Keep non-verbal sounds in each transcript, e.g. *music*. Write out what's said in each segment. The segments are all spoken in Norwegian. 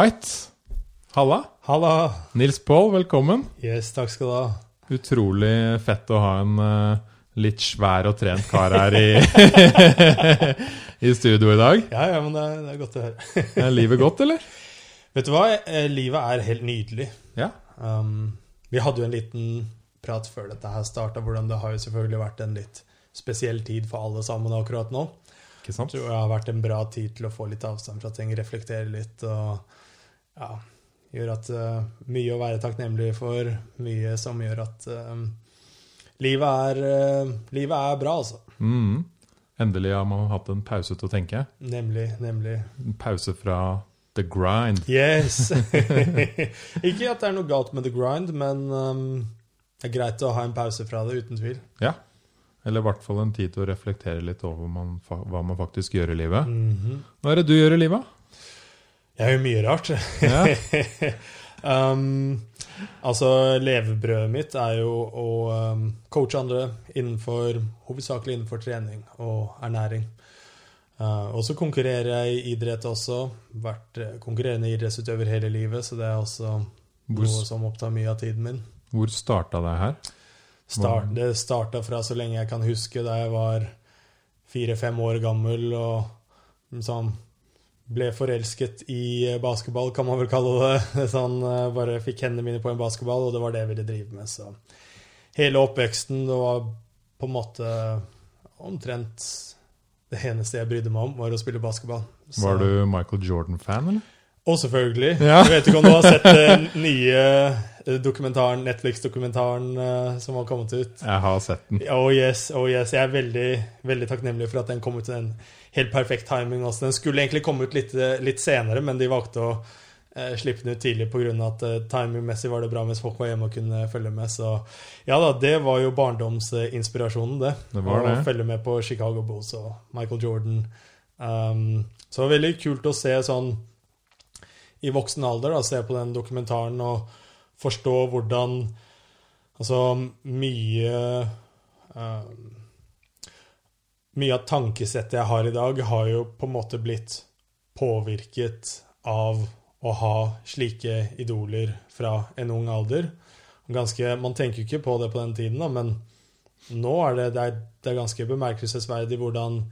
Right. Halla. Halla. Nils Paul, velkommen. Yes, takk skal du ha. Utrolig fett å ha en uh, litt svær og trent kar her i, *laughs* i studio i dag. Ja, ja, men det er, det er godt å høre. *laughs* Er livet godt, eller? Vet du hva? Eh, Livet er helt nydelig. Ja. Um, vi hadde jo en liten prat før dette her starta, hvordan det har jo selvfølgelig vært en litt spesiell tid for alle sammen akkurat nå. Ikke sant? Jeg tror det har vært en bra tid til å få litt avstand fra ting, reflektere litt og ja, gjør at uh, mye å være takknemlig for, mye som gjør at uh, livet, er, uh, livet er bra, altså. Mm. Endelig har man hatt en pause til å tenke. Nemlig, nemlig. En pause fra the grind. Yes! *laughs* Ikke at det er noe galt med the grind, men um, det er greit å ha en pause fra det, uten tvil. Ja. Eller i hvert fall en tid til å reflektere litt over man, hva man faktisk gjør i livet. Mhm. Hva er det du gjør i livet? Jeg gjør mye rart. Ja. *laughs* um, altså, levebrødet mitt er jo å um, coache andre innenfor hovedsakelig innenfor trening og ernæring. Uh, og så konkurrerer jeg i idrett også. Vært eh, konkurrerende idrettsutøver hele livet, så det er også Hvor, noe som opptar mye av tiden min. hvor starta det her? Start, det starta fra så lenge jeg kan huske, da jeg var fire-fem år gammel og sånn ble forelsket i basketball, kan man vel kalle det. *laughs* Så han bare fikk hendene mine på en basketball, og det var det jeg ville drive med. Så hele oppveksten, det var på en måte omtrent det eneste jeg brydde meg om, var å spille basketball. Så- Var du Michael Jordan-fan, eller? Og selvfølgelig. Ja. Jeg vet ikke om du har sett den nye eh, dokumentaren, Netflix-dokumentaren eh, som har kommet ut. Jeg har sett den. Oh yes, oh yes. Jeg er veldig, veldig takknemlig for at den kom ut til en helt perfekt timing. Også. Den skulle egentlig komme ut litt, eh, litt senere, men de valgte å eh, slippe den ut tidlig pga. at eh, timingmessig var det bra mens folk var hjemme og kunne følge med. Så ja da, det var jo barndomsinspirasjonen, det. Det var det. å følge med på Chicago Bulls og Michael Jordan. Um, så det var veldig kult å se sånn i voksen alder, da, se på den dokumentaren og forstå hvordan Altså mye um, Mye av tankesettet jeg har i dag, har jo på en måte blitt påvirket av å ha slike idoler fra en ung alder. Ganske, man tenker jo ikke på det på den tiden, da, men nå er det, det, er, det er ganske bemerkelsesverdig hvordan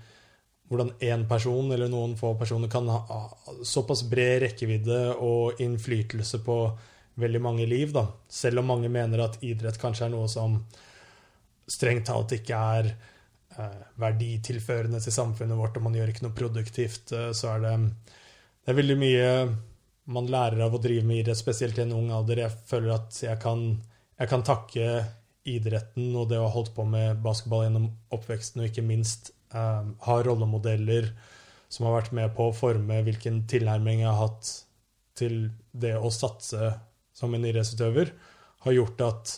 hvordan én person eller noen få personer kan ha såpass bred rekkevidde og innflytelse på veldig mange liv. Da. Selv om mange mener at idrett kanskje er noe som strengt talt ikke er verditilførende til samfunnet vårt, og man gjør ikke noe produktivt, eh, så er det, det er veldig mye man lærer av å drive med idrett, spesielt i en ung alder. Jeg føler at jeg kan, jeg kan takke idretten og det å ha holdt på med basketball gjennom oppveksten, og ikke minst eh, ha rollemodeller som har vært med på å forme hvilken tilnærming jeg har hatt til det å satse som en idrettsutøver, har gjort at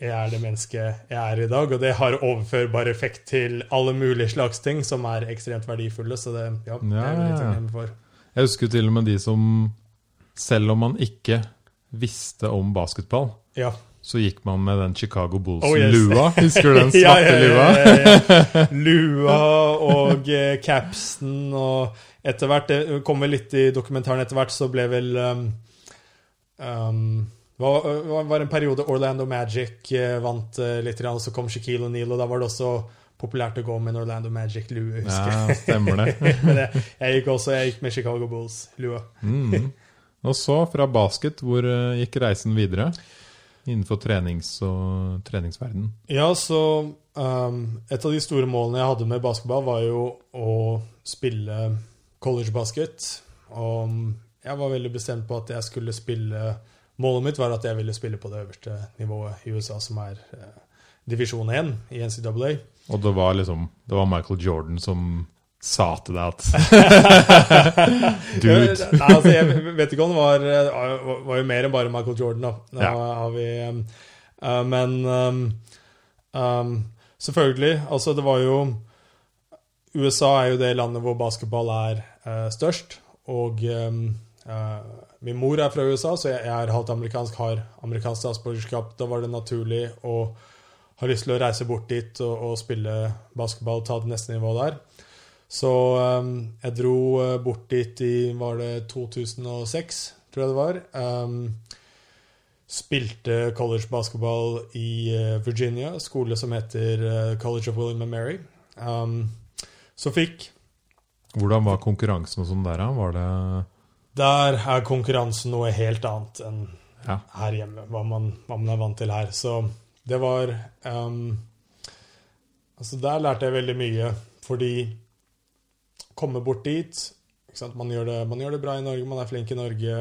jeg er det mennesket jeg er i dag. Og det har overførbar effekt til alle mulige slags ting som er ekstremt verdifulle. Så det ja, det er jeg litt takknemlig for. Jeg husker til og med de som, selv om man ikke visste om basketball, Ja. så gikk man med den Chicago Oh, yes. Bulls-lua. *laughs* Husker du den svarte lua? ja, ja. *laughs* Lua og eh, capsen og etter hvert Det kommer litt i dokumentaren etter hvert, så ble vel um, um, var, var- var en periode Orlando Magic eh, vant eh, litt, og så kom Shaquille O'Neill, og da var det også populært å gå med en Orlando Magic-lue, husker jeg. Ja, stemmer det. *laughs* Men det, jeg gikk også jeg gikk med Chicago Bulls-lua. Mm. Og så, fra basket, hvor eh, gikk reisen videre? Innenfor trenings og treningsverden. Ja, så um, Et av de store målene jeg hadde med basketball, var jo å spille college basket. Og jeg var veldig bestemt på at jeg skulle spille Målet mitt var at jeg ville spille på det øverste nivået i USA, som er eh, divisjon 1 i NCAA. Og det var liksom Det var Michael Jordan som sa til deg at *laughs* Dude. Nei, altså, jeg vet ikke om det var, eh, var jo mer enn bare Michael Jordan, da. Nå Ja. har vi uh, Men um, um, selvfølgelig. Altså, det var jo USA er jo det landet hvor basketball er uh, størst. Og um, eh, min mor er fra USA, så jeg, er halvt amerikansk, har amerikansk statsborgerskap. Da var det naturlig å ha lyst til å reise bort dit og, og spille basketball, ta det neste nivået der. Så um, jeg dro uh, bort dit i var det 2006, tror jeg det var. Um, spilte college basketball i uh, Virginia, skole som heter uh, College of William and Mary. Um, så fikk Hvordan var konkurransen og sånn der, da? Var det Der er konkurransen noe helt annet enn Ja. her hjemme, hva man, hva man er vant til her. Så det var um, Altså, der lærte jeg veldig mye, fordi komme bort dit? Man, gjør det, man gjør det bra i Norge, man er flink i Norge,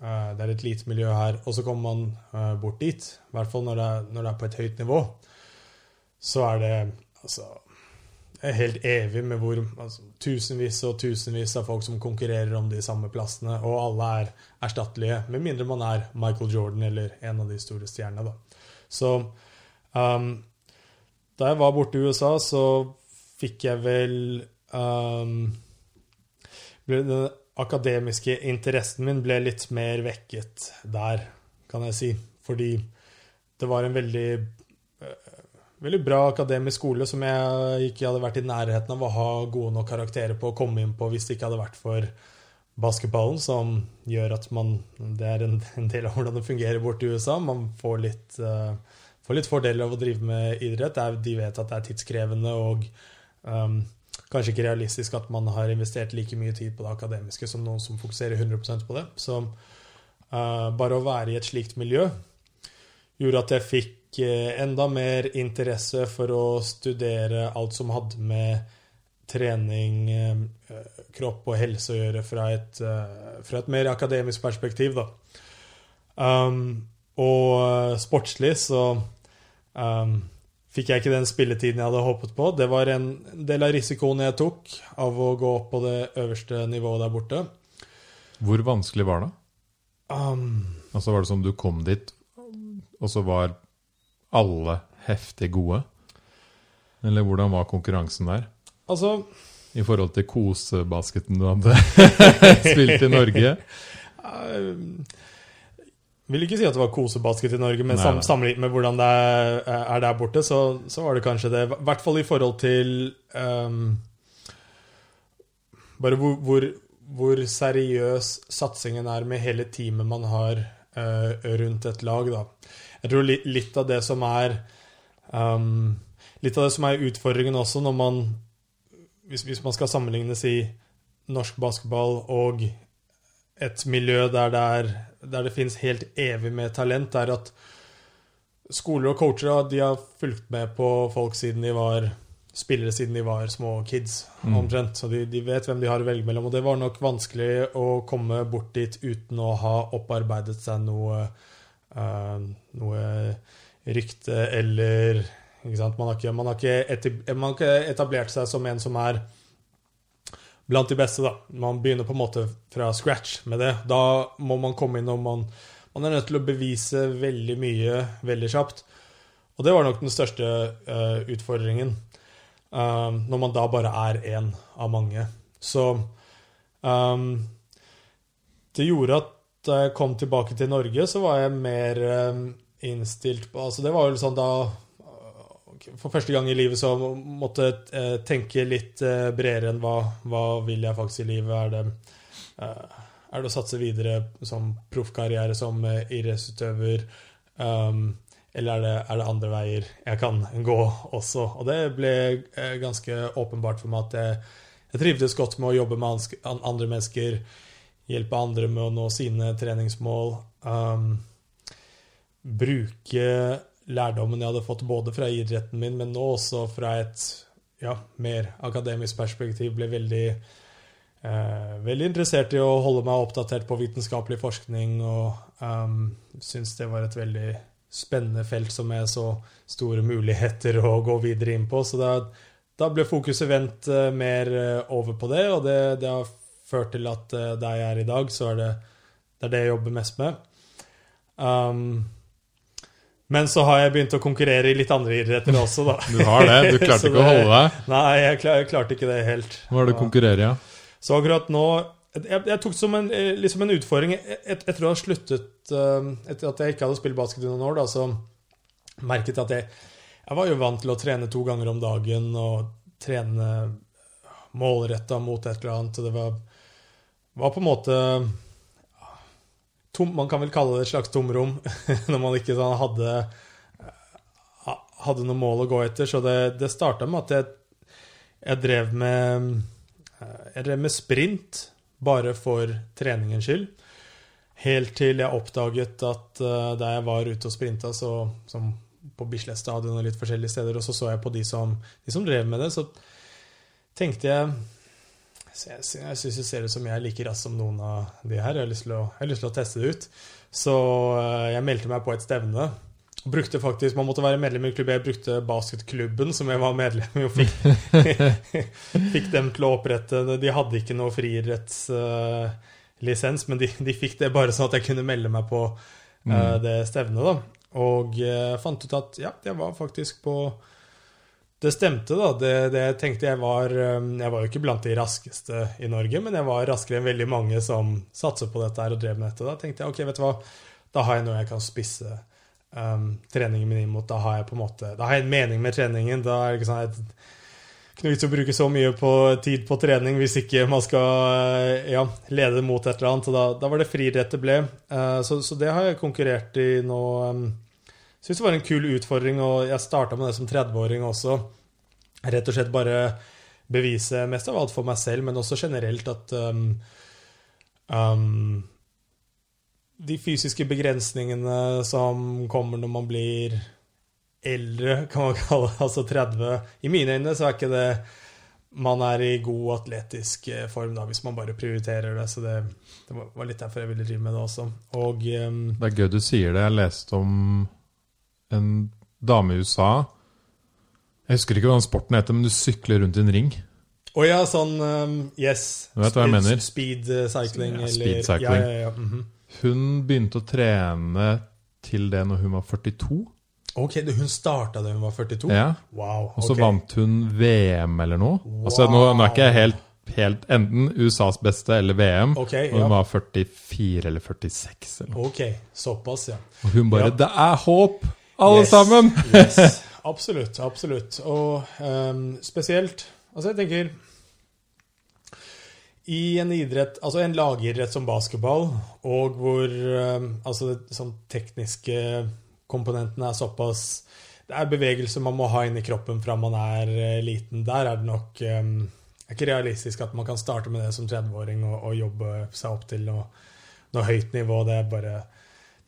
eh, det er et lite miljø her, og så kommer man eh, bort dit, i hvert fall når det, er, når det er på et høyt nivå, så er det altså helt evig med hvor altså, tusenvis og tusenvis av folk som konkurrerer om de samme plassene, og alle er erstattelige, med mindre man er Michael Jordan eller en av de store stjernene. Da. Så um, da jeg var borte i USA, så fikk jeg vel um, Den akademiske interessen min ble litt mer vekket der, kan jeg si. Fordi det var en veldig veldig bra akademisk skole som jeg ikke hadde vært i nærheten av å ha gode nok karakterer på å komme inn på hvis det ikke hadde vært for basketballen, som gjør at man Det er en, del av hvordan det fungerer borte i USA. Man får litt, uh, får litt fordeler av å drive med idrett. Er, de vet at det er tidskrevende og um, kanskje ikke realistisk at man har investert like mye tid på det akademiske som noen som fokuserer 100% på det. Så uh, bare å være i et slikt miljø gjorde at jeg fikk uh, enda mer interesse for å studere alt som hadde med trening, uh, kropp og helse å gjøre fra et, fra et mer akademisk perspektiv, da. Um, og sportslig så um, fikk jeg ikke den spilletiden jeg hadde håpet på. Det var en del av risikoen jeg tok av å gå opp på det øverste nivået der borte. Hvor vanskelig var det? Um, Altså Var det som du kom dit, og så var alle heftig gode? Eller hvordan var konkurransen der? altså I forhold til kosebasketen du hadde *laughs* spilt i Norge? Jeg vil ikke si at det var kosebasket i Norge, men sam sammenlignet med hvordan det er der borte, så, så var det kanskje det. I hvert fall i forhold til um, Bare hvor, hvor, hvor seriøs satsingen er med hele teamet man har uh, rundt et lag, da. Jeg tror li litt av det som er um, Litt av det som er utfordringen også, når man Hvis, hvis man skal sammenligne si norsk basketball og et miljø der det, er, der det finnes helt evig med talent, er at skoler og coacher de har fulgt med på folk siden de var spillere siden de var små kids, Mm. omtrent. Så de, de vet hvem de har å velge mellom. Og det var nok vanskelig å komme bort dit uten å ha opparbeidet seg noe noe rykte eller? Man, har ikke, man, har eti- man har ikke etablert seg som en som er blant de beste, da. Man begynner på en måte fra scratch med det. Da må man komme inn og man, man er nødt til å bevise veldig mye veldig kjapt. Og det var nok den største uh, utfordringen. Uh, når man da bare er én av mange. Så um, det gjorde at da jeg kom tilbake til Norge, så var jeg mer eh, innstilt på Altså, det var jo sånn da eh, For første gang i livet så måtte jeg eh, tenke litt eh, bredere enn hva, hva vil jeg faktisk i livet? Er det, eh, er det å satse videre som proffkarriere som eh, idrettsutøver? Um, eller er det, er det andre veier jeg kan gå også? Og det ble eh, ganske åpenbart for meg at jeg, jeg trivdes godt med å jobbe med andre mennesker, hjelpe andre med å nå sine treningsmål. Um, bruke lærdommen jeg hadde fått både fra idretten min, men nå også fra et ja, mer akademisk perspektiv. Ble veldig, eh, veldig interessert i å holde meg oppdatert på vitenskapelig forskning, og um, syns det var et veldig spennende felt som jeg så store muligheter å gå videre inn på. Så da, da ble fokuset vendt eh, mer eh, over på det, og det, det har ført til at eh, der jeg er i dag, så er det det, er det jeg jobber mest med. Um, men så har jeg begynt å konkurrere i litt andre idretter også, da. Du har det? Du *laughs* klarte ikke ikke å holde deg? Nei, jeg, klar, jeg klarte ikke det helt. Hva er det du konkurrerer i? Ja? Så akkurat nå Jeg, jeg tok som en, liksom en utfordring jeg etter å ha sluttet eh, Etter at jeg ikke hadde spilt basket i noen år, da, så merket jeg at jeg Jeg var jo vant til å trene to ganger om dagen og trene målretta mot et eller annet. og Det var, var på en måte tom, Man kan vel kalle det et slags tomrom *laughs* når man ikke sånn hadde hadde noe mål å gå etter. Så det, det starta med at jeg, jeg, drev med Jeg drev med sprint bare for treningens skyld. Helt til jeg oppdaget at uh, da jeg var ute og sprinta, så, som på Bislett stadion og litt forskjellige steder, og så så jeg på de som, de som drev med det, så tenkte jeg jeg, jeg syns det ser ut som jeg er like rask som noen av de her. Jeg har lyst til å, lyst til å teste det ut. Så uh, jeg meldte meg på et stevne. Brukte faktisk, Man måtte være medlem i klubb. Jeg brukte basketklubben som jeg var medlem i, og fikk, *laughs* fikk dem til å opprette De hadde ikke noe frirettslisens, uh, men de, de, fikk det bare sånn at jeg kunne melde meg på uh, det stevnet. da. Og uh, fant ut at ja, jeg var faktisk på Det stemte, da. Det, det tenkte jeg var um, Jeg var jo ikke blant de raskeste i Norge, men jeg var raskere enn veldig mange som satser på dette her og drev med dette. Da tenkte jeg ok, vet du hva, da har jeg noe jeg kan spisse um, treningen min imot. Da har jeg på en måte Da har jeg en mening med treningen. Da er det ikke sånn at ikke noe vits å bruke så mye på tid på trening hvis ikke man skal ja, lede mot et eller annet. Da, da, var det friidrett det ble. Uh, så, så, det har jeg konkurrert i nå. Um, Syns det var en kul utfordring, og jeg starta med det som 30-åring også. Rett og slett bare bevise mest av alt for meg selv, men også generelt at um, um, de fysiske begrensningene som kommer når man blir eldre, kan man *laughs* kalle det, altså 30 I mine øyne så er ikke det man er i god atletisk eh, form da, hvis man bare prioriterer det. Så det, det var litt derfor jeg ville drive med det også. Og, um, det er gøy du sier det. Jeg leste om en dame i USA Jeg husker ikke hva den sporten heter, men du sykler rundt i en ring. Å oh, ja, sånn um, Yes. Du vet hva jeg mener? Speed cycling. Ja, speed cycling. Ja, ja, ja. Mm -hmm. Hun begynte å trene til det når hun var 42. Ok, Hun starta da hun var 42? Ja. Wow, okay. Og så vant hun VM eller noe. Wow. Altså, nå, nå, er ikke jeg helt, helt enten USAs beste eller VM. Okay, og hun var 44 eller 46. Eller noe. Ok, såpass, ja. Og hun bare ja. 'Det er håp, alle yes, sammen!' yes. *laughs* Absolutt. Absolutt. Og um, spesielt Altså, jeg tenker i en idrett, altså en lagidrett som basketball, og hvor um, altså sånn tekniske komponentene er såpass Det er bevegelse man må ha inn i kroppen fra man er uh, liten. Der er det nok um, er ikke realistisk at man kan starte med det som 30-åring og, og, jobbe seg opp til noe, noe, høyt nivå. Det er bare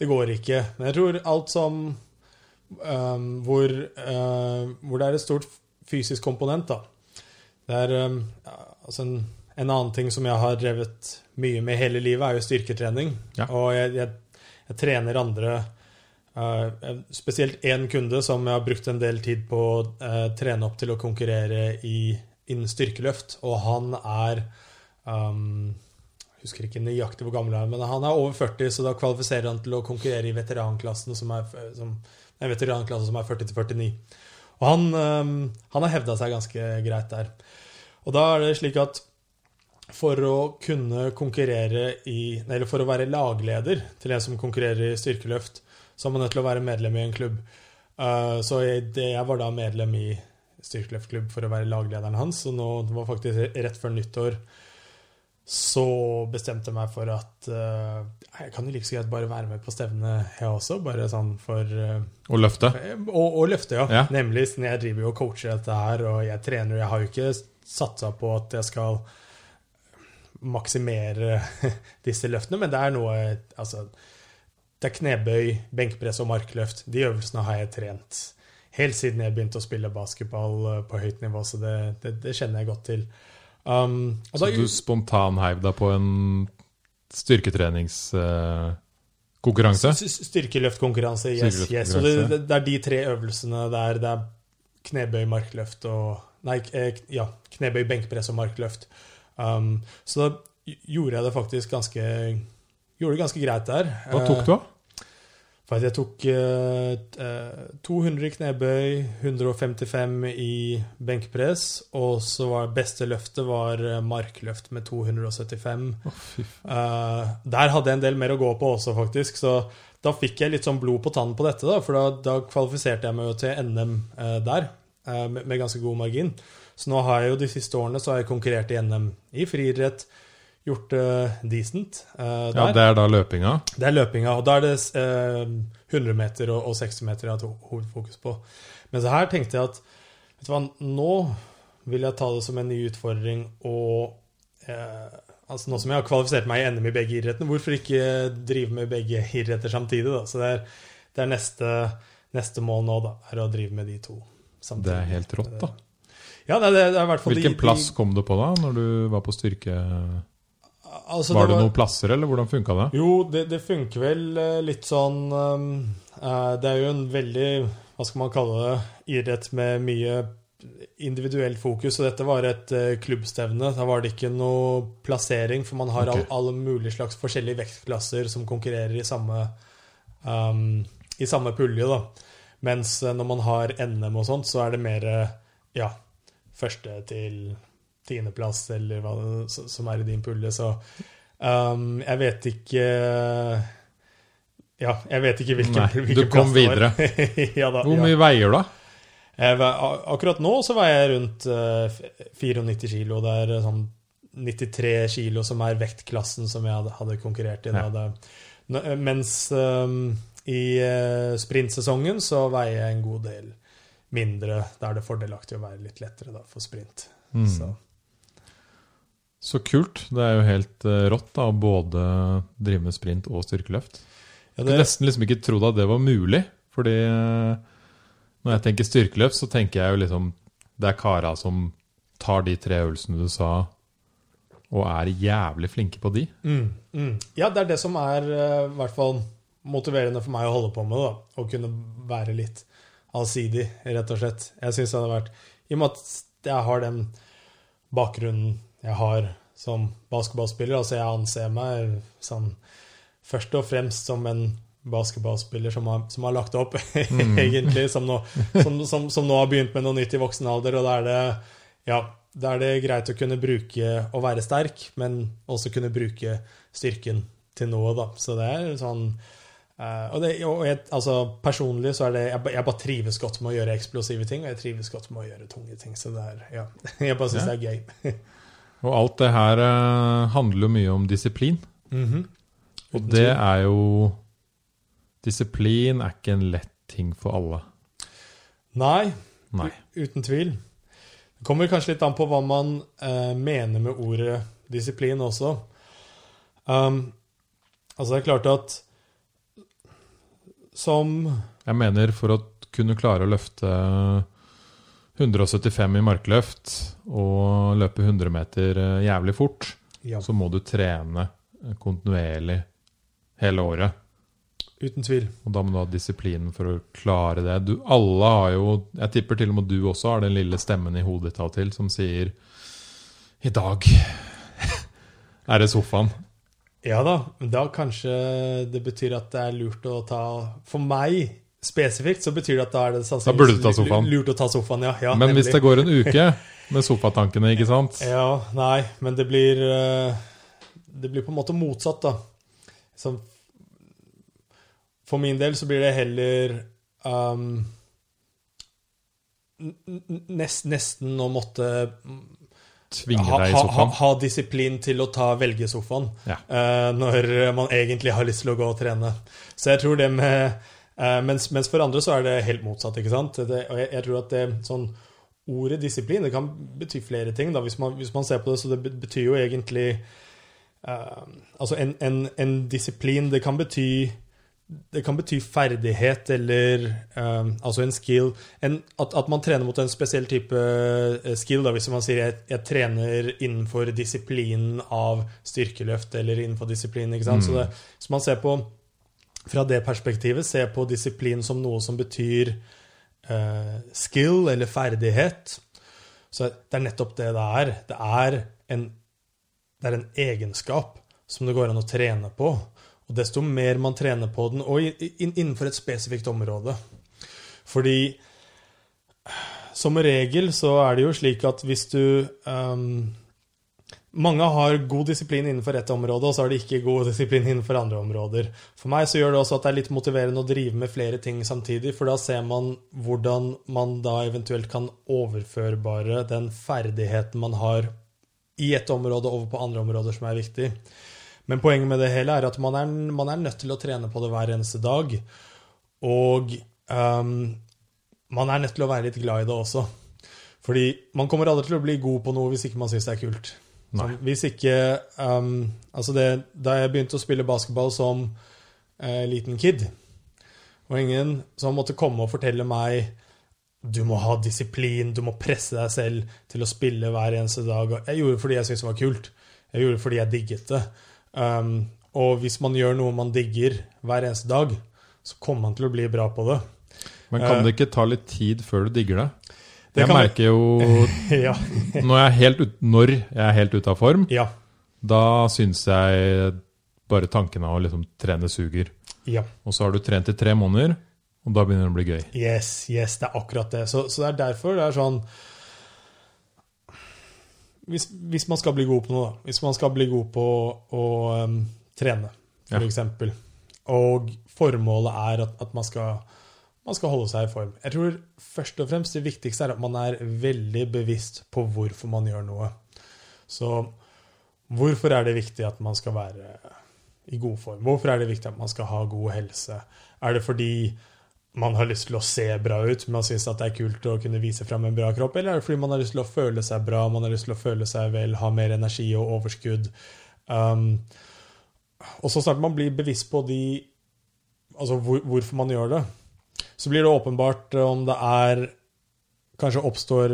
Det går ikke. Men jeg tror alt som um, hvor, uh, hvor, det er et stort fysisk komponent, da. Det er um, altså en en annen ting som jeg har drevet mye med hele livet, er jo styrketrening. Ja. Og jeg, jeg, jeg, trener andre uh, Spesielt én kunde som jeg har brukt en del tid på å uh, trene opp til å konkurrere i, innen styrkeløft. Og han er um, Jeg husker ikke nøyaktig hvor gammel han er, men han er over 40, så da kvalifiserer han til å konkurrere i veteranklassen som er, som, en veteranklasse som er 40 49. Og han, um, han har hevda seg ganske greit der. Og da er det slik at for å kunne konkurrere i Eller for å være lagleder til en som konkurrerer i styrkeløft, så er man nødt til å være medlem i en klubb. Uh, så jeg, var da medlem i styrkeløftklubb for å være laglederen hans, og nå det var faktisk rett før nyttår så bestemte jeg meg for at uh, jeg kan jo like så greit bare være med på stevnet, jeg også. Bare sånn for uh, Å løfte? Og, løfte, ja. ja. Nemlig. Jeg driver jo og coacher dette her, og jeg trener. Jeg har jo ikke satsa på at jeg skal maksimere *laughs* disse løftene, men det er noe Altså, det er knebøy, benkpress og markløft. De øvelsene har jeg trent helt siden jeg begynte å spille basketball eh, på høyt nivå, så det, det, det kjenner jeg godt til. Um, så da, du spontanheiv deg på en styrketreningskonkurranse? Uh, styrkeløftkonkurranse, yes. yes. Og det, det, er de tre øvelsene der det er knebøy, markløft og Nei, eh, ja, knebøy, benkpress og markløft. Um, så da gjorde jeg det faktisk ganske Gjorde det ganske greit der. Hva tok du, da? For jeg tok uh, 200 i knebøy, 155 i benkpress, og så var beste løftet var eh, markløft med 275. Oh, uh, der hadde jeg en del mer å gå på også, faktisk. Så da fikk jeg litt sånn blod på tannen på dette, da, for da, da kvalifiserte jeg meg jo til NM uh, der. eh, med, med ganske god margin. Så nå har jeg jo de siste årene så har jeg konkurrert i NM i friidrett, gjort det decent uh, der. Ja, det er da løpinga. Det er løpinga, og da er det uh, 100 meter og, og 60 meter jeg har hovedfokus på. Men så her tenkte jeg at vet du hva, nå vil jeg ta det som en ny utfordring og eh, altså Nå som jeg har kvalifisert meg i NM i begge idrettene, hvorfor ikke drive med begge idretter samtidig? da? Så det er, det er neste, neste mål nå, da, er å drive med de to samtidig. Det er helt rått, da. Ja, det er, det er i hvert fall Hvilken de, plass kom du på da, når du var på styrke... altså, Var det noen plasser, eller hvordan funka det? Jo, det, det funker vel eh, litt sånn um, Det er jo en veldig, hva skal man kalle det, idrett med mye individuelt fokus, og dette var et uh, klubbstevne. Da var det ikke noe plassering, for man har Ok. all, alle mulige slags forskjellige vektklasser som konkurrerer i samme, um, i samme pulje, da. Mens når man har NM og sånt, så er det mer ja, første til tiendeplass, eller hva det- som er i din pulje, så um, jeg vet ikke Ja, jeg vet ikke hvilken, Nei, hvilken du kom plass det var. videre. *laughs* ja, da, Hvor ja. mye veier du, da? Akkurat nå så veier jeg rundt eh, 94 kilo. Det er eh, sånn 93 kilo som er vektklassen som jeg hadde, konkurrert i. Ja. Eh, mens eh, i eh, sprintsesongen så veier jeg en god del mindre. Da er det fordelaktig å være litt lettere for sprint. Mm. Så, Så kult. Det er jo helt eh, rått da, å både drive med sprint og styrkeløft. ja, Jeg det, nesten liksom ikke trodd at det var mulig. Fordi eh, når jeg tenker styrkeløft, så tenker jeg jo liksom Det er kara som tar de tre øvelsene du sa, og er jævlig flinke på de. mm, mm. ja, det er det som er eh, i hvert fall motiverende for meg å holde på med. da, Å kunne være litt allsidig, rett og slett. Jeg synes det hadde vært I og med at jeg har den bakgrunnen jeg har som basketballspiller, altså jeg anser meg sånn først og fremst som en basketballspiller som har, som har lagt opp, *laughs* egentlig, som nå, som, som, som nå har begynt med noe nytt i voksen alder, og da er det ja, da er det greit å kunne bruke å være sterk, men også kunne bruke styrken til noe, da. Så det er sånn Uh, og, det, og jeg, altså, personlig så er det jeg, jeg bare trives godt med å gjøre eksplosive ting, og jeg trives godt med å gjøre tunge ting. Så det er, ja, *laughs* jeg bare syns Ja. det er gøy. *laughs* Og alt det her eh, handler jo mye om disiplin. Mhm. Og det er jo Disiplin er ikke en lett ting for alle. Nei, Nei. uten tvil. Det kommer kanskje litt an på hva man eh, mener med ordet disiplin også. Um, altså, det er klart at som Jeg mener for å kunne klare å løfte 175 i markløft og løpe 100 meter eh, jævlig fort, Ja, så må du trene eh, kontinuerlig hele året. uten tvil. Og da må du ha disiplinen for å klare det. Du, alle har jo Jeg tipper til og med du også har den lille stemmen i hodet ditt av og til som sier I dag *laughs* er det sofaen. Ja da, men da kanskje det betyr at det er lurt å ta For meg spesifikt så betyr det at da er det sannsynligvis lurt å ta sofaen, ja. ja Men hvis det går en uke med sofatankene, ikke sant *laughs* Ja, nei, men det blir eh, Det blir på en måte motsatt, da. Så for min del så blir det heller um, nest, Nesten å måtte Tvinge deg i ha, ha, ha disiplin til å ta velgesofaen Ja. uh, når man egentlig har lyst til å gå og trene. Så jeg tror det med mens, mens for andre så er det helt motsatt, ikke sant? Det, og jeg, jeg tror at det sånn Ordet disiplin det kan bety flere ting, da, hvis man, hvis man ser på det. Så det betyr jo egentlig uh, Altså en, en, en disiplin, det kan bety det kan bety ferdighet eller uh, altså en skill. En, at, at man trener mot en spesiell type eh, skill. Da, hvis man sier jeg, jeg trener innenfor disiplinen av styrkeløft eller innenfor disiplinen. Ikke sant? Så, det, hvis man ser på fra det perspektivet ser på disiplin som noe som betyr eh, skill eller ferdighet. Så det er nettopp det det er. Det er en, det er en egenskap som det går an å trene på. Og desto mer man trener på den, og innenfor et spesifikt område. Fordi som regel så er det jo slik at hvis du ehm, mange har god disiplin innenfor ett område, og så har de ikke god disiplin innenfor andre områder. For meg så gjør det også at det er litt motiverende å drive med flere ting samtidig, for da ser man hvordan man da eventuelt kan overføre bare den ferdigheten man har i et område over på andre områder som er viktig. Men poenget med det hele er at man er, man er nødt til å trene på det hver eneste dag. Og um, man er nødt til å være litt glad i det også. Fordi man kommer aldri til å bli god på noe hvis ikke man syns det er kult. Sånn, hvis ikke um, Altså, det, da jeg begynte å spille basketball som uh, liten kid, og ingen som måtte komme og fortelle meg du må ha disiplin, du må presse deg selv til å spille hver eneste dag. Jeg gjorde det fordi jeg syntes det var kult. Jeg gjorde det fordi jeg digget det. Um, og hvis man gjør noe man digger hver eneste dag, så kommer man til å bli bra på det. Men kan det ikke ta litt tid før du digger det? Jeg merker jo *laughs* ja. når jeg er helt, ut, når jeg er helt ute av form, ja. da syns jeg bare tanken av å liksom trene suger. Ja. Og så har du trent i tre måneder, og da begynner det å bli gøy. Yes, yes, det er akkurat det. Så, så det er derfor det er sånn hvis, hvis man skal bli god på noe, da. Hvis man skal bli god på å um, trene, Ja. for eksempel, og formålet er at, at man, skal, man skal holde seg i form. Jeg tror først og fremst det viktigste er at man er veldig bevisst på hvorfor man gjør noe. Så hvorfor er det viktig at man skal være i god form? Hvorfor er det viktig at man skal ha god helse? Er det fordi man har lyst til å se bra ut, man syns det er kult å kunne vise fram en bra kropp, eller er det fordi man har lyst til å føle seg bra, man har lyst til å føle seg vel, ha mer energi og overskudd? Um, og så snart man blir bevisst på de Altså hvor, hvorfor man gjør det, så blir det åpenbart om det er Kanskje oppstår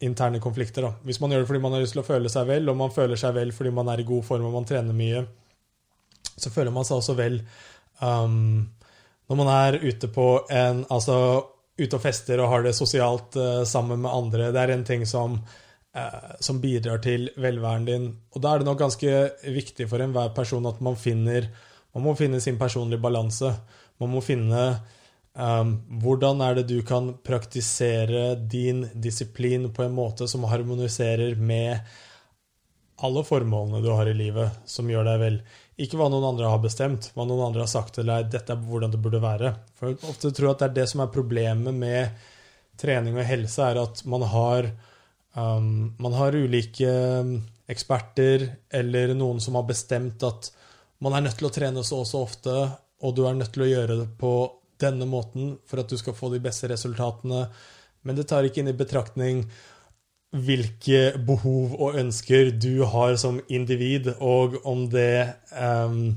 interne konflikter. da. Hvis man gjør det fordi man har lyst til å føle seg vel, og man føler seg vel fordi man er i god form og man trener mye, så føler man seg også vel um, når man er ute på en Altså ute og fester og har det sosialt uh, sammen med andre. Det er en ting som, eh, som bidrar til velværen din. Og da er det nok ganske viktig for enhver person at man finner Man må finne sin personlige balanse. Man må finne um, hvordan er det du kan praktisere din disiplin på en måte som harmoniserer med alle formålene du har i livet, som gjør deg vel. Ikke hva noen andre har bestemt, hva noen andre har sagt til deg, dette er hvordan det burde være. For ofte tror jeg at det er det som er problemet med trening og helse, er at man har, um, man har ulike um, eksperter eller noen som har bestemt at man er nødt til å trene så og så ofte, og du er nødt til å gjøre det på denne måten for at du skal få de beste resultatene. Men det tar ikke inn i betraktning hvilke behov og ønsker du har som individ, og om det um,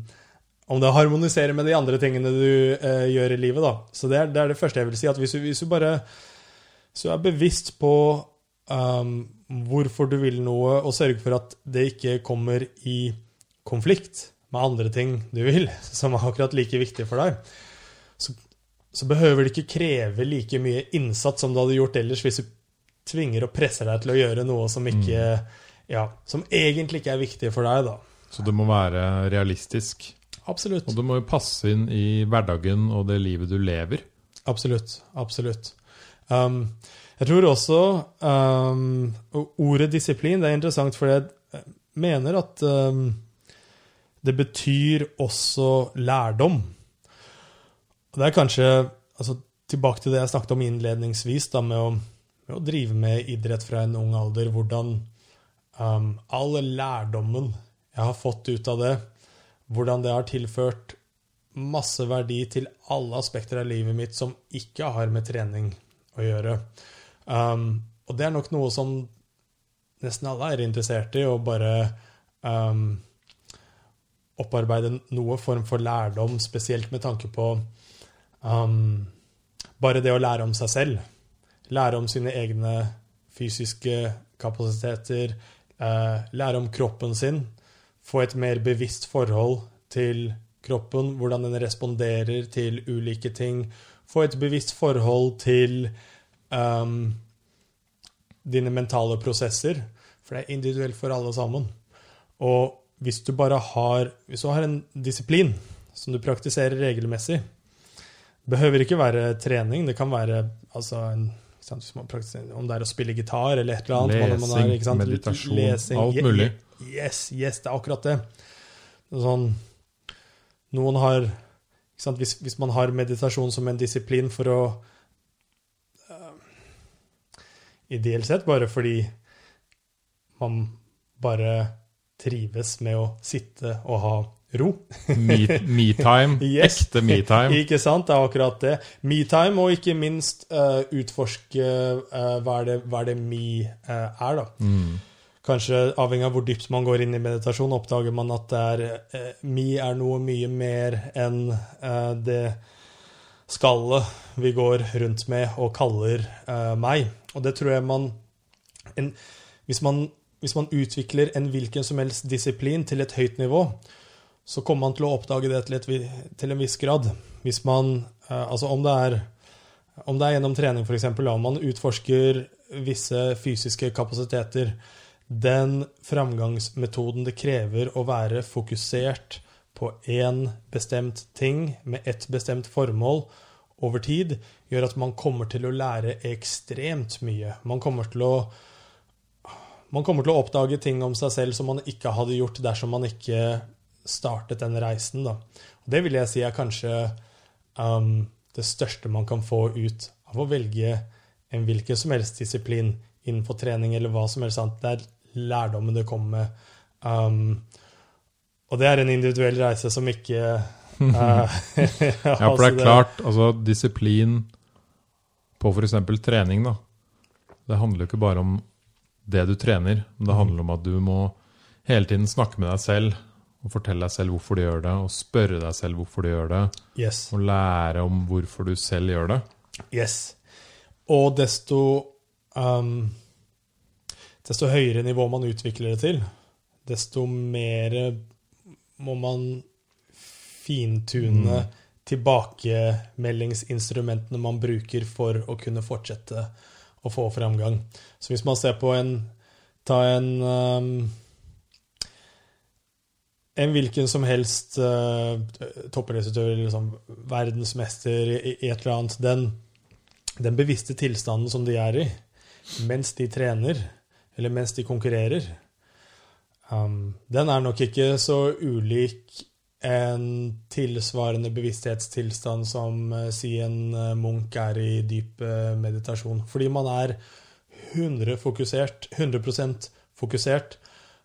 om det harmoniserer med de andre tingene du eh, gjør i livet. da. Så det er, det er det første jeg vil si. at Hvis du, hvis du bare du er bevisst på um, hvorfor du vil noe, og sørger for at det ikke kommer i konflikt med andre ting du vil, *laughs* som er akkurat like viktig for deg, så, så behøver det ikke kreve like mye innsats som du hadde gjort ellers hvis du tvinger og presser deg til å gjøre noe som ikke ja, som egentlig ikke er viktig for deg. da. Så det må være realistisk. Absolutt. Og det må jo passe inn i hverdagen og det livet du lever. Absolutt. Absolutt. Um, jeg tror også um, ordet disiplin det er interessant, for jeg mener at um, det betyr også lærdom. Og det er kanskje altså, tilbake til det jeg snakket om innledningsvis, da, med, å, med å drive med idrett fra en ung alder. Hvordan um, all lærdommen jeg har fått ut av det, hvordan det har tilført masse verdi til alle aspekter av livet mitt som ikke har med trening å gjøre. Um, og det er nok noe som nesten alle er interessert i, å bare um, opparbeide noe form for lærdom, spesielt med tanke på um, bare det å lære om seg selv. Lære om sine egne fysiske kapasiteter, uh, lære om kroppen sin. Få et mer bevisst forhold til kroppen, hvordan den responderer til ulike ting. Få et bevisst forhold til um, dine mentale prosesser, for det er individuelt for alle sammen. Og hvis du bare har, hvis du har en disiplin som du praktiserer regelmessig, behøver ikke være trening, det kan være altså en om det er å spille gitar eller et eller annet. Lesing, er, sant? meditasjon, Lesing, alt mulig. Yes, yes, det er akkurat det. sånn, noen har sant, hvis, hvis, man har meditasjon som en disiplin for å uh, Ideelt sett bare fordi man bare trives med å sitte og ha ro. Me-time. Me *laughs* yes. Ekte me-time. *laughs* ikke sant? Det er akkurat det. Me-time, og ikke minst uh, utforske uh, hva, er det, hva er det me uh, er, da. Mm. Kanskje avhengig av hvor dypt man går inn i meditasjon, oppdager man at det er, me er noe mye mer enn det skallet vi går rundt med og kaller meg. Og det tror jeg man en, hvis man hvis man utvikler en hvilken som helst disiplin til et høyt nivå, så kommer man til å oppdage det til, et, til en viss grad. Hvis man, eh, altså om det er, om det er gjennom trening, f.eks., om man utforsker visse fysiske kapasiteter, den framgangsmetoden det krever å være fokusert på én bestemt ting med ett bestemt formål over tid, gjør at man kommer til å lære ekstremt mye. Man kommer til å man kommer til å oppdage ting om seg selv som man ikke hadde gjort dersom man ikke startet den reisen. Da. Og det vil jeg si er kanskje um, det største man kan få ut av å velge en hvilken som helst disiplin innenfor trening eller hva som helst annet. Det er lærdommen det kommer med. Um, og det er en individuell reise som ikke uh, *laughs* *laughs* Ja, for det er klart, altså disiplin på f.eks. trening, da. Det handler jo ikke bare om det du trener. Men det handler om at du må hele tiden snakke med deg selv og fortelle deg selv hvorfor du gjør det, og spørre deg selv hvorfor du gjør det. Yes. Og lære om hvorfor du selv gjør det. Yes. Og desto um, Desto høyere nivå man utvikler det til, desto mer må man fintune mm. tilbakemeldingsinstrumentene man bruker for å kunne fortsette å få framgang. Så hvis man ser på en Ta en um, en hvilken som helst uh, toppidrettsutøver, liksom, verdensmester i, et eller annet den, den, bevisste tilstanden som de er i mens de trener, eller mens de konkurrerer, um, den er nok ikke så ulik en tilsvarende bevissthetstilstand som uh, si en uh, munk er i dyp uh, meditasjon. Fordi man er 100 fokusert, 100% fokusert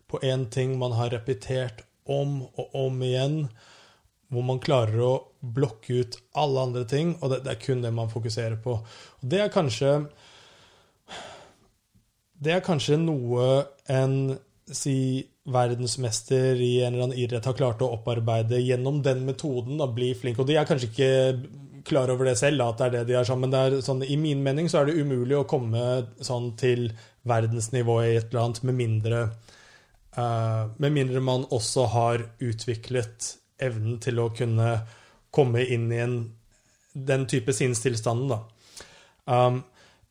på én ting man har repetert om og om igjen, hvor man klarer å blokke ut alle andre ting, og det, det er kun det man fokuserer på. Og det er kanskje Det er kanskje noe en si verdensmester i en eller annen idrett har klart å opparbeide gjennom den metoden, da, bli flink. Og de er kanskje ikke klar over det selv, at det er det de er sammen. Men det er sånn, i min mening så er det umulig å komme sånn til verdensnivået i et eller annet med mindre Med mindre man også har utviklet evnen til å kunne komme inn i en, den type sinnstilstanden, da. Um,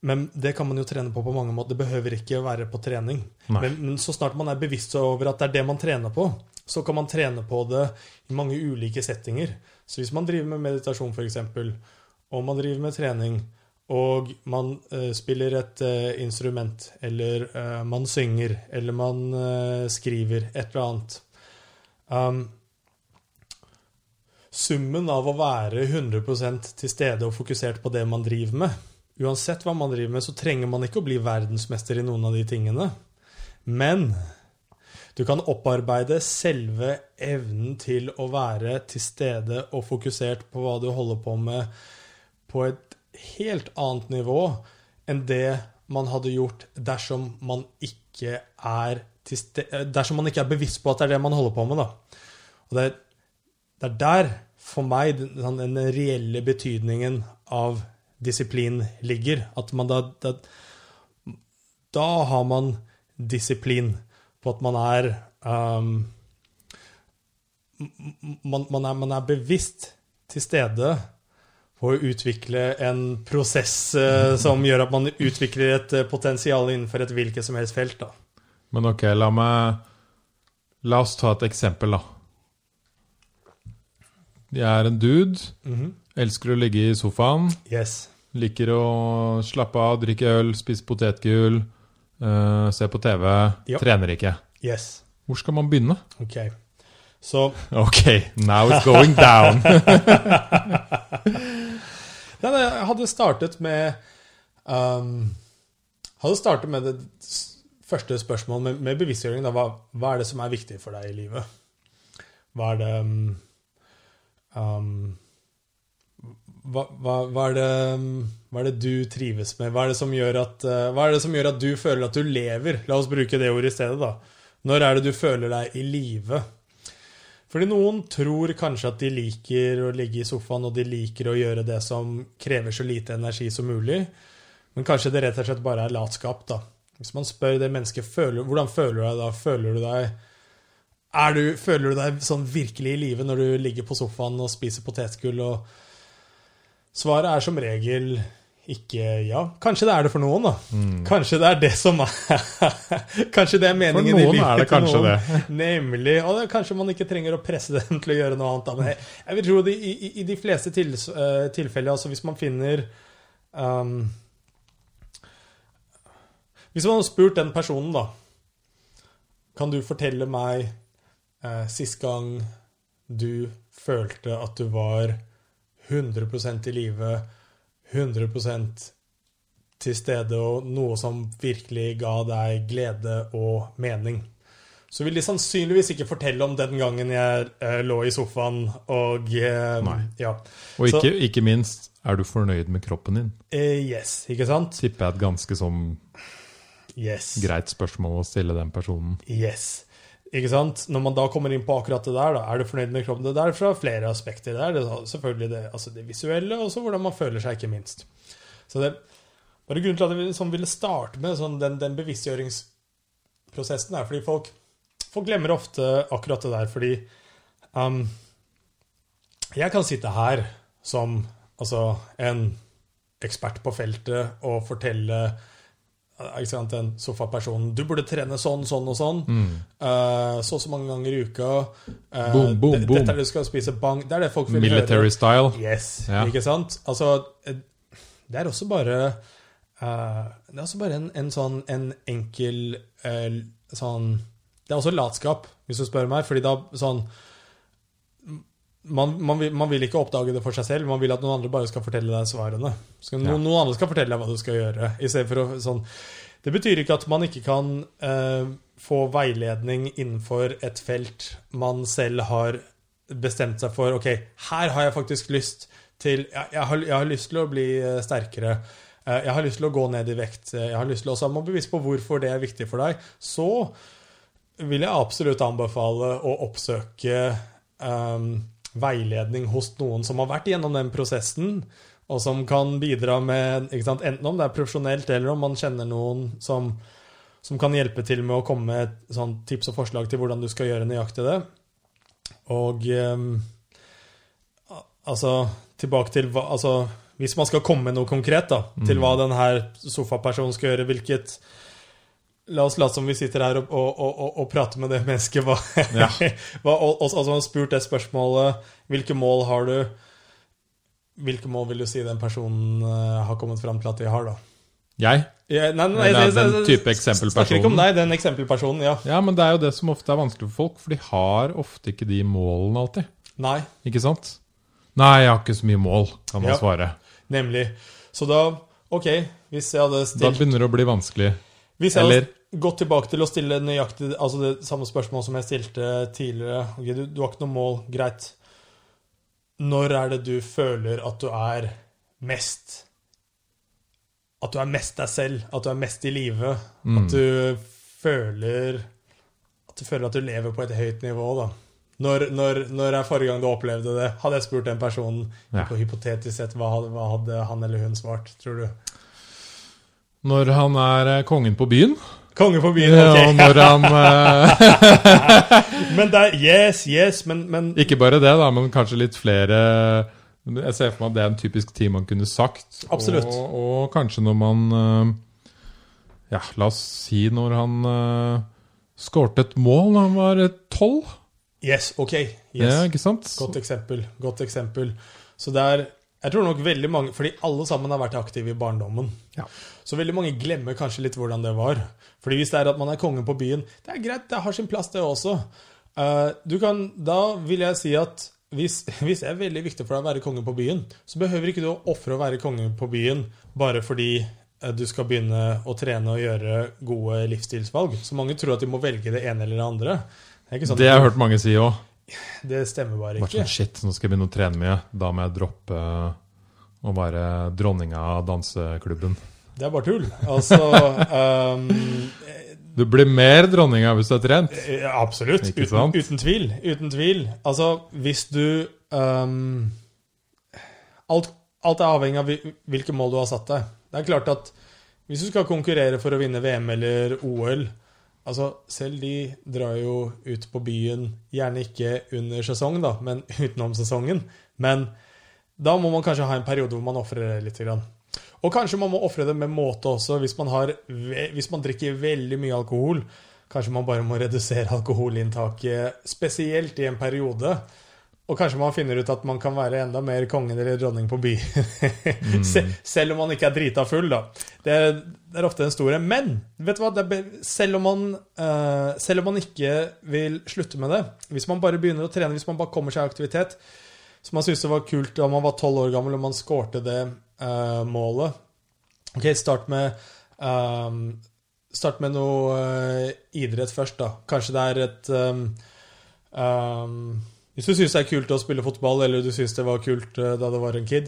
men det kan man jo trene på på mange måter. Det behøver ikke å være på trening. Men, men, så snart man er bevisst over at det er det man trener på, så kan man trene på det i mange ulike settinger. Så hvis man driver med meditasjon, f.eks., og man driver med trening, og man uh, spiller et uh, instrument, eller uh, man synger, eller man skriver et eller annet um, Summen av å være 100% til stede og fokusert på det man driver med, Uansett hva man driver med, så trenger man ikke å bli verdensmester i noen av de tingene. Men du kan opparbeide selve evnen til å være til stede og fokusert på hva du holder på med, på et helt annet nivå enn det man hadde gjort dersom man ikke er dersom man ikke er bevisst på at det er det man holder på med. Da. Og det, det er der, for meg, den, den reelle betydningen av disiplin ligger. At man da, da, da har man disiplin på at man er um, man, man, er, man, er, bevisst til stede på å utvikle en prosess uh, som gjør at man utvikler et uh, potensial innenfor et hvilket som helst felt. Da. Men ok, la meg La oss ta et eksempel, da. Jeg er en dude. Mm -hmm. Elsker å ligge i sofaen. Yes. Liker å slappe av, drikke øl, spise potetgull, uh, se på TV. Jo. Trener ikke. Yes. Hvor skal man begynne? Ok. Så Ok, now it's going down. *laughs* Jeg hadde startet med um, Hadde startet med det første spørsmålet med, med bevisstgjøring. Da. Hva, hva er det som er viktig for deg i livet? Hva er det um, um, hva, hva, er det, um, hva er det du trives med? Hva er at, uh, hva er det som gjør at du føler at du lever? La oss bruke det ordet i stedet, da. Når er det du føler deg i live? Fordi noen tror kanskje at de liker å ligge i sofaen, og de liker å gjøre det som krever så lite energi som mulig. Men kanskje det rett og slett bare er latskap, da. Hvis man spør det mennesket føler, hvordan føler du deg da, føler du deg du, Føler du deg sånn virkelig i live når du ligger på sofaen og spiser potetgull? og Svaret er som regel ikke ja. Kanskje det er det for noen, da. Kanskje det er det som er *laughs* Kanskje det er For meningen i noen livet er det kanskje det. Nemlig. Og det, kanskje man ikke trenger å presse dem til å gjøre noe annet. Da. Men jeg, jeg vil tro det i, i, i de fleste til, uh, tilfeller, altså hvis man finner um, Hvis man har spurt den personen, da Kan du fortelle meg uh, sist gang du følte at du var 100% i live, 100% til stede, og noe som virkelig ga deg glede og mening? Så vil de sannsynligvis ikke fortelle om den gangen jeg eh, lå i sofaen og eh, Nei. Ja. Og Så- ikke, ikke minst, er du fornøyd med kroppen din? Eh, yes, ikke sant? Tipper jeg et ganske sånn Yes. greit spørsmål å stille den personen. Yes. Ikke sant? Når man da kommer inn på akkurat det der, da, er du fornøyd med kroppen? Det der er fra flere aspekter. Det er selvfølgelig det, altså det visuelle, og så hvordan man føler seg, ikke minst. Så det var grunnen til at jeg sånn ville starte med sånn den, den bevisstgjøringsprosessen, er fordi folk, folk glemmer ofte akkurat det der, fordi um, jeg kan sitte her som altså, en ekspert på feltet og fortelle ikke sant, den sofapersonen Du burde trene sånn, sånn og sånn. eh, så og så mange ganger i uka. Uh, Boom, boom, boom. Dette er det du skal spise bang. Det er det folk vil Military høre. style. Yes, Ja. ikke sant? Altså, eh, det er også bare uh, Det er også bare en, en sånn en enkel eh, sånn Det er også latskap, hvis du spør meg, fordi da sånn man, man, vil, man vil ikke oppdage det for seg selv, man vil at noen andre bare skal fortelle deg svarene. Skal, Ja. noen, andre skal fortelle deg hva du skal gjøre. I for å, sånn, det betyr ikke at man ikke kan eh, få veiledning innenfor et felt man selv har bestemt seg for. Ok, her har jeg faktisk lyst til Jeg, jeg, har, jeg har lyst til å bli eh, sterkere. Eh, Jeg har lyst til å gå ned i vekt. eh, Jeg har lyst til også, Man må bevisst på hvorfor det er viktig for deg. Så vil jeg absolutt anbefale å oppsøke ehm, veiledning hos noen som har vært gjennom den prosessen, og som kan bidra med sant, Enten om det er profesjonelt, eller om man kjenner noen som, som kan hjelpe til med å komme med sånn tips og forslag til hvordan du skal gjøre nøyaktig det. Og ehm, altså Tilbake til hva Altså, hvis man skal komme med noe konkret da, til hva denne sofapersonen skal gjøre, hvilket La oss late som vi sitter her og, og, og, og, prater med det mennesket. Hva, Ja. hva, altså, har spurt det spørsmålet Hvilke mål har du? Hvilke mål vil du si den personen eh, har kommet fram til at de har, da? Jeg? Ja, nei, nei, Eller den type type Snakker ikke om eksempelpersonen. deg, den eksempelpersonen. Ja. Ja, men det er jo det som ofte er vanskelig for folk, for de har ofte ikke de målene alltid. Nei, Ikke sant? Nei, jeg har ikke så mye mål, kan man Ja. svare. nemlig. Så da Ok, hvis jeg hadde stilt Da begynner det å bli vanskelig. Hvis jeg Eller- hadde gått tilbake til å stille nøyaktig Altså det samme spørsmål som jeg stilte tidligere Ok, du, du har ikke noe mål, greit. Når er det du føler at du er mest At du er mest deg selv? At du er mest i live? Mm. At du føler At du føler at du lever på et høyt nivå, da. Når, når, når er forrige gang du opplevde det? Hadde jeg spurt den personen Ja. på hypotetisk sett, hva hadde, hva hadde han eller hun svart, tror du? Når han er eh, kongen på byen, Konge på byen, ok. Ja, når han eh, *laughs* Men det er Yes, yes, men, men Ikke bare det, da, men kanskje litt flere Jeg ser for meg at det er en typisk ting man kunne sagt. Absolutt. Og, og kanskje når man eh, Ja, la oss si når han uh, skårte et mål da han var tolv. Yes, ok. Yes. Ja, ikke sant? Godt eksempel. Godt eksempel. Så det er Jeg tror nok veldig mange Fordi alle sammen har vært aktive i barndommen. Ja. Så veldig mange glemmer kanskje litt hvordan det var. Fordi hvis det er at man er kongen på byen, det er greit, det har sin plass, det også. Eh, du kan, da vil jeg si at hvis, *laughs* hvis, det er veldig viktig for deg å være konge på byen, så behøver ikke du å ofre å være konge på byen bare fordi eh, du skal begynne å trene og gjøre gode livsstilsvalg. Så mange tror at de må velge det ene eller det andre. Det, sånn det har jeg hørt mange si òg. Det stemmer bare ikke. Sånn, shit, nå skal jeg begynne å trene mye. Da må jeg droppe å være dronninga av danseklubben. Det er bare tull. Altså um, *laughs* Du blir mer dronninga hvis du er trent. Absolutt. Uten, uten, tvil. Uten tvil. Altså, hvis du um, alt, alt, er avhengig av hvilke mål du har satt deg. Det er klart at hvis du skal konkurrere for å vinne VM eller OL Altså, selv de drar jo ut på byen, gjerne ikke under sesong, da, men *laughs* utenom sesongen. Men da må man kanskje ha en periode hvor man ofrer litt. Grann. Og kanskje man må ofre det med måte også. Hvis man, har, hvis man drikker veldig mye alkohol, kanskje man bare må redusere *laughs* alkoholinntaket, spesielt i en periode. Og kanskje man finner ut at man kan være enda mer kongen eller dronning på byen. *laughs* mm. Selv om man ikke er drita full, da. Det er, det er ofte den store. Men vet du hva? Selv, om man, uh, selv om man ikke vil slutte med det, hvis man bare begynner å trene, hvis man bare kommer seg i aktivitet, som man syntes det var kult da man var tolv år gammel og man skårte det uh, målet. Ok, start med um, Start med noe uh, idrett først, da. Kanskje det er et um, um, Hvis du syns det er kult å spille fotball, eller du syns det var kult uh, da du var en kid,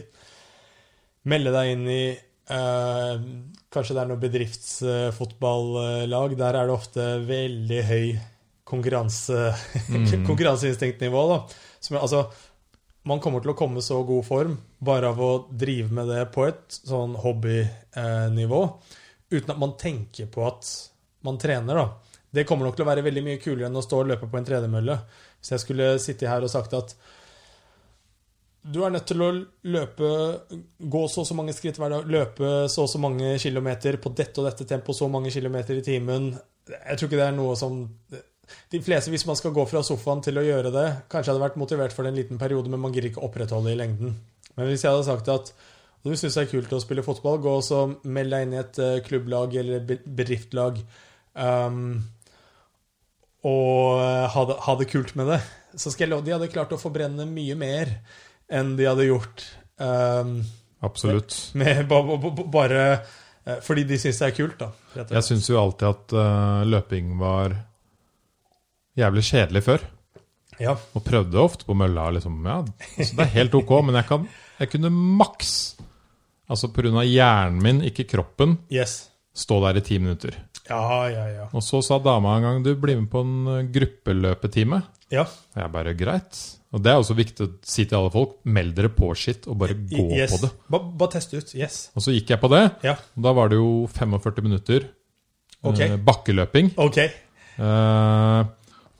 melde deg inn i Kanskje det er noe bedriftsfotballag. Der er det ofte veldig høy konkurranse, *laughs* mm. konkurranseinstinktnivå. da. Som, altså, man kommer til å komme så god form bare av å drive med det på et sånn hobbynivå, uten at man tenker på at man trener, da. Det kommer nok til å være veldig mye kulere enn å stå og løpe på en tredemølle. Hvis jeg skulle sitte her og sagt at du er nødt til å løpe, gå så og så mange skritt hver dag, løpe så og så mange kilometer på dette og dette tempoet, så mange kilometer i timen Jeg tror ikke det er noe som de fleste, hvis man skal gå fra sofaen til å gjøre det, kanskje hadde vært motivert for det en liten periode, men man gidder ikke opprettholde det i lengden. Men hvis jeg hadde sagt at du syns det er kult å spille fotball, gå og meld deg inn i et uh, klubblag eller bedriftlag um, og uh, ha, det, ha, det, kult med det, så skal jeg love de hadde klart å forbrenne mye mer enn de hadde gjort um, Absolutt. Med, med, bare uh, fordi de syns det er kult, da. Jeg syns jo alltid at løping var jævlig kjedelig før. Ja. Og prøvde ofte på mølla. Liksom, ja, altså, det er helt ok, men jeg, kan, jeg kunne maks, altså pga. hjernen min, ikke kroppen, yes. stå der i ti minutter. Ja, ja, ja. Og så sa dama en gang du blir med på en eh, gruppeløpetime. Ja. Og jeg bare greit. Og det er også viktig å si til alle folk meld dere på shit og bare gå yes. på det. Bare, bare teste ut. Yes. Og så gikk jeg på det. Ja. Og da var det jo 45 minutter okay. eh, bakkeløping. Ok. Eh,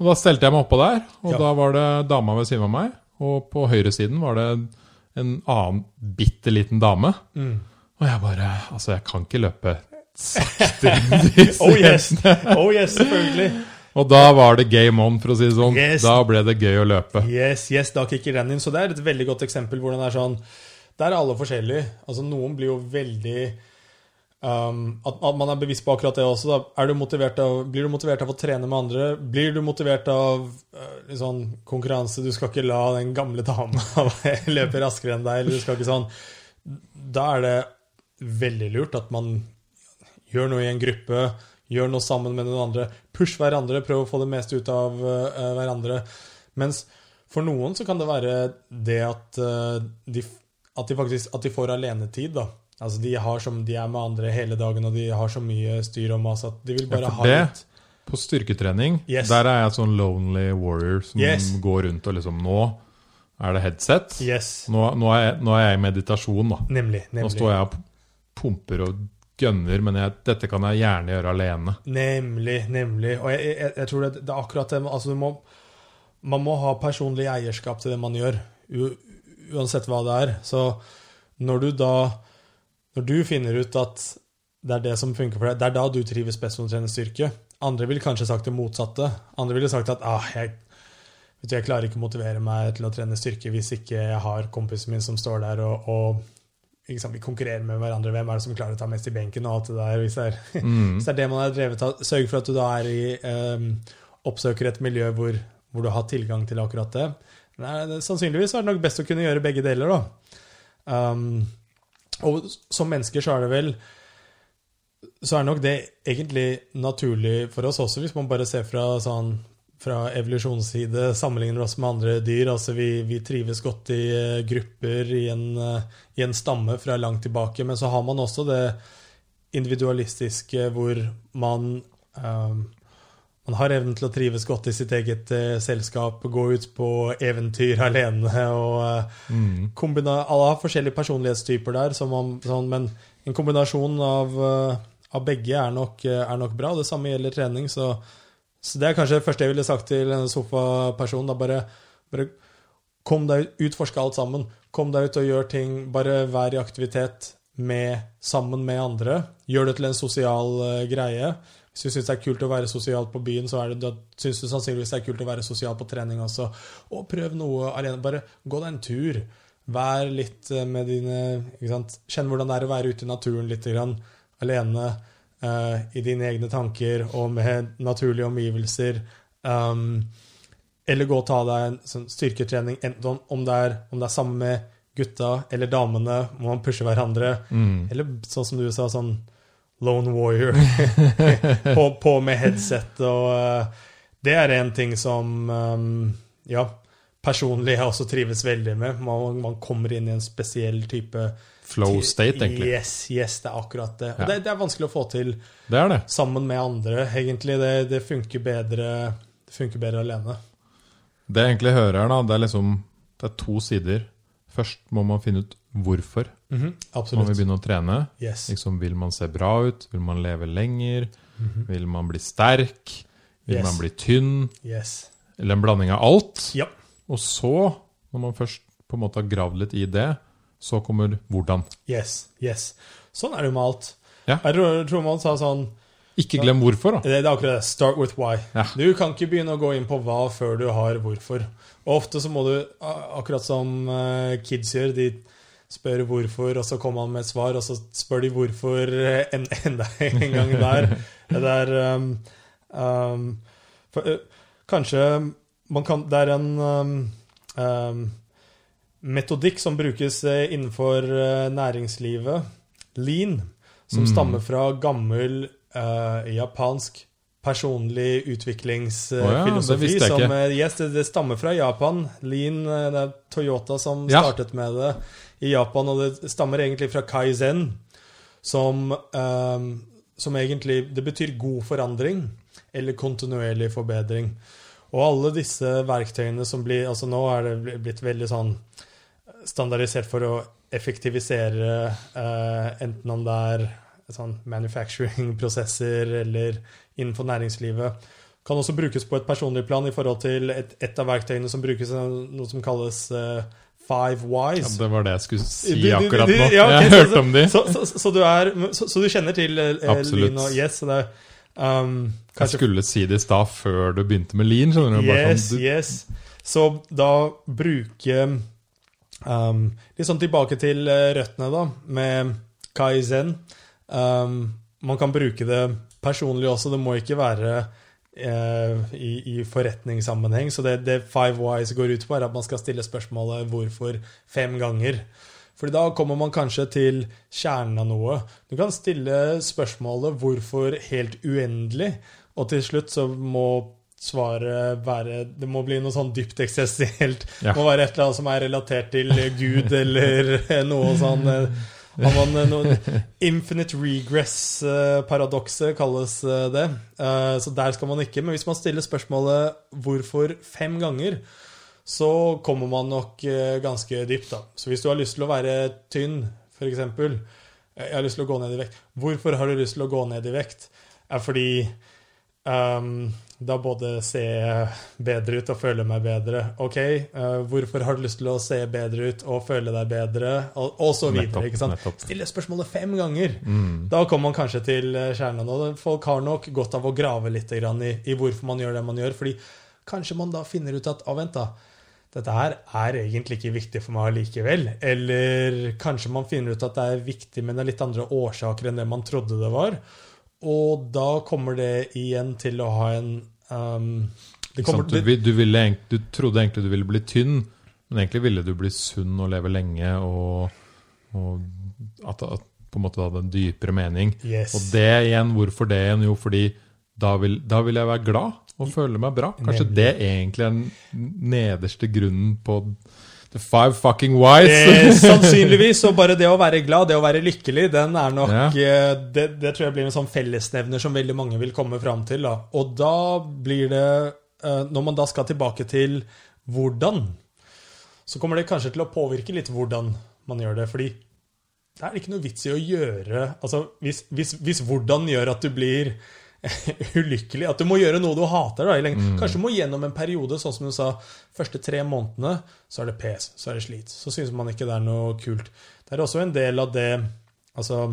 og Da stelte jeg meg oppå der, og ja. da var det dama ved siden av meg. Og på høyresiden var det en annen bitte liten dame. Mm. Og jeg bare Altså, jeg kan ikke løpe sakte *laughs* oh yes! Oh yes, selvfølgelig. Og da var det game on, for å si det sånn. Yes. Da ble det gøy å løpe. Yes, yes, da kicker den inn. Så det er et veldig godt eksempel hvordan det er sånn Der er alle forskjellige. Altså, noen blir jo veldig Um, at, at, man er bevisst på akkurat det også. Du av, blir du motivert av å trene med andre? Blir du motivert av uh, sånn konkurranse? Du skal ikke la den gamle dama *laughs* løpe raskere enn deg. Eller du skal ikke sånn Da er det veldig lurt at man gjør noe i en gruppe, gjør noe sammen med noen andre. Push hverandre, prøv å få det meste ut av uh, hverandre. Mens for noen så kan det være det at, uh, de, at de, faktisk at de får alenetid. da Altså de, som, de, er med andre hele dagen, og de har så mye styr og mas at de vil bare ja, ha litt På styrketrening, yes. der er jeg sånn lonely warrior som yes. går rundt og liksom Nå er det headset. Yes. Nå, nå, er jeg, nå, er jeg, i meditasjon, da. Nemlig, nemlig. Nå står jeg og pumper og gønner, men jeg, dette kan jeg gjerne gjøre alene. Nemlig, nemlig. Og jeg, jeg, tror det, det, er akkurat det altså må, Man må ha personlig eierskap til det man gjør, uansett hva det er. Så når du da når du finner ut at det er det som funker for deg, det er da du trives best med å trene styrke. Andre ville kanskje sagt det motsatte. Andre ville sagt at ah, jeg, du, jeg, klarer ikke å motivere meg til å trene styrke hvis ikke jeg har kompisen min som står der og, og liksom, vi konkurrerer med hverandre. Hvem er det som klarer å ta mest i benken? og alt det der. Hvis det er, *laughs* Mm. hvis det, er det man er drevet av, sørg for at du da er i um, oppsøker et miljø hvor, hvor du har tilgang til akkurat det. Nei, det. Sannsynligvis er det nok best å kunne gjøre begge deler, da. Um, og som mennesker så er det vel Så er nok det egentlig naturlig for oss også, hvis man bare ser fra sånn fra evolusjonsside sammenligner oss med andre dyr. altså Vi, vi trives godt i eh, grupper, i en, eh, i en stamme fra langt tilbake. Men så har man også det individualistiske hvor man eh, man har evnen til å trives godt i sitt eget uh, selskap, gå ut på eventyr *laughs* alene og uh, Mm. Alle har forskjellige personlighetstyper der, som om, sånn, men en kombinasjon av, uh, av begge er nok, er nok bra. Det samme gjelder trening, så, så det er kanskje det første jeg ville sagt til en sofaperson. Da bare, bare kom deg ut, utforske alt sammen. Kom deg ut og gjør ting. Bare vær i aktivitet med, sammen med andre. Gjør det til en sosial greie. Hvis du syns det er kult å være sosial på byen, så det, da syns du sannsynligvis det er kult å være sosial på trening også. Og prøv noe alene. Bare gå deg en tur. Vær litt eh, med dine ikke sant? Kjenn hvordan det er å være ute i naturen litt grann, alene Uh, i dine egne tanker og med naturlige omgivelser. Um, eller gå og ta deg en sånn styrketrening, enten om det er, om det er sammen med gutta eller damene, må man pushe hverandre. Mm. Eller sånn som du sa, sånn Lone Warrior. *laughs* på, på med headset og eh, Det er en ting som um, Ja, personlig jeg også trives veldig med. Man, man kommer inn i en spesiell type Flow state, egentlig. Yes, yes, det er akkurat det. Og Ja. det, det er vanskelig å få til Det er det. sammen med andre, egentlig. Det, det funker bedre Det funker bedre alene. Det jeg egentlig hører her, da, det er liksom Det er to sider. Først må man finne ut hvorfor Mhm, man vil begynne å trene. Yes. Liksom, vil man se bra ut? Vil man leve lenger? Mhm. Vil man bli sterk? Vil Yes. man bli tynn? Yes. Eller en blanding av alt? Ja. Og så, når man først på en måte har gravd litt i det, så kommer hvordan. Yes. Yes. Sånn er det jo med alt. Ja. Jeg tror, tror man sa sånn Ikke glem hvorfor, da. Det, det er akkurat det. Start with why. Ja. Du kan ikke begynne å gå inn på hva før du har hvorfor. Og ofte så må du, akkurat som eh, kids gjør, de spør hvorfor, og så kommer han med et svar, og så spør de hvorfor eh, en, *laughs* enda en gang der. Det er um, um, for, uh, Kanskje man kan Det er en um, um, metodikk som brukes eh, innenfor næringslivet, lean, som Mm. stammer fra gammel uh, japansk personlig utviklingsfilosofi. Oh ja, som, yes, det, det stammer fra Japan. Lean, det er Toyota som Ja. startet med det i Japan, og det stammer egentlig fra Kaizen, som, eh, som egentlig Det betyr god forandring, eller kontinuerlig forbedring. Og alle disse verktøyene som blir Altså nå er det blitt veldig sånn standardisert for å effektivisere eh, enten om det er sånn manufacturing-prosesser eller innenfor næringslivet. Kan også brukes på et personlig plan i forhold til et, et av verktøyene som brukes, eh, noe som kalles eh, Five Ja, det var det jeg skulle si akkurat nå. ja, okay, jeg har hørte om de. Så, så, så, du er, så, du kjenner til eh, Lean og Yes? Så det um, kanskje, Jeg skulle si det i stad, før du begynte med lean. skjønner du? Bare Yes, sånn, du, yes. Så da bruke um, Litt sånn tilbake til eh, røttene, da, med Kaizen. Um, man kan bruke det personlig også. Det må ikke være eh, i, i forretningssammenheng. Så det, det Five Wise går ut på, er at man skal stille spørsmålet 'hvorfor' fem ganger. Fordi da kommer man kanskje til kjernen av noe. Du kan stille spørsmålet 'hvorfor' helt uendelig, og til slutt så må svaret være Det må bli noe sånn dypt eksistensielt. Ja. Det må være et eller annet som er relatert til Gud, eller *laughs* noe sånn eh, har man noen noe Infinite regress-paradokset kalles eh, det. Eh, Så der skal man ikke. Men hvis man stiller spørsmålet 'hvorfor' fem ganger, så kommer man nok eh, ganske dypt, da. Så hvis du har lyst til å være tynn, f.eks. Jeg har lyst til å gå ned i vekt. Hvorfor har du lyst til å gå ned i vekt? Er fordi um, da både se bedre ut og føle meg bedre. Ok, uh, hvorfor har du lyst til å se bedre ut og føle deg bedre? Og, og så videre. Nettopp. Stille spørsmålet fem ganger. Mm. Da kommer man kanskje til eh, kjernen. Og folk har nok godt av å grave litt i, i hvorfor man gjør det man gjør. Fordi kanskje man da finner ut at ah, vent da, dette her er egentlig ikke viktig for meg likevel. Eller kanskje man finner ut at det er viktig, men det er litt andre årsaker enn det man trodde det var. Og da kommer det igjen til å ha en um, det kommer, du, du, ville, du, trodde egentlig du ville bli tynn, men egentlig ville du bli sunn og leve lenge. Og, og at det på en måte hadde en dypere mening. Yes. Og det igjen, hvorfor det igjen? Jo, fordi da vil, da vil jeg være glad og føle meg bra. Kanskje Nemlig. det egentlig er den nederste grunnen på The five fucking whys. Eh, *laughs* sannsynligvis. Og bare det å være glad, det å være lykkelig, den er nok. Eh, det, det, tror jeg blir en sånn fellesnevner som veldig mange vil komme fram til. Da. Og da blir det eh, Når man da skal tilbake til hvordan, så kommer det kanskje til å påvirke litt hvordan man gjør det. Fordi det er ikke noe vits i å gjøre Altså, hvis, hvis, hvis hvordan gjør at du blir *laughs* ulykkelig. At du må gjøre noe du hater. Da, mm. Kanskje du må gjennom en periode, sånn som du sa, første tre månedene, så er det pes, så er det slit. Så syns man ikke det er noe kult. Det er også en del av det Altså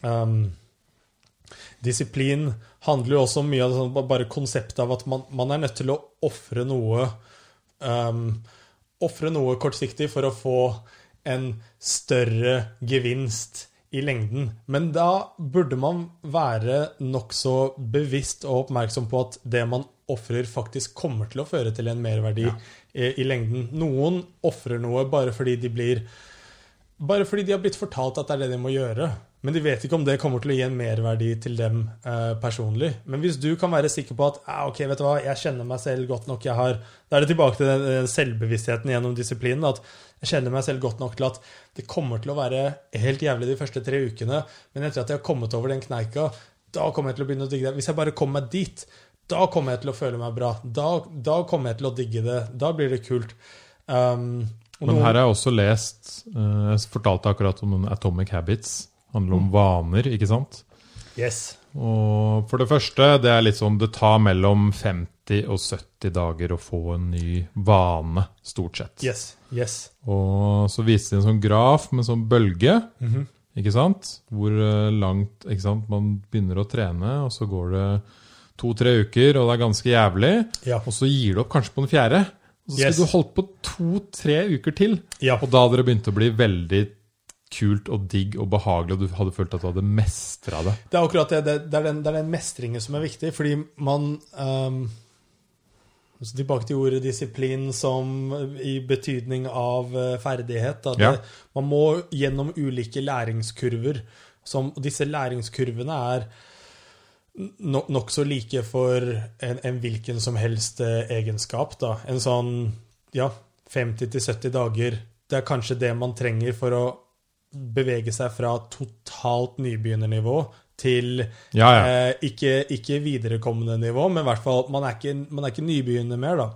um, Disiplin handler jo også mye av sånn, bare konseptet av at man, man er nødt til å ofre noe um, Ofre noe kortsiktig for å få en større gevinst i lengden. Men da burde man være nokså bevisst og oppmerksom på at det man ofrer, faktisk kommer til å føre til en merverdi ja. i, i, lengden. Noen ofrer noe bare fordi de blir Bare fordi de har blitt fortalt at det er det de må gjøre. Men de vet ikke om det kommer til å gi en merverdi til dem eh, personlig. Men hvis du kan være sikker på at ah, ok, vet du hva, jeg kjenner meg selv godt nok jeg har, Da er det tilbake til den selvbevisstheten gjennom disiplinen. at jeg kjenner meg selv godt nok til at det kommer til å være helt jævlig de første tre ukene, men etter at jeg har kommet over den kneika, da kommer jeg til å begynne å digge det. Hvis jeg bare kommer meg dit, da kommer jeg til å føle meg bra. Da, da kommer jeg til å digge det. Da blir det kult. Um, men her har jeg også lest uh, Jeg fortalte akkurat om Atomic Habits. Handler om vaner, ikke sant? Yes. Og for det første, det er litt sånn Det tar mellom 50 og 70 dager å få en ny vane, stort sett. Yes, yes. Og så viste de en sånn graf med en sånn bølge, mm -hmm. ikke sant? Hvor eh, langt ikke sant? man begynner å trene, og så går det to-tre uker, og det er ganske jævlig. Ja. Og så gir du opp kanskje på den fjerde. Og så skal yes. du holdt på to-tre uker til. Ja. Og da hadde det begynt å bli veldig kult og digg og behagelig, og du hadde følt at du hadde mestra det. Det er akkurat det. Det er den, det er den mestringen som er viktig, fordi man um, Tilbake til ordet disiplin som i betydning av ferdighet. ferdighet. Det, ja. Man må gjennom ulike læringskurver. Som, disse læringskurvene er nokså like for en, en, hvilken som helst eh, egenskap. Da. En sånn ja, 50-70 dager. Det er kanskje det man trenger for å bevege seg fra totalt nybegynnernivå til ja, ja. Eh, ikke, ikke, viderekommende nivå, men i hvert fall man er ikke, man er ikke nybegynner mer, da.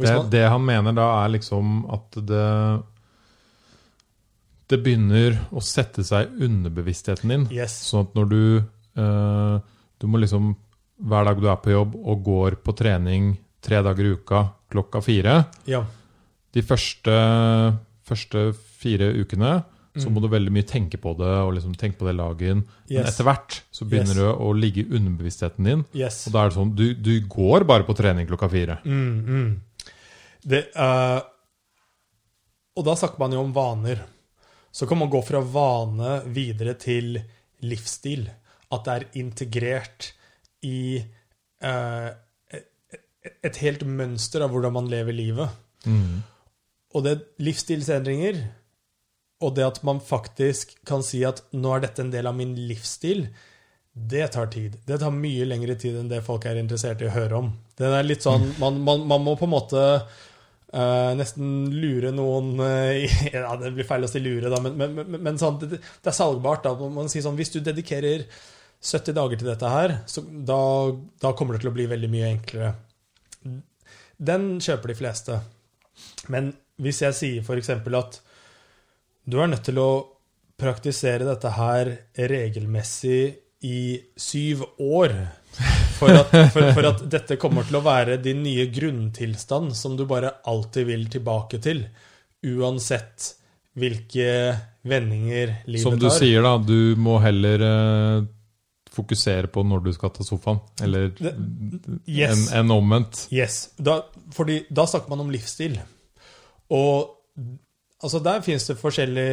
Det, man, det, han mener da, er liksom at det Det begynner å sette seg underbevisstheten din. Yes. Sånn at når du eh, Du må liksom Hver dag du er på jobb og går på trening tre dager i uka klokka fire ja. De første, første fire ukene så må mm. du veldig mye tenke på det og liksom tenke på det lagen. Yes. Men etter hvert så begynner yes. det å ligge i underbevisstheten din. Yes. Og da er det sånn du, du, går bare på trening klokka fire. Mm, mm. Det, uh, og da snakker man jo om vaner. Så kan man gå fra vane videre til livsstil. At det er integrert i uh, et helt mønster av hvordan man lever livet. Mm. Og det livsstilsendringer og det at man faktisk kan si at nå er dette en del av min livsstil, det tar tid. Det tar mye lengre tid enn det folk er interessert i å høre om. Det er litt sånn, Man, man, man må på en måte uh, nesten lure noen *laughs* uh, Ja, det blir feil å si lure, da, men, men, men, men sånn, det, det, er salgbart. da, Man sier sånn, Hvis du dedikerer 70 dager til dette her, så da, da kommer det til å bli veldig mye enklere. Den kjøper de fleste. Men hvis jeg sier f.eks. at du er nødt til å praktisere dette her regelmessig i syv år. For at, for, for at, dette kommer til å være din nye grunntilstand som du bare alltid vil tilbake til. Uansett hvilke vendinger livet tar. Som du tar. sier, da. Du må heller uh, fokusere på når du skal ta sofaen. Eller yes. en, en omvendt. Yes. Da, fordi da snakker man om livsstil. Og altså der finnes det forskjellig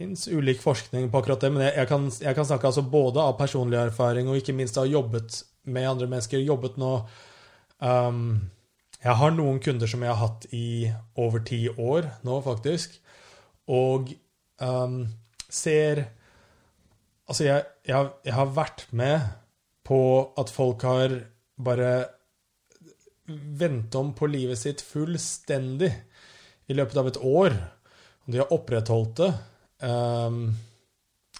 fins ulik forskning på akkurat det, men jeg, jeg, kan, jeg kan, snakke altså både av personlig erfaring og ikke minst av jobbet med andre mennesker. Jobbet nå um, Jeg har noen kunder som jeg har hatt i over ti år nå, faktisk, og um, ser Altså, jeg, jeg, har vært med på at folk har bare vendt om på livet sitt fullstendig i løpet av et år. Og de har opprettholdt det um,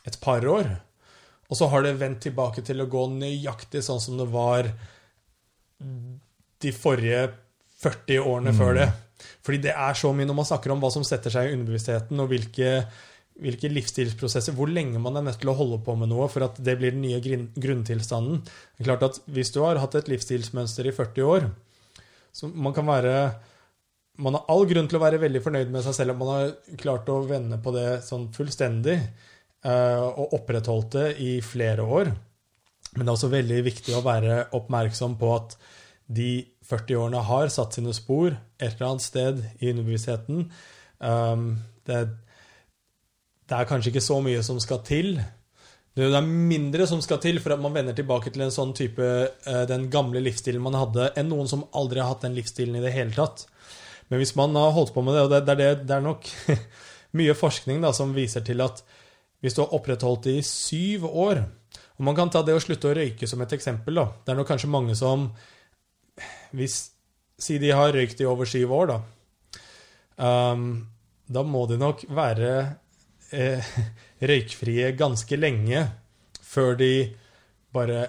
et par år. Og så har det vendt tilbake til å gå nøyaktig sånn som det var de forrige 40 årene mm. før det. Fordi det er så mye når man snakker om hva som setter seg i underbevisstheten, og hvilke hvilke livsstilsprosesser, hvor lenge man er nødt til å holde på med noe for at det blir den nye grunntilstanden. Det er klart at Hvis du har hatt et livsstilsmønster i 40 år så Man kan være man har all grunn til å være veldig fornøyd med seg selv om man har klart å vende på det sånn fullstendig uh, og opprettholdt det i flere år. Men det er også veldig viktig å være oppmerksom på at de 40 årene har satt sine spor et eller annet sted i underbevisstheten. Um, det det er kanskje ikke så mye som skal til. Det er mindre som skal til for at man vender tilbake til en sånn type eh, den gamle livsstilen man hadde, enn noen som aldri har hatt den livsstilen i det hele tatt. Men hvis man har holdt på med det, og det, det, det er, nok *laughs* mye forskning da, som viser til at hvis du har opprettholdt det i syv år Og man kan ta det å slutte å røyke som et eksempel. da. Det er nok kanskje mange som hvis, Si de har røykt i over syv år, da. Um, da må de nok være eh, *laughs* røykfrie ganske lenge før de bare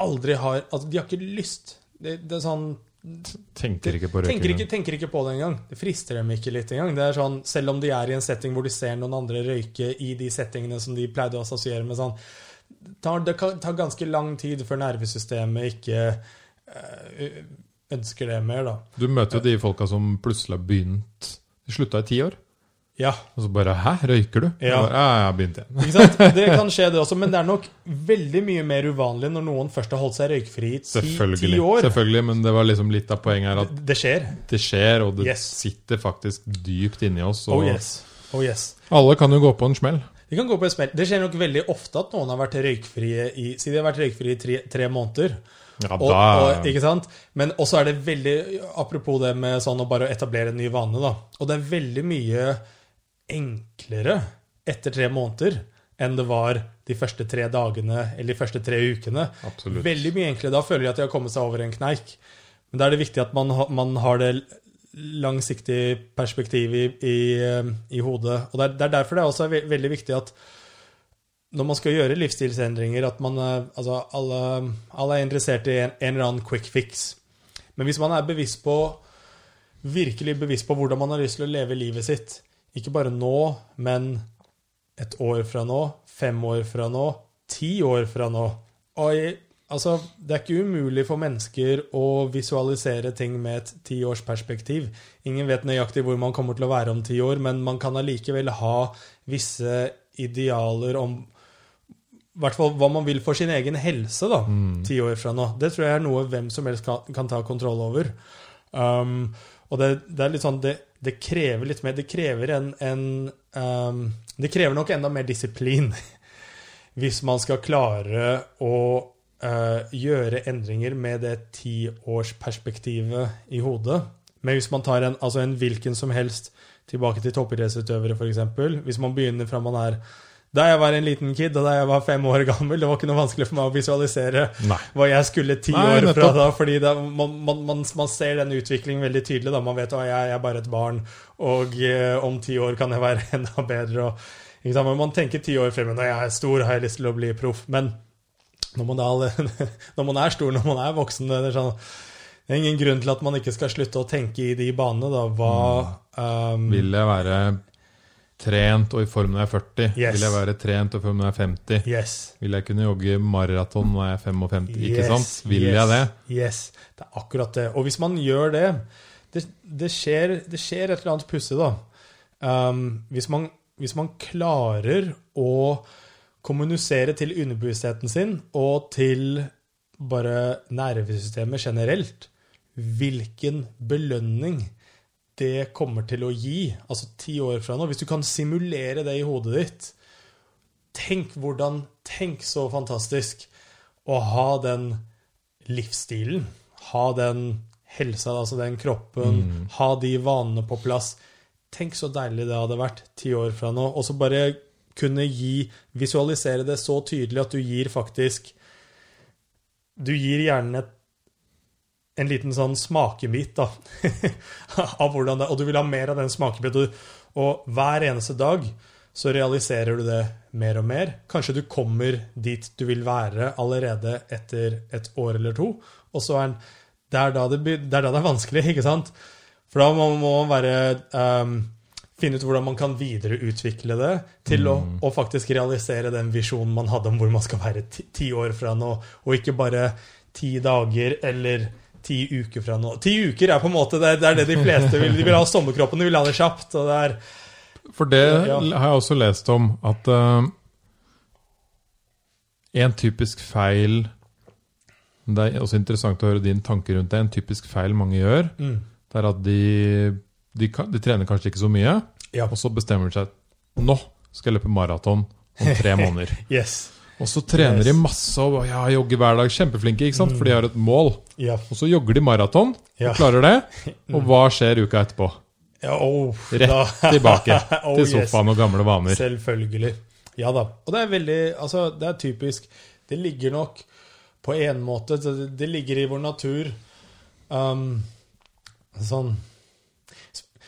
aldri har Altså, de har ikke lyst. Det, det er sånn Tenker ikke på røyking. Tenker, tenker ikke, på det engang. Det frister dem ikke litt engang. Det er sånn, selv om de er i en setting hvor de ser noen andre røyke i de settingene som de pleide å assosiere med sånn tar, Det tar ganske lang tid før nervesystemet ikke øh, ønsker det mer, da. Du møter jo de folka som plutselig har begynt De slutta i ti år. Ja. Og så bare 'hæ, røyker du?' Ja, bare, ja jeg har begynt igjen. Ikke sant? Det kan skje, det også, men det er nok veldig mye mer uvanlig når noen først har holdt seg røykfri i ti, ti år. Selvfølgelig, men det var liksom litt av poenget her at det skjer. Det skjer, og det yes. sitter faktisk dypt inni oss. Oh yes. Oh yes. Alle kan jo gå på en smell. De kan gå på en smell. Det skjer nok veldig ofte at noen har vært røykfrie i Si de har vært røykfrie i tre, tre måneder. Ja, og, og, ikke sant? Men også er det veldig Apropos det med sånn å bare etablere en ny vane, da. Og det er veldig mye enklere etter tre måneder enn det var de første tre dagene eller de første tre ukene. Absolutt. Veldig mye enklere. Da føler jeg at de har kommet seg over en kneik. Men da er det viktig at man, man har det langsiktige perspektivet i, i, eh, i, hodet. Og det er, er, derfor det er også veldig viktig at når man skal gjøre livsstilsendringer, at man eh, Altså, alle, alle er interessert i en, en, eller annen quick fix. Men hvis man er bevisst på virkelig bevisst på hvordan man har lyst til å leve livet sitt, ikke bare nå, men et år fra nå, fem år fra nå, ti år fra nå. Og altså, det er ikke umulig for mennesker å visualisere ting med et tiårsperspektiv. Ingen vet nøyaktig hvor man kommer til å være om ti år, men man kan allikevel ha visse idealer om i hvert fall hva man vil for sin egen helse da, mm. ti år fra nå. Det tror jeg er noe hvem som helst kan, kan ta kontroll over. Um, og det, det, er litt sånn det, det krever litt mer Det krever en, en um, Det krever nok enda mer disiplin *laughs* hvis man skal klare å uh, gjøre endringer med det tiårsperspektivet i hodet. Men hvis man tar en, altså en hvilken som helst tilbake til toppidrettsutøvere, f.eks. Hvis man begynner fra man er da jeg var en liten kid, og da jeg var fem år gammel, det var ikke noe vanskelig for meg å visualisere Nei. hva jeg skulle ti Nei, år fra da. fordi da, man, man, man, man, ser den utviklingen veldig tydelig. da Man vet at jeg, jeg er bare et barn, og eh, om ti år kan jeg være *laughs* enda bedre. Og, man tenker ti år frem. Når jeg er stor, har jeg lyst til å bli proff. Men når man, er, *laughs* når man er stor, når man er voksen det er, sånn, det er ingen grunn til at man ikke skal slutte å tenke i de banene. da Hva um, Vil jeg være trent og i form når jeg er 40? Yes. Vil jeg være trent og i form når jeg er 50? Yes. Vil jeg kunne jogge maraton når jeg er 55? Yes. Ikke sant? Vil yes. jeg det? Yes, det er akkurat det. Og hvis man gjør det Det, det, skjer, det skjer, et eller annet pussig, da. Um, hvis, man, hvis man klarer å kommunisere til underbevisstheten sin og til bare nervesystemet generelt hvilken belønning det kommer til å gi, altså ti år fra nå Hvis du kan simulere det i hodet ditt Tenk hvordan Tenk så fantastisk å ha den livsstilen. Ha den helsa, altså den kroppen. Ha de vanene på plass. Tenk så deilig det hadde vært ti år fra nå. Og så bare kunne gi Visualisere det så tydelig at du gir faktisk Du gir hjernen et en liten sånn smakebit da, *laughs* av hvordan det Og du vil ha mer av den smakebiten. Og hver eneste dag så realiserer du det mer og mer. Kanskje du kommer dit du vil være allerede etter et år eller to. Og så er det er da det, det er da det er vanskelig, *laughs* ikke sant? For da må man være um, finne ut hvordan man kan videreutvikle det til å, å faktisk realisere den visjonen man hadde om hvor man skal være ti, ti år fra nå, og ikke bare ti dager eller ti uker fra nå. Ti uker er på en måte det, det er det de fleste vil. De vil ha sommerkroppen, de vil ha det kjapt. og det er For det Ja. har jeg også lest om, at uh, en typisk feil Det er også interessant å høre din tanke rundt det. En typisk feil mange gjør, mm, det er at de, de, de trener kanskje ikke så mye, Ja. og så bestemmer de seg Nå skal jeg løpe maraton om tre *laughs* måneder. Yes. Og så trener Yes. de masse og ja, jogger hver dag. Kjempeflinke, ikke sant? for de har et mål. Ja. Og så jogger de maraton og klarer det. *laughs* Og hva skjer uka etterpå? ja oh, Rett tilbake *laughs* Oh, til yes. sofaen og gamle vaner. Selvfølgelig. Ja da. Og det er veldig Altså, det er typisk. Det ligger nok på en måte Det, ligger i vår natur um, Sånn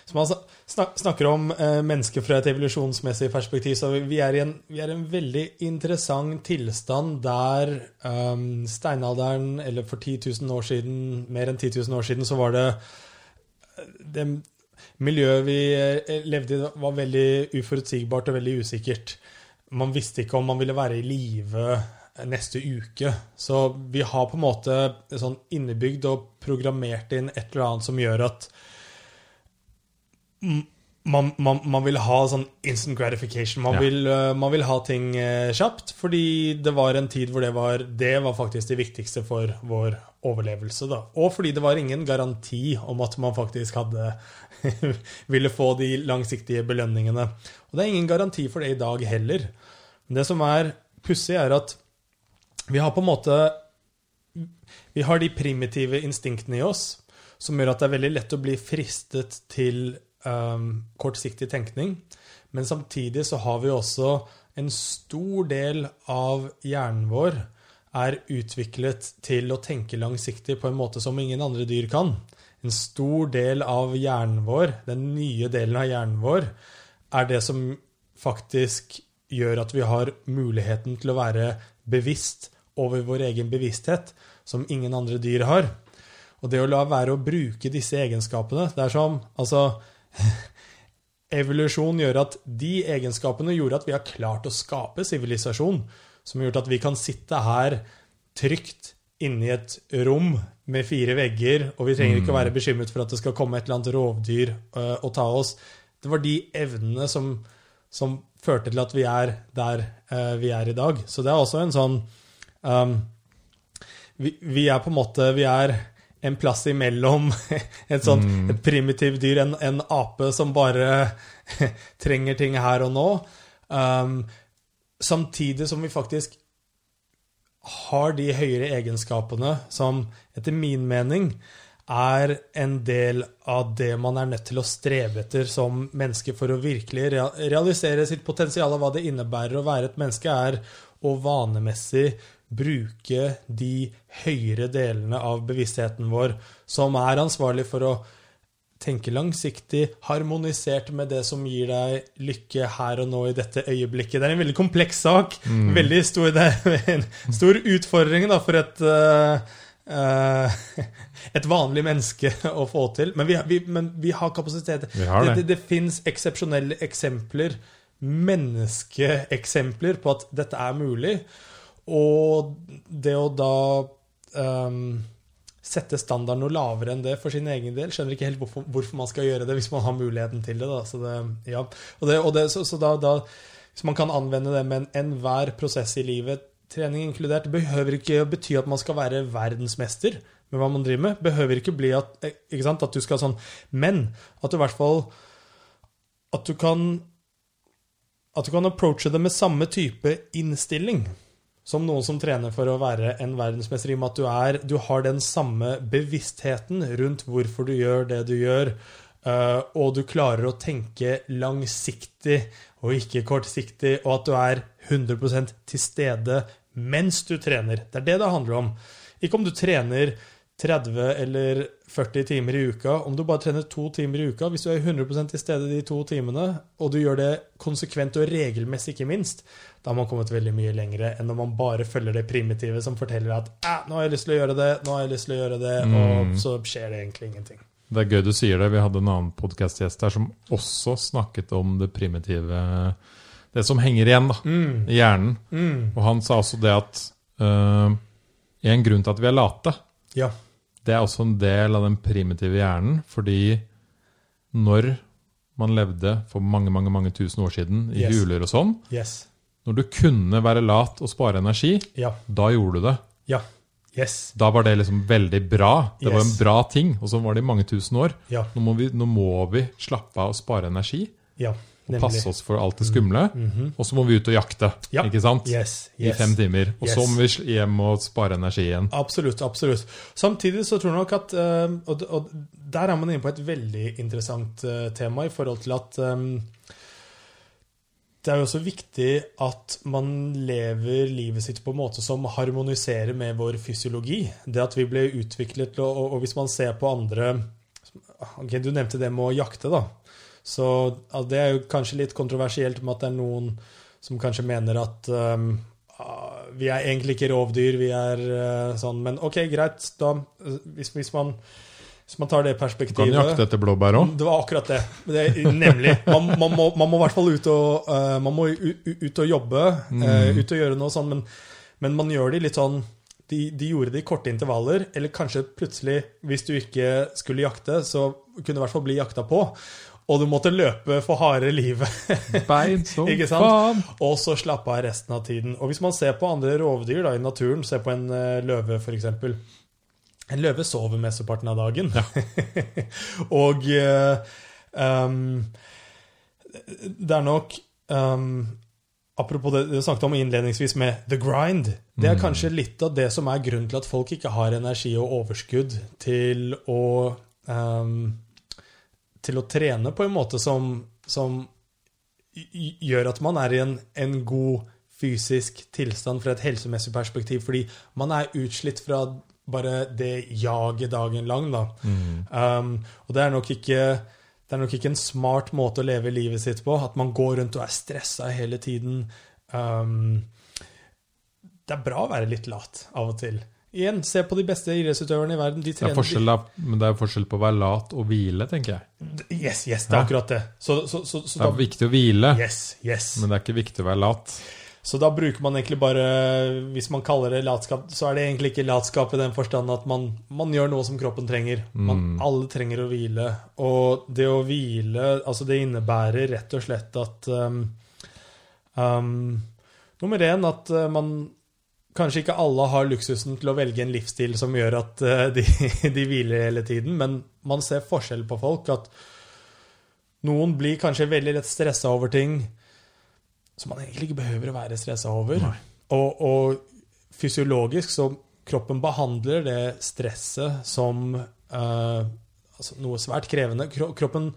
Som snak- snakker om eh, mennesker fra et evolusjonsmessig perspektiv, så vi er i en, er i en veldig interessant tilstand der um, steinalderen, eller for 10 000 år siden, mer enn 10 000 år siden, så var det det miljøet vi eh, levde i, var veldig uforutsigbart og veldig usikkert. Man visste ikke om man ville være i live neste uke. Så vi har på en måte sånn innebygd og programmert inn et eller annet som gjør at man, man, man vil ha sånn instant gratification. Man, Ja. vil, eh, man vil ha ting eh, kjapt, fordi det var en tid hvor det var, det var faktisk det viktigste for vår overlevelse. Da. Og fordi det var ingen garanti om at man faktisk hadde *laughs* ville få de langsiktige belønningene. Og det er ingen garanti for det i dag heller. Men det som er pussig, er at vi har på en måte Vi har de primitive instinktene i oss som gjør at det er veldig lett å bli fristet til um, kortsiktig tenkning. Men samtidig så har vi også en stor del av hjernen vår er utviklet til å tenke langsiktig på en måte som ingen andre dyr kan. En stor del av hjernen vår, den nye delen av hjernen vår, er det som faktisk gjør at vi har muligheten til å være bevisst over vår egen bevissthet, som ingen andre dyr har. Og det å la være å bruke disse egenskapene Det er som Altså *laughs* Evolusjon gjør at de egenskapene gjorde at vi har klart å skape sivilisasjon. Som har gjort at vi kan sitte her trygt inne i et rom med fire vegger, og vi trenger ikke å være bekymret for at det skal komme et eller annet rovdyr uh, og ta oss. Det var de evnene som, som førte til at vi er der uh, vi er i dag. Så det er også en sånn um, vi, vi er på en måte Vi er en plass imellom *laughs* et sånn et primitivt dyr, en, en ape som bare *laughs* trenger ting her og nå. Um, samtidig som vi faktisk har de høyere egenskapene som etter min mening er en del av det man er nødt til å strebe etter som menneske for å virkelig realisere sitt potensial av hva det innebærer å være et menneske, er å vanemessig bruke de høyere delene av bevisstheten vår som er ansvarlig for å tenke langsiktig, harmonisert med det som gir deg lykke her og nå i dette øyeblikket. Det er en veldig kompleks sak. Veldig stor, det en stor utfordring da, for et uh, *laughs* et vanlig menneske å få til. Men vi, vi, men vi har kapasitet. Vi har det. Det, det, det fins eksepsjonelle eksempler, menneskeeksempler, på at dette er mulig. Og det å da um, sette standarden noe lavere enn det for sin egen del. Skjønner ikke helt hvorfor, hvorfor man skal gjøre det hvis man har muligheten til det. Så, da, hvis man kan anvende det med en- enhver prosess i livet, trening inkludert, behøver ikke bety at man skal være verdensmester, med hva man driver med. Behøver ikke bli at, eh, ikke sant, at du skal sånn Men at du i hvert fall At du kan At du kan approache det med samme type innstilling som noen som trener for å være en verdensmester, i og med at du, er, du har den samme bevisstheten rundt hvorfor du gjør det du gjør, uh, og du klarer å tenke langsiktig og ikke kortsiktig, og at du er 100% til stede mens du trener. Det er det det handler om. Ikke om du trener 30 eller 40 timer i uka. Om du bare trener to timer i uka, hvis du er 100 til stede de to timene, og du gjør det konsekvent og regelmessig, ikke minst, da har man kommet veldig mye lenger enn når man bare følger det primitive som forteller at 'nå har jeg lyst til å gjøre det', 'nå har jeg lyst til å gjøre det', mm. og så skjer det egentlig ingenting. Det er gøy du sier det. Vi hadde en annen podkastgjest her som også snakket om det primitive Det som henger igjen da, mm. i hjernen. Mm. Og han sa også det at uh, en grunn til at vi er late, ja det er også en del av den primitive hjernen, fordi når man levde for mange mange, mange tusen år siden i yes. huler og sånn yes. Når du kunne være lat og spare energi, ja. da gjorde du det. Ja. Yes. Da var det liksom veldig bra. Det var en bra ting. Og så var det i mange tusen år. Ja. Nå, må vi, nå, må vi, slappe av og spare energi. Ja og passe oss for alt det skumle. Mm -hmm. Og så må vi ut og jakte ja. ikke sant? Yes, yes. i fem timer. Og yes. så må vi hjem og spare energi igjen. Absolutt. absolutt. Samtidig så tror jeg nok at uh, og, og, der er man inne på et veldig interessant uh, tema i forhold til at um, det er jo også viktig at man lever livet sitt på en måte som harmoniserer med vår fysiologi. Det at vi ble utviklet, og, og hvis man ser på andre okay, Du nevnte det med å jakte, da. Så altså, det er jo kanskje litt kontroversielt med at det er noen som kanskje mener at um, vi er egentlig ikke rovdyr, vi er uh, sånn Men OK, greit, da Hvis, hvis, man, hvis man tar det perspektivet Du kan jakte etter blåbær òg? Det var akkurat det. det nemlig. Man, man, må, man, må, i hvert fall ut og, uh, man må ut, og jobbe, uh, ut og gjøre noe sånn, men, men man gjør det litt sånn de, de, gjorde det i korte intervaller, eller kanskje plutselig, hvis du ikke skulle jakte, så kunne du i hvert fall bli jakta på og du måtte løpe for harde livet. *laughs* Bein som faen! Og så slappe av resten av tiden. Og hvis man ser på andre rovdyr da, i naturen, se på en uh, løve f.eks. En løve sover mesteparten av dagen. Ja. *laughs* og uh, um, det er nok um, Apropos det du snakket om innledningsvis med the grind. Det er mm. kanskje litt av det som er grunnen til at folk ikke har energi og overskudd til å um, til å trene på en måte som, som gjør at man er i en, en, god fysisk tilstand fra et helsemessig perspektiv, fordi man er utslitt fra bare det jaget dagen lang. Da. Mm. Um, og det er nok ikke det er nok ikke en smart måte å leve livet sitt på. At man går rundt og er stressa hele tiden. Um, det er bra å være litt lat av og til. Igjen, se på de beste idrettsutøverne i verden. De det er men det er forskjell på å være lat og hvile, tenker jeg. Yes, yes, det er akkurat det. Så, så, så, det er da, viktig å hvile, yes, yes. men det er ikke viktig å være lat. Så da bruker man egentlig bare Hvis man kaller det latskap, så er det egentlig ikke latskap i den forstand at man, man gjør noe som kroppen trenger. Man, mm. Alle trenger å hvile. Og det å hvile, altså det innebærer rett og slett at um, um, Nummer én at uh, man Kanskje ikke alle har luksusen til å velge en livsstil som gjør at uh, de, *laughs* de, hviler hele tiden, men man ser forskjell på folk. At noen blir kanskje veldig lett stressa over ting som man egentlig ikke behøver å være stressa over. Og, og, fysiologisk så kroppen behandler det stresset som uh, altså noe svært krevende. Kroppen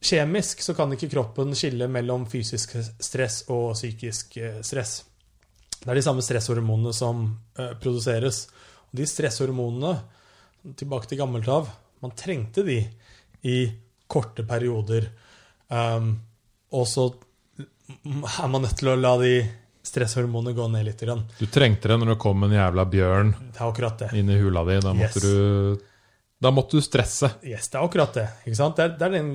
Kjemisk så kan ikke kroppen skille mellom fysisk stress og psykisk eh, stress. Det er de samme stresshormonene som uh, produseres. Og de stresshormonene, tilbake til gammelt av, man trengte de i korte perioder. Um, og så er man nødt til å la de stresshormonene gå ned litt. Grann. Du trengte det når det kom en jævla bjørn det akkurat det. inn i hula di. Da måtte, yes. du, da måtte du stresse. Yes, det er akkurat det. Det er, det er den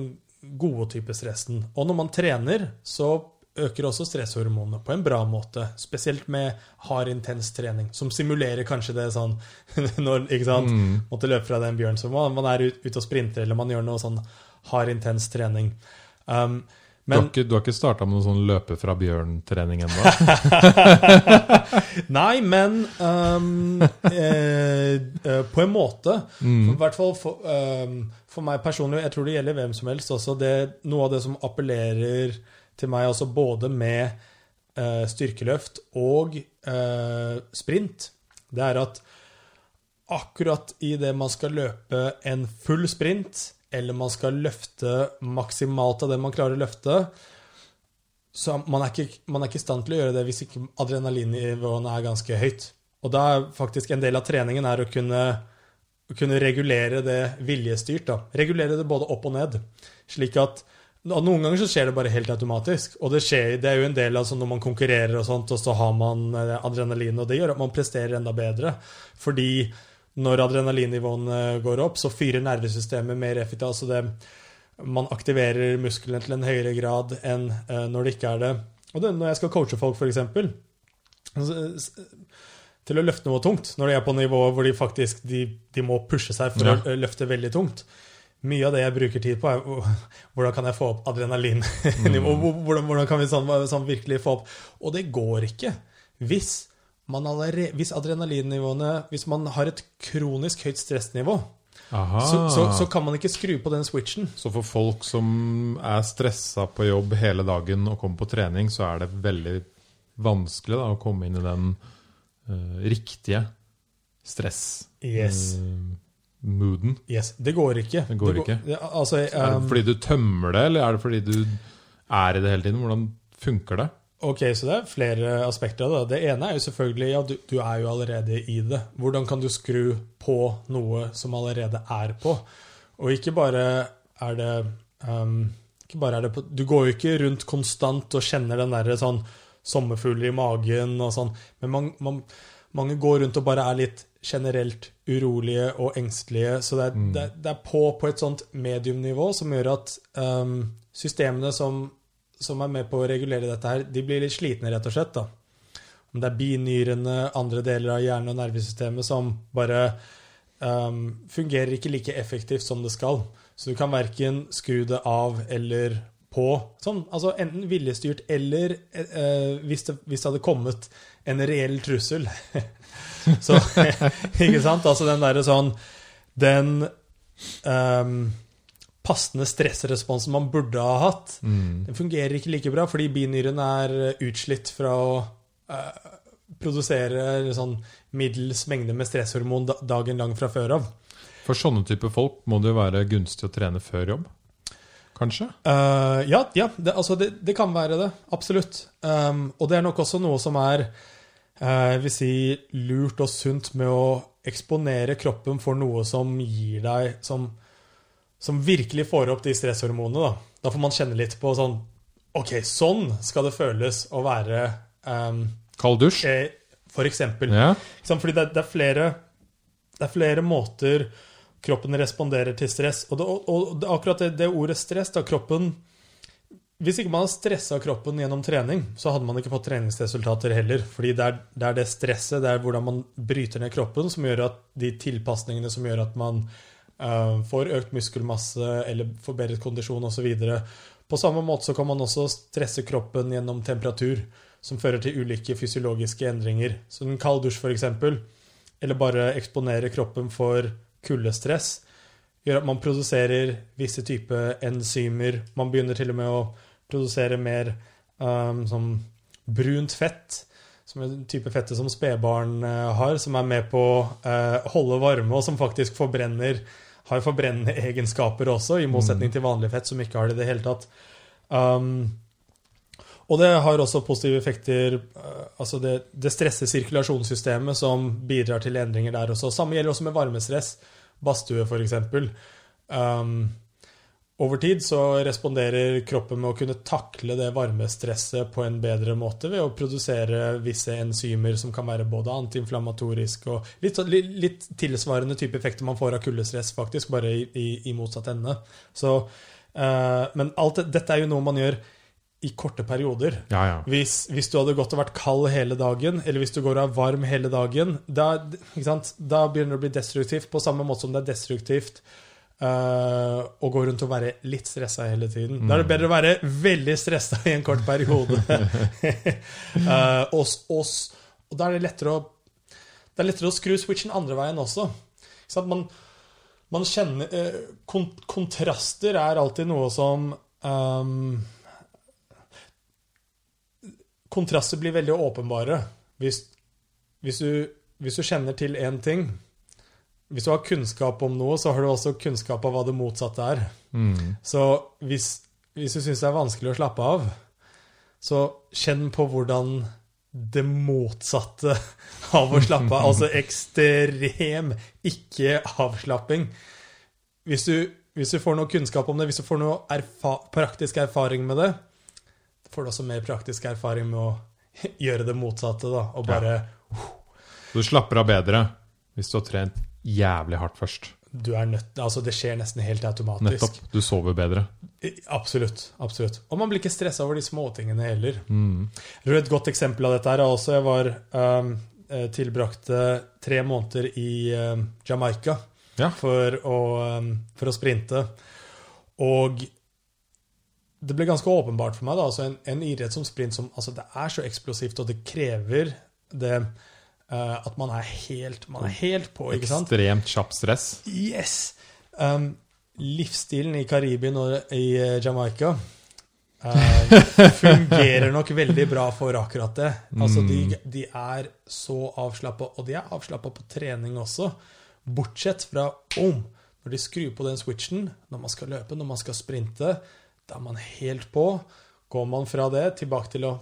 gode type stressen. Og når man trener, så øker også stresshormonene på en bra måte. Spesielt med hard, intens trening, som simulerer kanskje det sånn *laughs* når ikke sant, mm. måtte løpe fra den bjørnen som man, man er ute ut og sprinter, eller man gjør noe sånn hard, intens trening. Um, Du har ikke, du har ikke starta med noen sånn løpe fra bjørn-trening ennå? *laughs* Nei, men um, eh, eh, På en måte. Mm. I hvert fall for, um, for meg personlig, jeg tror det gjelder hvem som helst også, det, noe av det som appellerer til meg også både med eh, styrkeløft og eh, sprint, det er at akkurat i det man skal løpe en full sprint, eller man skal løfte maksimalt av det man klarer å løfte, så man er, ikke, i stand til å gjøre det hvis ikke adrenalinnivåene er ganske høyt. Og da er faktisk en del av treningen er å kunne, å kunne regulere det viljestyrt. Da. Regulere det både opp og ned. Slik at Noen ganger så skjer det bare helt automatisk. Og det, skjer, det er jo en del av sånn når man konkurrerer, og sånt, og så har man eh, adrenalin, og det gjør at man presterer enda bedre. Fordi når adrenalinnivåene går opp, så fyrer nervesystemet mer effektivt. Altså det, man aktiverer musklene til en høyere grad enn eh, når det ikke er det. Og det, når jeg skal coache folk, f.eks. til å løfte noe tungt, når de er på nivå hvor de faktisk de, de må pushe seg for Ja. å løfte veldig tungt. Mye av det jeg bruker tid på, er *laughs* hvordan kan jeg få opp adrenalinnivå? *laughs* Mm. Hvordan, hvordan kan vi sånn, sånn virkelig få opp Og det går ikke hvis man allerede, hvis adrenalinnivåene Hvis man har et kronisk høyt stressnivå, så, så, så kan man ikke skru på den switchen. Så for folk som er stressa på jobb hele dagen og kommer på trening, så er det veldig vanskelig da, å komme inn i den uh, riktige stress... Yes. Yes. Yes, Det går ikke. Det går ikke. det, altså, er det um, fordi du tømmer det, eller er det fordi du er i det hele tiden? Hvordan funker det? Ok, så det er flere aspekter av det. Det ene er jo selvfølgelig ja, du, du er jo allerede i det. Hvordan kan du skru på noe som allerede er på? Og ikke bare er det um, ikke bare er det på, Du går jo ikke rundt konstant og kjenner den derre sånn sommerfugler i magen og sånn, men man, man, mange går rundt og bare er litt generelt urolige og engstelige. Så det er, det, er- det er på på et sånt mediumnivå som gjør at um, systemene som som er med på å regulere dette her, de blir litt slitne, rett og slett. da. Om det er binyrene, andre deler av hjernen og nervesystemet som bare um, fungerer ikke like effektivt som det skal. Så du kan verken skru det av eller på. Sånn, altså Enten viljestyrt eller eh, hvis, det, hvis det hadde kommet en reell trussel. *laughs* Så *laughs* Ikke sant? Altså den derre sånn Den um, passende stressresponsen man burde ha hatt, den fungerer ikke like bra fordi binyren er utslitt fra å uh, produsere sånn middels mengde med stresshormon dagen lang fra før av. For sånne type folk må det jo være gunstig å trene før jobb? Kanskje? Uh, ja, ja det, altså det, det kan være det. Absolutt. Um, og det er nok også noe som er eh, jeg vil si, lurt og sunt med å eksponere kroppen for noe som gir deg Som, som virkelig får opp de stresshormonene. Da. da får man kjenne litt på sånn Ok, sånn skal det føles å være um, Kald dusj? eh, For eksempel. Ja. Fordi det, det, er flere, det er flere måter kroppen responderer til stress. Og, det, og, og det, akkurat det, det ordet stress, da kroppen Hvis ikke man har stressa kroppen gjennom trening, så hadde man ikke fått treningsresultater heller. Fordi det er, det er det stresset, det er hvordan man bryter ned kroppen, som gjør at de tilpasningene som gjør at man uh, får økt muskelmasse eller forbedret kondisjon osv. På samme måte så kan man også stresse kroppen gjennom temperatur, som fører til ulike fysiologiske endringer. Så en kald dusj, f.eks., eller bare eksponere kroppen for kuldestress, gjør at man produserer visse typer enzymer. Man begynner til og med å produsere mer um, sånn brunt fett, som er en type fettet som spedbarn eh, har, som er med på å eh, holde varme, og som faktisk forbrenner har forbrennende *laughs* egenskaper også, i motsetning til vanlig fett, som ikke har det i det hele tatt. Um, og det har også positive effekter. eh, altså det, det stresser sirkulasjonssystemet, som bidrar til endringer der også. Samme gjelder også med varmestress. Badstue, f.eks. Um, over tid så responderer kroppen med å kunne takle det varmestresset på en bedre måte ved å produsere visse enzymer som kan være både antiinflammatoriske og litt, litt, tilsvarende type effekter man får av kuldestress, faktisk, bare i, i, i motsatt ende. Så, eh, men alt dette er jo noe man gjør i korte perioder. Ja, ja. Hvis, hvis du hadde gått og vært kald hele dagen, eller hvis du går og er varm hele dagen, da, da begynner det å bli destruktivt, på samme måte som det er destruktivt eh, og gå rundt og være litt stressa hele tiden. Da er det bedre å være veldig stressa i en kort periode. *laughs* uh, og, oss. og, da er det lettere å det er lettere å skru switchen andre veien også. Man, man kjenner uh, kont Kontraster er alltid noe som um, Kontraster blir veldig åpenbare hvis, hvis, du, hvis du kjenner til én ting. Hvis du har kunnskap om noe, så har du også kunnskap av hva det motsatte er. Mm. Så hvis, hvis du syns det er vanskelig å slappe av, så kjenn på hvordan det motsatte *laughs* av å slappe av, altså ekstrem ikke-avslapping hvis, du- hvis du får noe kunnskap om det, hvis du får noe erfa praktisk erfaring med det, får du også mer praktisk erfaring med å *laughs* gjøre det motsatte, da, og bare Så du slapper av bedre hvis du har trent jævlig hardt først. Du er nødt Altså, det skjer nesten helt automatisk. Nettopp. Du sover bedre. Absolutt. absolutt. Og man blir ikke stressa over de småtingene heller. Mm. Et godt eksempel av dette her er også Jeg var um, eh, tilbrakte tre måneder i um, Jamaica Ja. for, å, um, for å sprinte. Og det ble ganske åpenbart for meg. da, altså En, en idrett som sprint som altså det er så eksplosivt, og det krever det at man er helt, man er helt på. ikke sant? Ekstremt kjapp stress. Yes! Um, livsstilen i Karibien og i eh, Jamaica uh, *laughs* fungerer nok veldig bra for akkurat det. Altså, de, de er så avslappa, og de er avslappa på trening også. Bortsett fra om når de skrur på den switchen, når man skal løpe, når man skal sprinte, da er man helt på. Går man fra det tilbake til å,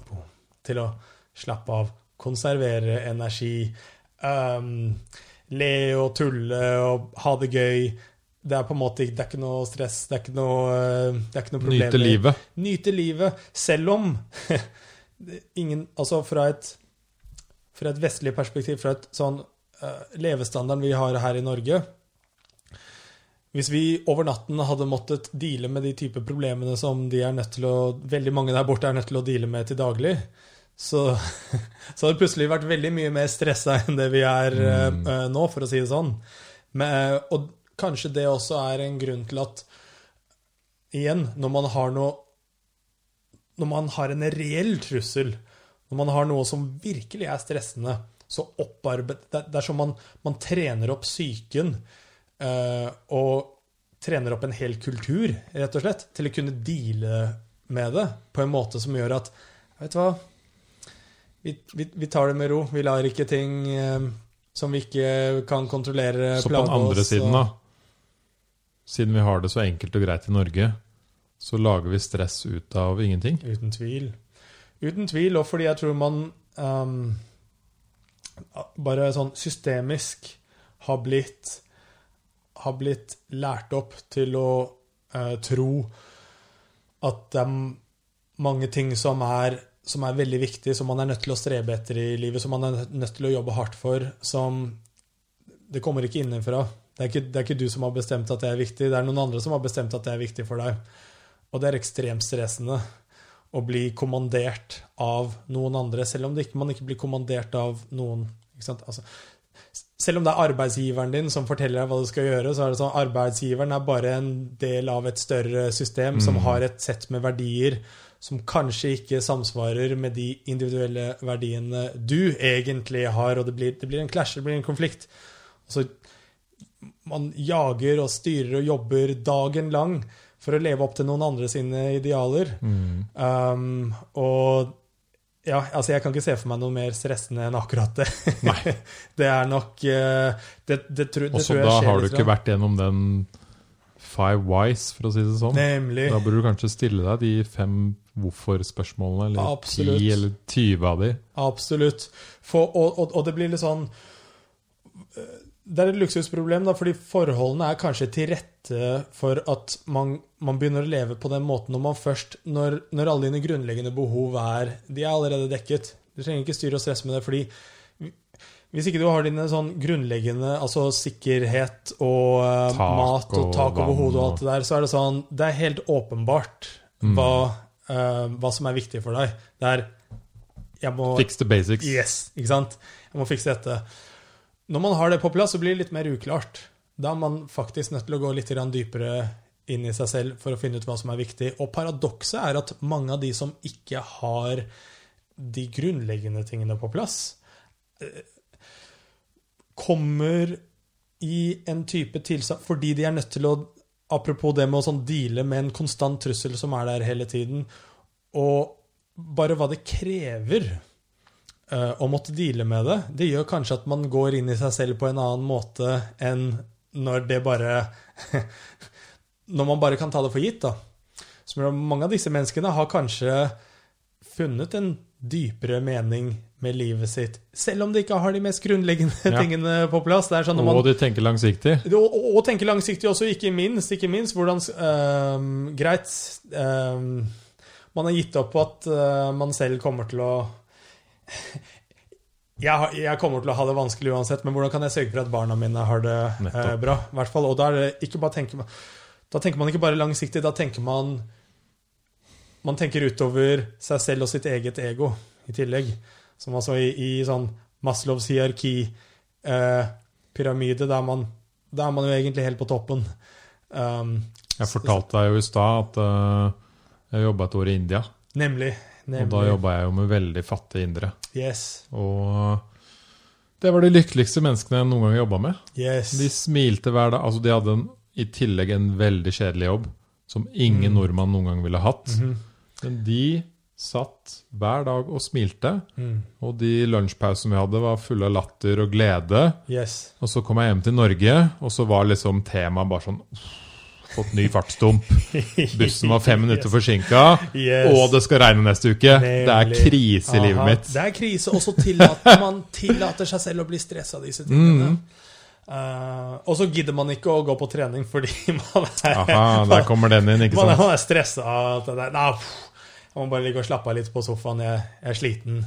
til å slappe av, konservere energi, um, le og tulle og ha det gøy. Det er på en måte det er ikke noe stress, det er ikke noe, eh, det er ikke noe problem. Nyte livet. Nyte livet, selv om *laughs* ingen Altså fra et, fra et vestlig perspektiv, fra et sånn uh, levestandarden vi har her i Norge Hvis vi over natten hadde måttet deale med de type problemene som de er nødt til å Veldig mange der borte er nødt til å deale med til daglig, så, *laughs* så har det plutselig vært veldig mye mer stressa enn det vi er mm. uh, nå, for å si det sånn. Men, eh, og kanskje det også er en grunn til at igjen, når man har noe Når man har en reell trussel, når man har noe som virkelig er stressende, så opparbeid Det det er som man, man trener opp psyken uh, og trener opp en hel kultur, rett og slett, til å kunne deale med det på en måte som gjør at Vet du hva? Vi, vi, vi tar det med ro. Vi lar ikke ting eh, som vi ikke kan kontrollere, Så på den andre siden, da, siden vi har det så enkelt og greit i Norge, så lager vi stress ut av ingenting. Uten tvil. Uten tvil, og fordi jeg tror man um, bare sånn systemisk har blitt har blitt lært opp til å uh, tro at det er mange ting som er, som er veldig viktig, som man er nødt til å strebe etter i livet, som man er nødt til å jobbe hardt for, som Det kommer ikke innenfra. Det er ikke, det er ikke du som har bestemt at det er viktig, det er noen andre som har bestemt at det er viktig for deg. Og det er ekstremt stressende å bli kommandert av noen andre, selv om det ikke, man ikke blir kommandert av noen. Altså, selv om det er arbeidsgiveren din som forteller deg hva du skal gjøre, så er det sånn arbeidsgiveren er bare en del av et større system som har et sett med verdier som kanskje ikke samsvarer med de individuelle verdiene du egentlig har, og det blir, det blir en clash, det blir en konflikt. Så man jager og styrer og jobber dagen lang for å leve opp til noen andre sine idealer. Um, og ja, altså jeg kan ikke se for meg noe mer stressende enn akkurat det. *laughs* Det er nok eh, Det, det, det Og så tror jeg da skjer har du ikke vært gjennom den five whys, for å si det sånn. Nemlig. Da burde du kanskje stille deg de fem hvorfor-spørsmålene, eller Absolutt. ti eller 20 av de. Absolutt. For, og, og, og det blir litt sånn eh, Det er et luksusproblem, da, fordi forholdene er kanskje til rette for at man, man begynner å leve på den måten når man først Når, når alle dine grunnleggende behov er De er allerede dekket. Du trenger ikke styre og stresse med det, fordi hvis ikke du har dine sånn grunnleggende altså sikkerhet og uh, mat og og tak over hodet og alt det der, så er det sånn Det er helt åpenbart hva, uh, hva som er viktig for deg. Det er jeg må, Fix the basics. Yes, ikke sant? Jeg må fikse dette. Når man har det på plass, så blir det litt mer uklart. Da er man faktisk nødt til å gå litt dypere inn i seg selv for å finne ut hva som er viktig. Og paradokset er at mange av de som ikke har de grunnleggende tingene på plass, eh, kommer i en type tilstand fordi de er nødt til å Apropos det med å sånn deale med en konstant trussel som er der hele tiden, og bare hva det krever uh, å måtte deale med det, det gjør kanskje at man går inn i seg selv på en annen måte enn når det bare *laughs* Når man bare kan ta det for gitt, da. Så mange av disse menneskene har kanskje funnet en dypere mening med livet sitt, selv om de ikke har de mest grunnleggende ja. tingene på plass. Sånn og man, de tenker langsiktig. Og, og, tenker langsiktig også, ikke minst. Ikke minst hvordan øh, Greit. Øh, man har gitt opp på at øh, man selv kommer til å jeg, jeg, kommer til å ha det vanskelig uansett, men hvordan kan jeg sørge for at barna mine har det eh, bra? I hvert fall, Og da, er det ikke bare tenke, da tenker man ikke bare langsiktig, da tenker man Man tenker utover seg selv og sitt eget ego i tillegg. Som altså i, i sånn Maslows hierarki-pyramide, eh, der, man, der er man jo egentlig helt på toppen. Um, jeg fortalte deg jo i stad at uh, jeg jobba et år i India. Nemlig. nemlig. Og da jobba jeg jo med veldig fattige indere. Yes. Og det var de lykkeligste menneskene jeg noen gang jobba med. Yes. De smilte hver dag. Altså, de hadde en, i tillegg en veldig kjedelig jobb som ingen mm. nordmann noen gang ville hatt. Mm -hmm. Men de satt hver dag og smilte. Mm. Og de lunsjpausene vi hadde, var fulle av latter og glede. Yes. Og så kom jeg hjem til Norge, og så var liksom temaet bare sånn Fått ny fartsdump. *laughs* Bussen var fem minutter yes. forsinka. Yes. Og det skal regne neste uke. Nemlig. Det er krise i Aha. livet mitt. Det er krise, og så tillater man tillater seg selv å bli stressa av disse tingene. Mm. Uh, og så gidder man ikke å gå på trening fordi *laughs* man er Aha, der kommer den inn, ikke sant? Man er stressa. Nei, jeg man bare ligger og slappe av litt på sofaen. Jeg, jeg er sliten.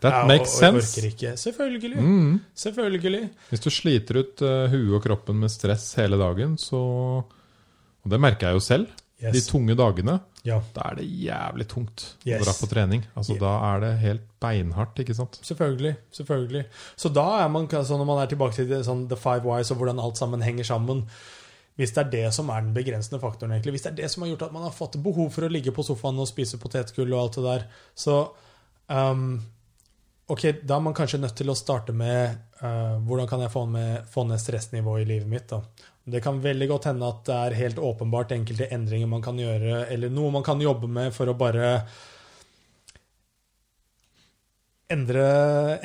That ja, makes og, sense. orker ikke. Selvfølgelig. Mm. Selvfølgelig. Hvis du sliter ut uh, huet og kroppen med stress hele dagen, så Og det merker jeg jo selv. Yes. De tunge dagene. Ja. Da er det jævlig tungt yes. å dra på trening. Altså, yeah. Da er det helt beinhardt. ikke sant? Selvfølgelig. selvfølgelig. Så da er man, altså, når man er tilbake til det, sånn, the five whys og hvordan alt sammen henger sammen, hvis det er det som er den begrensende faktoren, egentlig, hvis det er det som har gjort at man har fått behov for å ligge på sofaen og spise potetgull og alt det der, så um, Ok, da er man kanskje nødt til å starte med uh, hvordan kan jeg få, med, få ned stressnivået i livet mitt. da. Det kan veldig godt hende at det er helt åpenbart enkelte endringer man kan gjøre, eller noe man kan jobbe med for å bare endre,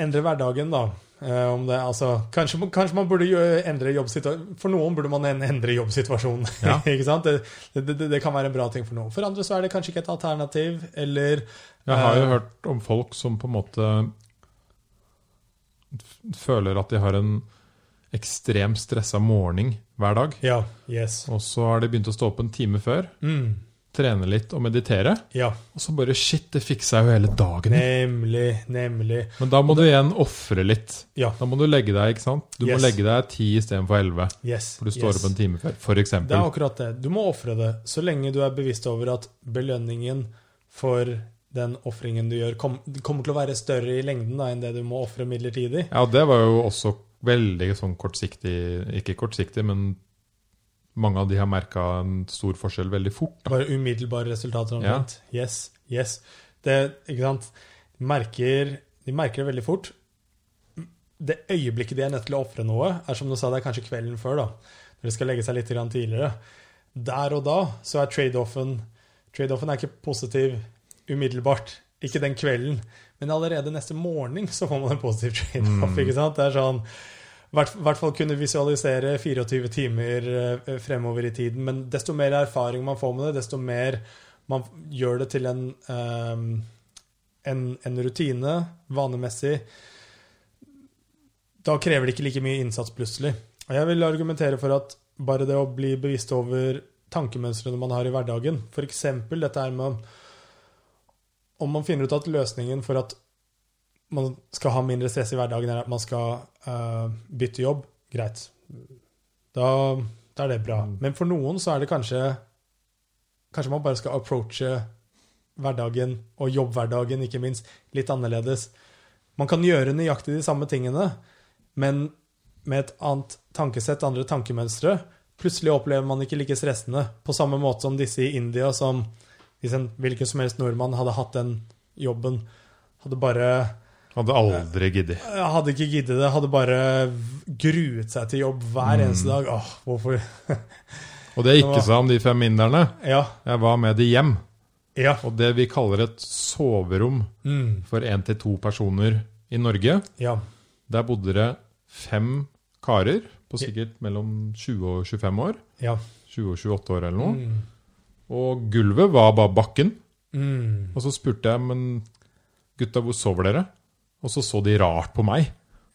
endre hverdagen, da. Uh, det, altså, kanskje, kanskje, man burde endre jobbsituasjonen For noen burde man endre jobbsituasjonen. *laughs* Ja. Det, det, det, kan være en bra ting for noen. For andre så er det kanskje ikke et alternativ. Eller Jeg har jo uh, hørt om folk som på en måte føler at de har en ekstremt stressa morgen hver dag. Ja, yes. Og så har de begynt å stå opp en time før. Mm trene litt og meditere. Ja. Og så bare Shit, det fiksa jo hele dagen. Nemlig, nemlig. Men da må du igjen ofre litt. Ja. Da må du legge deg ikke sant? Du yes. må legge deg ti istedenfor elleve. Yes. For du står yes. opp en time før, f.eks. Det er akkurat det. Du må ofre det. Så lenge du er bevisst over at belønningen for den ofringen du gjør, kom, kommer til å være større i lengden da, enn det du må ofre midlertidig. Ja, det var jo også veldig sånn kortsiktig Ikke kortsiktig, men mange av de har merka en stor forskjell veldig fort. Da. Bare umiddelbare resultater omtrent? Ja. Yes. yes. Det, ikke sant? De merker, de merker, det veldig fort. Det øyeblikket de er nødt til å ofre noe, er som du sa, det er kanskje kvelden før. da, Når de skal legge seg litt tidligere. Der og da så er trade-offen Trade-offen er ikke positiv umiddelbart. Ikke den kvelden. Men allerede neste morgen så får man en positiv trade-off. Mm. ikke sant? Det er sånn hvert fall kunne visualisere 24 timer eh, fremover i tiden. Men desto mer erfaring man får med det, desto mer man gjør det til en, um, en, en rutine vanemessig, da krever det ikke like mye innsats plutselig. Og jeg vil argumentere for at bare det å bli bevisst over tankemønstrene man har i hverdagen, f.eks. dette her med om man finner ut at løsningen for at man skal ha mindre stress i hverdagen, eller at man skal uh, bytte jobb, greit. Da, da, er det bra. Mm. Men for noen så er det kanskje Kanskje man bare skal approache hverdagen, og jobbhverdagen ikke minst, litt annerledes. Man kan gjøre nøyaktig de samme tingene, men med et annet tankesett, andre tankemønstre. Plutselig opplever man ikke like stressende, på samme måte som disse i India, som hvis en hvilken som helst nordmann hadde hatt den jobben, hadde bare Hadde aldri giddet. Jeg hadde ikke giddet det, hadde bare gruet seg til jobb hver Mm. eneste dag. Åh, hvorfor *laughs* Og det gikk ikke sa om de fem inderne, Ja. jeg var med de hjem. Ja. Og det vi kaller et soverom Mm, for én til to personer i Norge, ja. der bodde det fem karer på sikkert mellom 20 og 25 år. Ja. 20 og 28 år eller noe. Mm, Og gulvet var bare bakken. mm. Og så spurte jeg, men gutta, hvor sover dere? Og så så de rart på meg.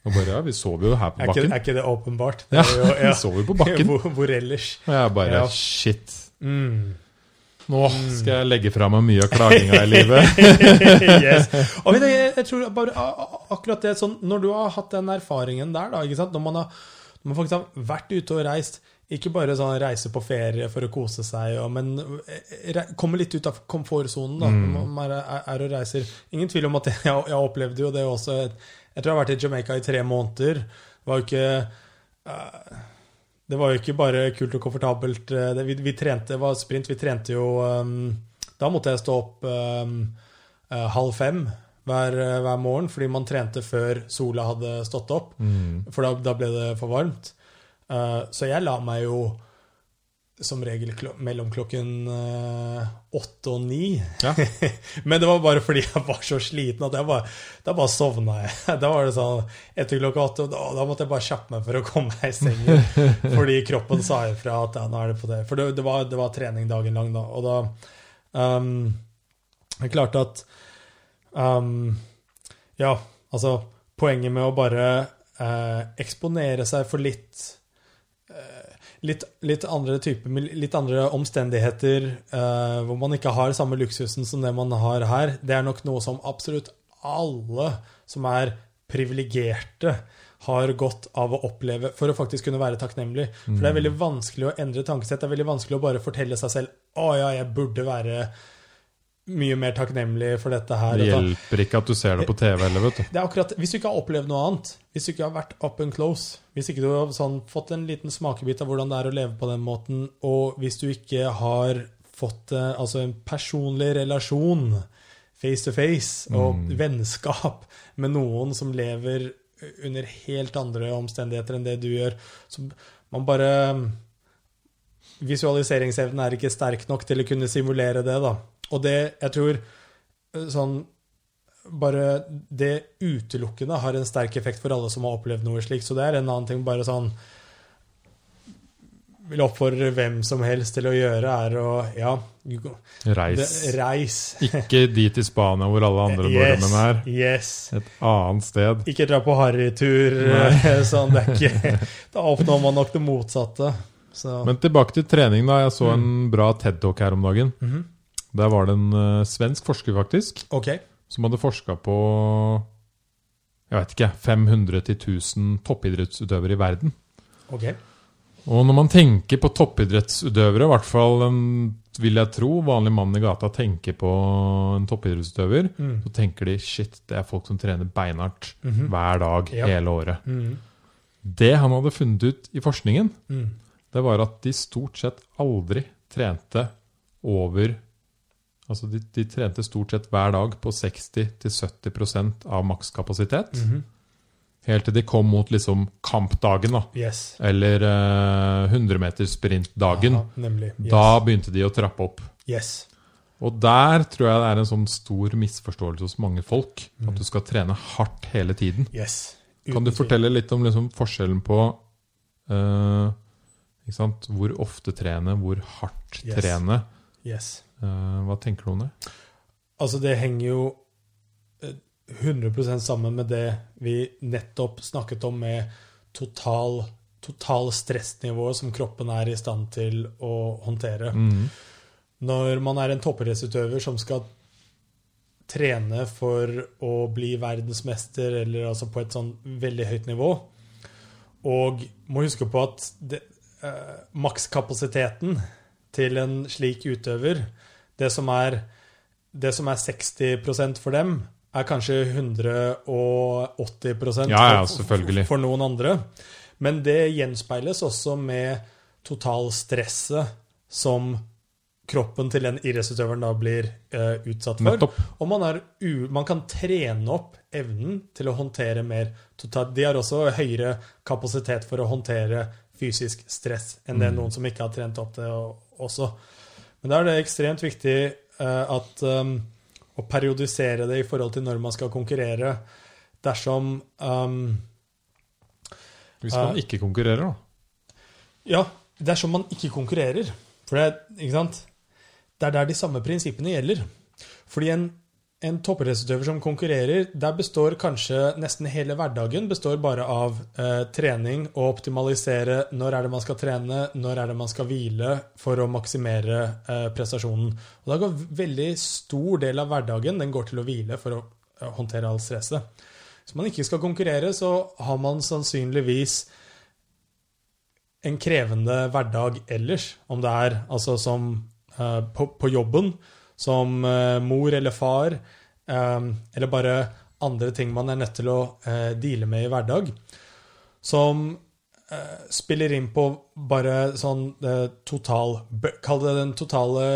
Og bare, ja, vi sover jo her på Er, ikke, bakken. er ikke det åpenbart? Ja, Det jo- *laughs* vi sover jo på bakken. *laughs* Hvor, hvor ellers? Og jeg bare, Ja. shit. Mm. Nå skal jeg legge fra meg mye av klaginga i livet. *laughs* yes. Og vet du, jeg, jeg tror bare akkurat det sånn, Når du har hatt den erfaringen der, da? Når man har, når man faktisk har vært ute og reist ikke bare sånn reise på ferie for å kose seg, og, men eh, komme litt ut av komfortsonen da, når man er, er og reiser. Ingen tvil om at *laughs* jeg, jeg opplevde jo det også. Jeg tror jeg har vært i Jamaica i tre måneder. Det var jo ikke uh, det var jo ikke bare kult og komfortabelt. eh, Det, vi, vi trente, det var sprint. Vi trente jo um, Da måtte jeg stå opp um, uh, halv fem hver, hver morgen, fordi man trente før sola hadde stått opp. For da, da ble det for varmt. Eh, så jeg la meg jo som regel mellom klokken eh, åtte og ni. Ja. *laughs* Men det var bare fordi jeg var så sliten at jeg bare, da bare sovna jeg. *laughs* Da var det sånn etter klokka åtte, da, da måtte jeg bare kjappe meg for å komme meg i sengen. *laughs* Fordi kroppen sa ifra at ja, nå er det på det. For det, det, var, det var trening dagen lang da. Og da um, Jeg klarte at um, Ja, altså Poenget med å bare uh, eksponere seg for litt Litt, litt andre type, litt andre omstendigheter, eh, hvor man ikke har samme luksusen som det man har her, det er nok noe som absolutt alle som er privilegerte, har godt av å oppleve for å faktisk kunne være takknemlig. For det er veldig vanskelig å endre tankesett. Det er veldig vanskelig å bare fortelle seg selv å ja, jeg burde være mye mer takknemlig for dette her. Det hjelper ikke at du ser det på TV heller, vet du. det er akkurat, Hvis du ikke har opplevd noe annet, hvis du ikke har vært up and close, hvis ikke du har sånn, fått en liten smakebit av hvordan det er å leve på den måten, og hvis du ikke har fått eh, altså en personlig relasjon face to face og vennskap med noen som lever under helt andre omstendigheter enn det du gjør, så man bare Visualiseringsevnen er ikke sterk nok til å kunne simulere det, da. Og det, jeg tror eh, sånn bare det utelukkende har en sterk effekt for alle som har opplevd noe slikt. Så det er en annen ting bare sånn Vil oppfordre hvem som helst til å gjøre, er å Ja, Reis. det, reis. Ikke dit i Spania hvor alle andre *laughs* nordmenn er. Yes. Et annet sted. Ikke dra på harrytur. *laughs* Sånn, det er ikke *laughs* Da oppnår man nok det motsatte. Så Men tilbake til trening, da. Jeg så en bra TED-talk her om dagen. Mhm. Der var det en eh, svensk forsker, faktisk, okay. som hadde forska på jeg vet ikke, 500 til 1000 toppidrettsutøvere i verden. Okay. Og når man tenker på toppidrettsutøvere, i hvert fall en, vil jeg tro, vanlig mann i gata tenker på en toppidrettsutøver, Mm. så tenker de shit, det er folk som trener beinhardt Mhm. hver dag Ja. hele året. Mm. Det han hadde funnet ut i forskningen, Mm. det var at de stort sett aldri trente over Altså de, de trente stort sett hver dag på 60-70% av makskapasitet. Mhm. Helt til de kom mot liksom kampdagen, da. Yes. Eller uh, 100-metersprintdagen. Aha. Yes. Da begynte de å trappe opp. Yes. Og der tror jeg det er en sånn stor misforståelse hos mange folk. At du skal trene hardt hele tiden. yes. Kan du fortelle litt om liksom forskjellen på uh, hvor ofte trene, hvor hardt Yes. trene? Yes. Eh, hva tenker du om det? Altså, det henger jo eh, 100 sammen med det vi nettopp snakket om med total, total stressnivå som kroppen er i stand til å håndtere. Mm. Når man er en toppidrettsutøver som skal trene for å bli verdensmester, eller altså på et sånn veldig høyt nivå, og må huske på at det, eh, makskapasiteten til en slik utøver, det som er, det som er 60% for dem, er kanskje 180 Ja, ja, for- for noen andre. Men det gjenspeiles også med totalstresset som kroppen til den idrettsutøveren da blir uh, utsatt for. Nettopp. Og man, man kan trene opp evnen til å håndtere mer totalt. De har også høyere kapasitet for å håndtere fysisk stress enn det noen som ikke har trent opp det og- også. Men da er det ekstremt viktig eh, at um, å periodisere det i forhold til når man skal konkurrere. Dersom um, Hvis man uh, ikke konkurrerer, da. Ja, dersom man ikke konkurrerer. For det, ikke sant? det er der de samme prinsippene gjelder. Fordi en, en toppidrettsutøver som konkurrerer, der består kanskje nesten hele hverdagen består bare av eh, trening og optimalisere når er det man skal trene, når er det man skal hvile for å maksimere eh, prestasjonen. Og da går veldig stor del av hverdagen den går til å hvile for å eh, håndtere all stresset. Hvis man ikke skal konkurrere, så har man sannsynligvis en krevende hverdag ellers. Om det er altså som eh, på, på jobben, som eh, mor eller far, eh, eller bare andre ting man er nødt til å eh, deale med i hverdag, som spiller inn på bare sånn total Kall det den totale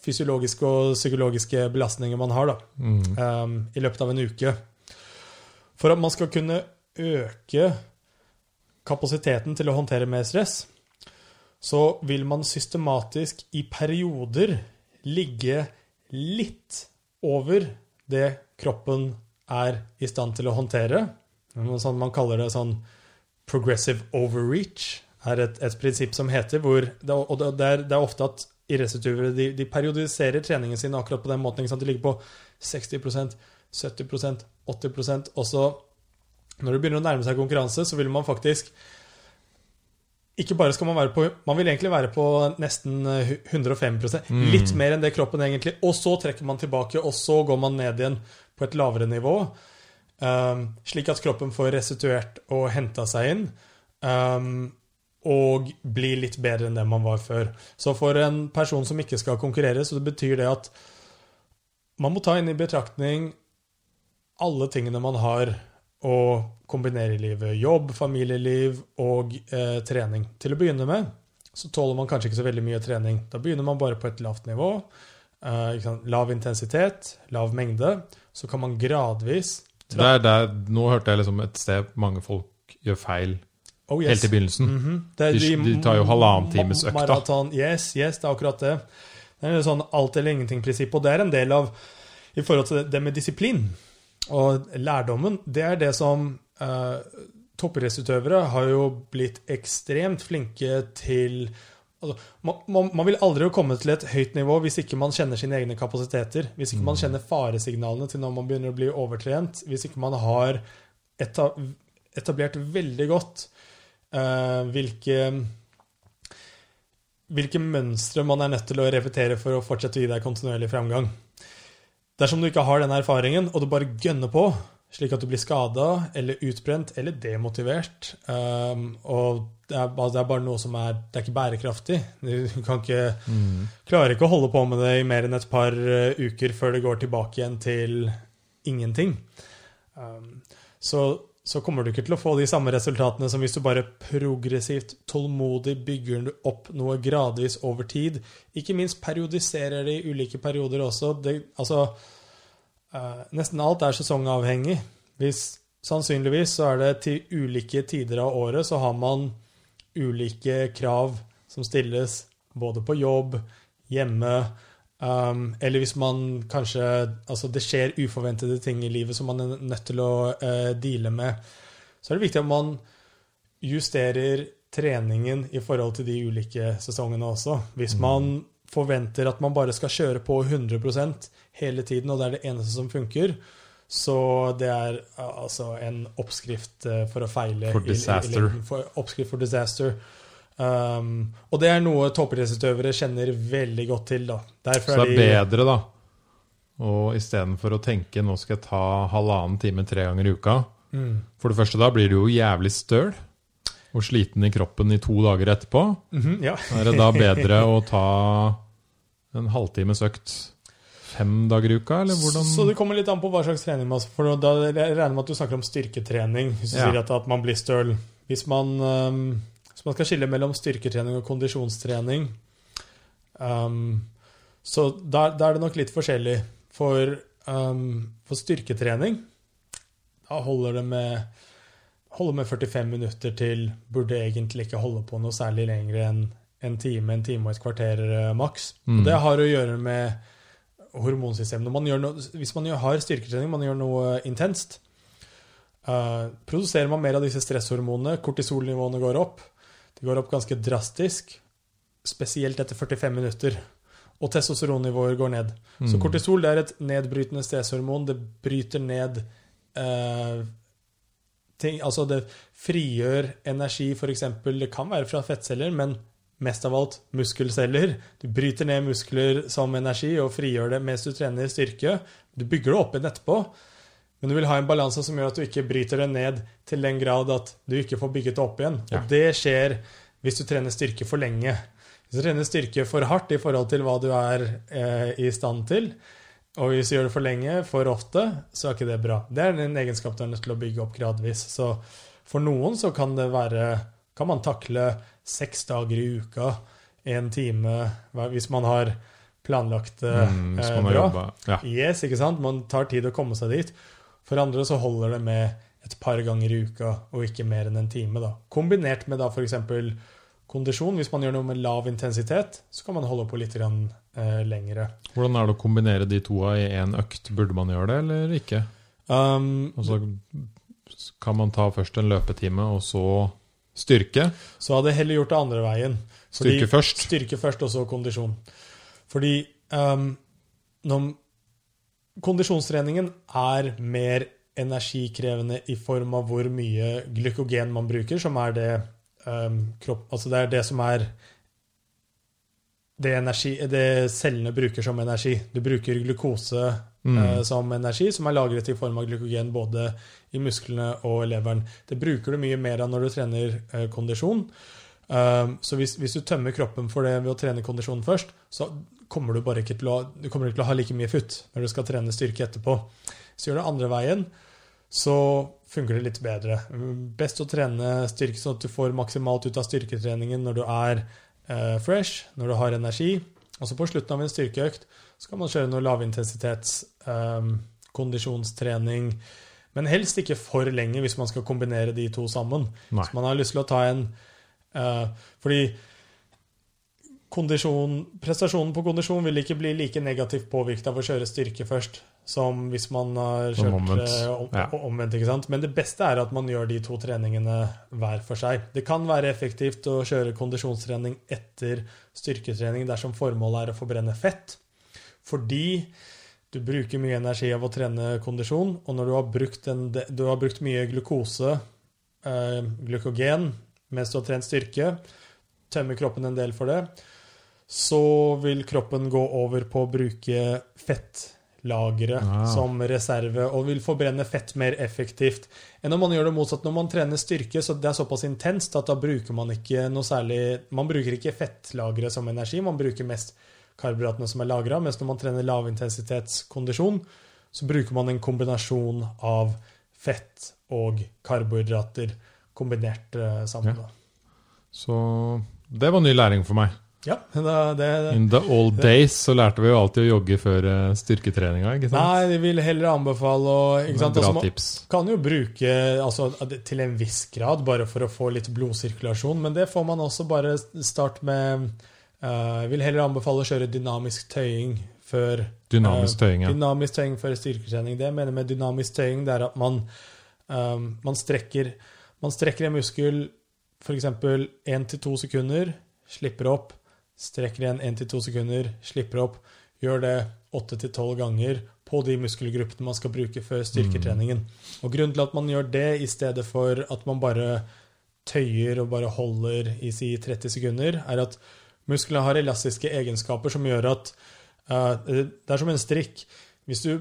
fysiologiske og psykologiske belastningen man har da, eh, i løpet av en uke. For at man skal kunne øke kapasiteten til å håndtere mer stress, så vil man systematisk i perioder ligge litt over det kroppen er i stand til å håndtere. Sånn man kaller det sånn progressive overreach, er et, et prinsipp som heter hvor det, Og det er, det er ofte at idrettsutøvere de, de periodiserer treningen sin akkurat på den måten. De ligger på 60% 70% 80% og så når det begynner å nærme seg konkurranse, så vil man faktisk ikke bare skal man være på Man vil egentlig være på nesten eh, 105% Litt mer enn det kroppen egentlig. Og så trekker man tilbake, og så går man ned igjen på et lavere nivå. Um, slik at kroppen får restituert og henta seg inn. Um, og blir litt bedre enn det man var før. Så for en person som ikke skal konkurrere, så betyr det at man må ta inn i betraktning alle tingene man har å kombinere livet. Jobb, familieliv og eh, trening. Til å begynne med så tåler man kanskje ikke så veldig mye trening. Da begynner man bare på et lavt nivå. Eh, lav intensitet, lav mengde. Så kan man gradvis Det er der, nå hørte jeg liksom et sted mange folk gjør feil oh, helt i begynnelsen. Mhm. Det er De- de tar jo halvannen times økta. Maraton. Yes, yes, det er akkurat det. Det er en sånn alt eller ingenting-prinsipp. Og det er en del av i forhold til det med disiplin. Og lærdommen, det er det som eh, Toppidrettsutøvere har jo blitt ekstremt flinke til altså, man, man, man vil aldri komme til et høyt nivå hvis ikke man kjenner sine egne kapasiteter. Hvis ikke man kjenner faresignalene til når man begynner å bli overtrent. Hvis ikke man har etablert veldig godt eh, hvilke hvilke mønstre man er nødt til å repetere for å fortsette å gi deg kontinuerlig fremgang. Dersom du ikke har den erfaringen, og du bare gønner på, slik at du blir skada eller utbrent eller demotivert um, Og det er, bare, det er bare noe som er Det er ikke bærekraftig. Du kan ikke, klarer ikke å holde på med det i mer enn et par uh, uker før det går tilbake igjen til ingenting. Um, så, så kommer du ikke til å få de samme resultatene som hvis du bare progressivt, tålmodig bygger opp noe gradvis over tid. Ikke minst periodiserer det i ulike perioder også. Det, altså, eh, nesten alt er sesongavhengig. Hvis Sannsynligvis så er det til ulike tider av året så har man ulike krav som stilles både på jobb, hjemme, um, eller hvis man kanskje Altså det skjer uforventede ting i livet som man er nødt til å uh, deale med. Så er det viktig at man justerer treningen i forhold til de ulike sesongene også. Hvis man forventer at man bare skal kjøre på 100% hele tiden, og det er det eneste som funker, så det er altså en oppskrift uh, for å feile. For i- i- i For, oppskrift for disaster. Um, og det er noe toppidrettsutøvere kjenner veldig godt til. da. Derfor Så det er de bedre, da. Og istedenfor å tenke nå skal jeg ta halvannen time tre ganger i uka mm, For det første, da blir du jo jævlig støl og sliten i kroppen i to dager etterpå. mhm, ja. Er det da bedre å ta en halvtimes økt fem dager i uka, eller hvordan Så det kommer litt an på hva slags trening man For da jeg regner med at du snakker om styrketrening. Hvis du Ja. sier at, at man blir støl hvis man, um, hvis man skal skille mellom styrketrening og kondisjonstrening, um, så da er det nok litt forskjellig. For, um, for styrketrening da holder det med, holder med 45 minutter til Burde egentlig ikke holde på noe særlig lenger enn en time, en time og et kvarter uh, maks. Mm. Det har å gjøre med hormonsystemet. Man noe, hvis man har styrketrening, man gjør noe intenst, uh, produserer man mer av disse stresshormonene. Kortisolnivåene går opp. De går opp ganske drastisk, spesielt etter 45 minutter. Og testosteronnivåer går ned. Mm. Så kortisol er et nedbrytende stresshormon. Det bryter ned eh, ting Altså, det frigjør energi, f.eks. Det kan være fra fettceller, men mest av alt muskelceller. Du bryter ned muskler som energi og frigjør det mens du trener styrke. Du bygger det opp igjen etterpå, men du vil ha en balanse som gjør at du ikke bryter det ned til den grad at du ikke får bygget det opp igjen. Ja. Og det skjer hvis du trener styrke for lenge. Hvis du trener styrke for hardt i forhold til hva du er eh, i stand til, og hvis du gjør det for lenge, for ofte, så er ikke det bra. Det er en egenskap du er nødt til å bygge opp gradvis. Så for noen så kan det være Kan man takle seks dager i uka, én time Hvis man har planlagt det mm, eh, bra. Ja. Yes, ikke sant? Man tar tid å komme seg dit. For andre så holder det med et par ganger i uka, og ikke mer enn en time. da. Kombinert med da f.eks. kondisjon. Hvis man gjør noe med lav intensitet, så kan man holde på litt grann, eh, lengre. Hvordan er det å kombinere de to i én økt? Burde man gjøre det, eller ikke? Um, altså, kan man ta først en løpetime, og så Styrke? Så hadde jeg heller gjort det andre veien. Fordi, styrke først? Styrke først, og så kondisjon. Fordi um, når kondisjonstreningen er mer energikrevende i form av hvor mye glykogen man bruker, som er det um, kropp, Altså det er det som er det, energi, det cellene bruker som energi. Du bruker glukose mm. uh, som energi, som er lagret i form av glykogen både i musklene og leveren. Det bruker du mye mer av når du trener uh, kondisjon. Uh, så hvis, hvis, du tømmer kroppen for det ved å trene kondisjon først, så kommer du bare ikke til å, du kommer ikke til å ha like mye futt når du skal trene styrke etterpå. Så gjør du andre veien, så funker det litt bedre. Best å trene styrke sånn at du får maksimalt ut av styrketreningen når du er eh, fresh, når du har energi. Og så på slutten av en styrkeøkt så kan man kjøre noe lavintensitets eh, kondisjonstrening. Men helst ikke for lenge hvis man skal kombinere de to sammen. Nei. Så man har lyst til å ta en eh, Fordi prestasjonen på kondisjon vil ikke bli like negativt påvirket av å kjøre styrke først som hvis man har kjørt omvendt. Eh, om, ja. omvendt. ikke sant? Men det beste er at man gjør de to treningene hver for seg. Det kan være effektivt å kjøre kondisjonstrening etter styrketrening dersom formålet er å forbrenne fett, fordi du bruker mye energi av å trene kondisjon, og når du har brukt, en, du har brukt mye glukose, øh, glykogen, mens du har trent styrke, tømmer kroppen en del for det, så vil kroppen gå over på å bruke fettlagre ah. som reserve og vil forbrenne fett mer effektivt enn om man gjør det motsatt. Når man trener styrke, så det er såpass intenst at da bruker man ikke noe særlig Man bruker ikke fettlagre som energi, man bruker mest karbohydratene som er lagra. Mens når man trener lavintensitetskondisjon, så bruker man en kombinasjon av fett og karbohydrater kombinert uh, sammen. Ja. Så det var ny læring for meg. Ja, det, det, In the old days så lærte vi jo alltid å jogge før uh, styrketreninga. ikke sant? Nei, de vil heller anbefale å ikke sant? Bra altså, tips. Kan jo bruke altså, til en viss grad, bare for å få litt blodsirkulasjon. Men det får man også bare starte med uh, Vil heller anbefale å kjøre dynamisk tøying før Dynamisk tøying, ja. Uh, dynamisk tøying før styrketrening. Det jeg mener med dynamisk tøying, det er at man, uh, man strekker man strekker en muskel f.eks. 1-2 sekunder, slipper opp strekker igjen 1-2 sekunder, slipper opp. Gjør det 8-12 ganger på de muskelgruppene man skal bruke før styrketreningen. Mm. Og Grunnen til at man gjør det i stedet for at man bare tøyer og bare holder i si 30 sekunder, er at musklene har elastiske egenskaper som gjør at uh, Det er som en strikk. Hvis du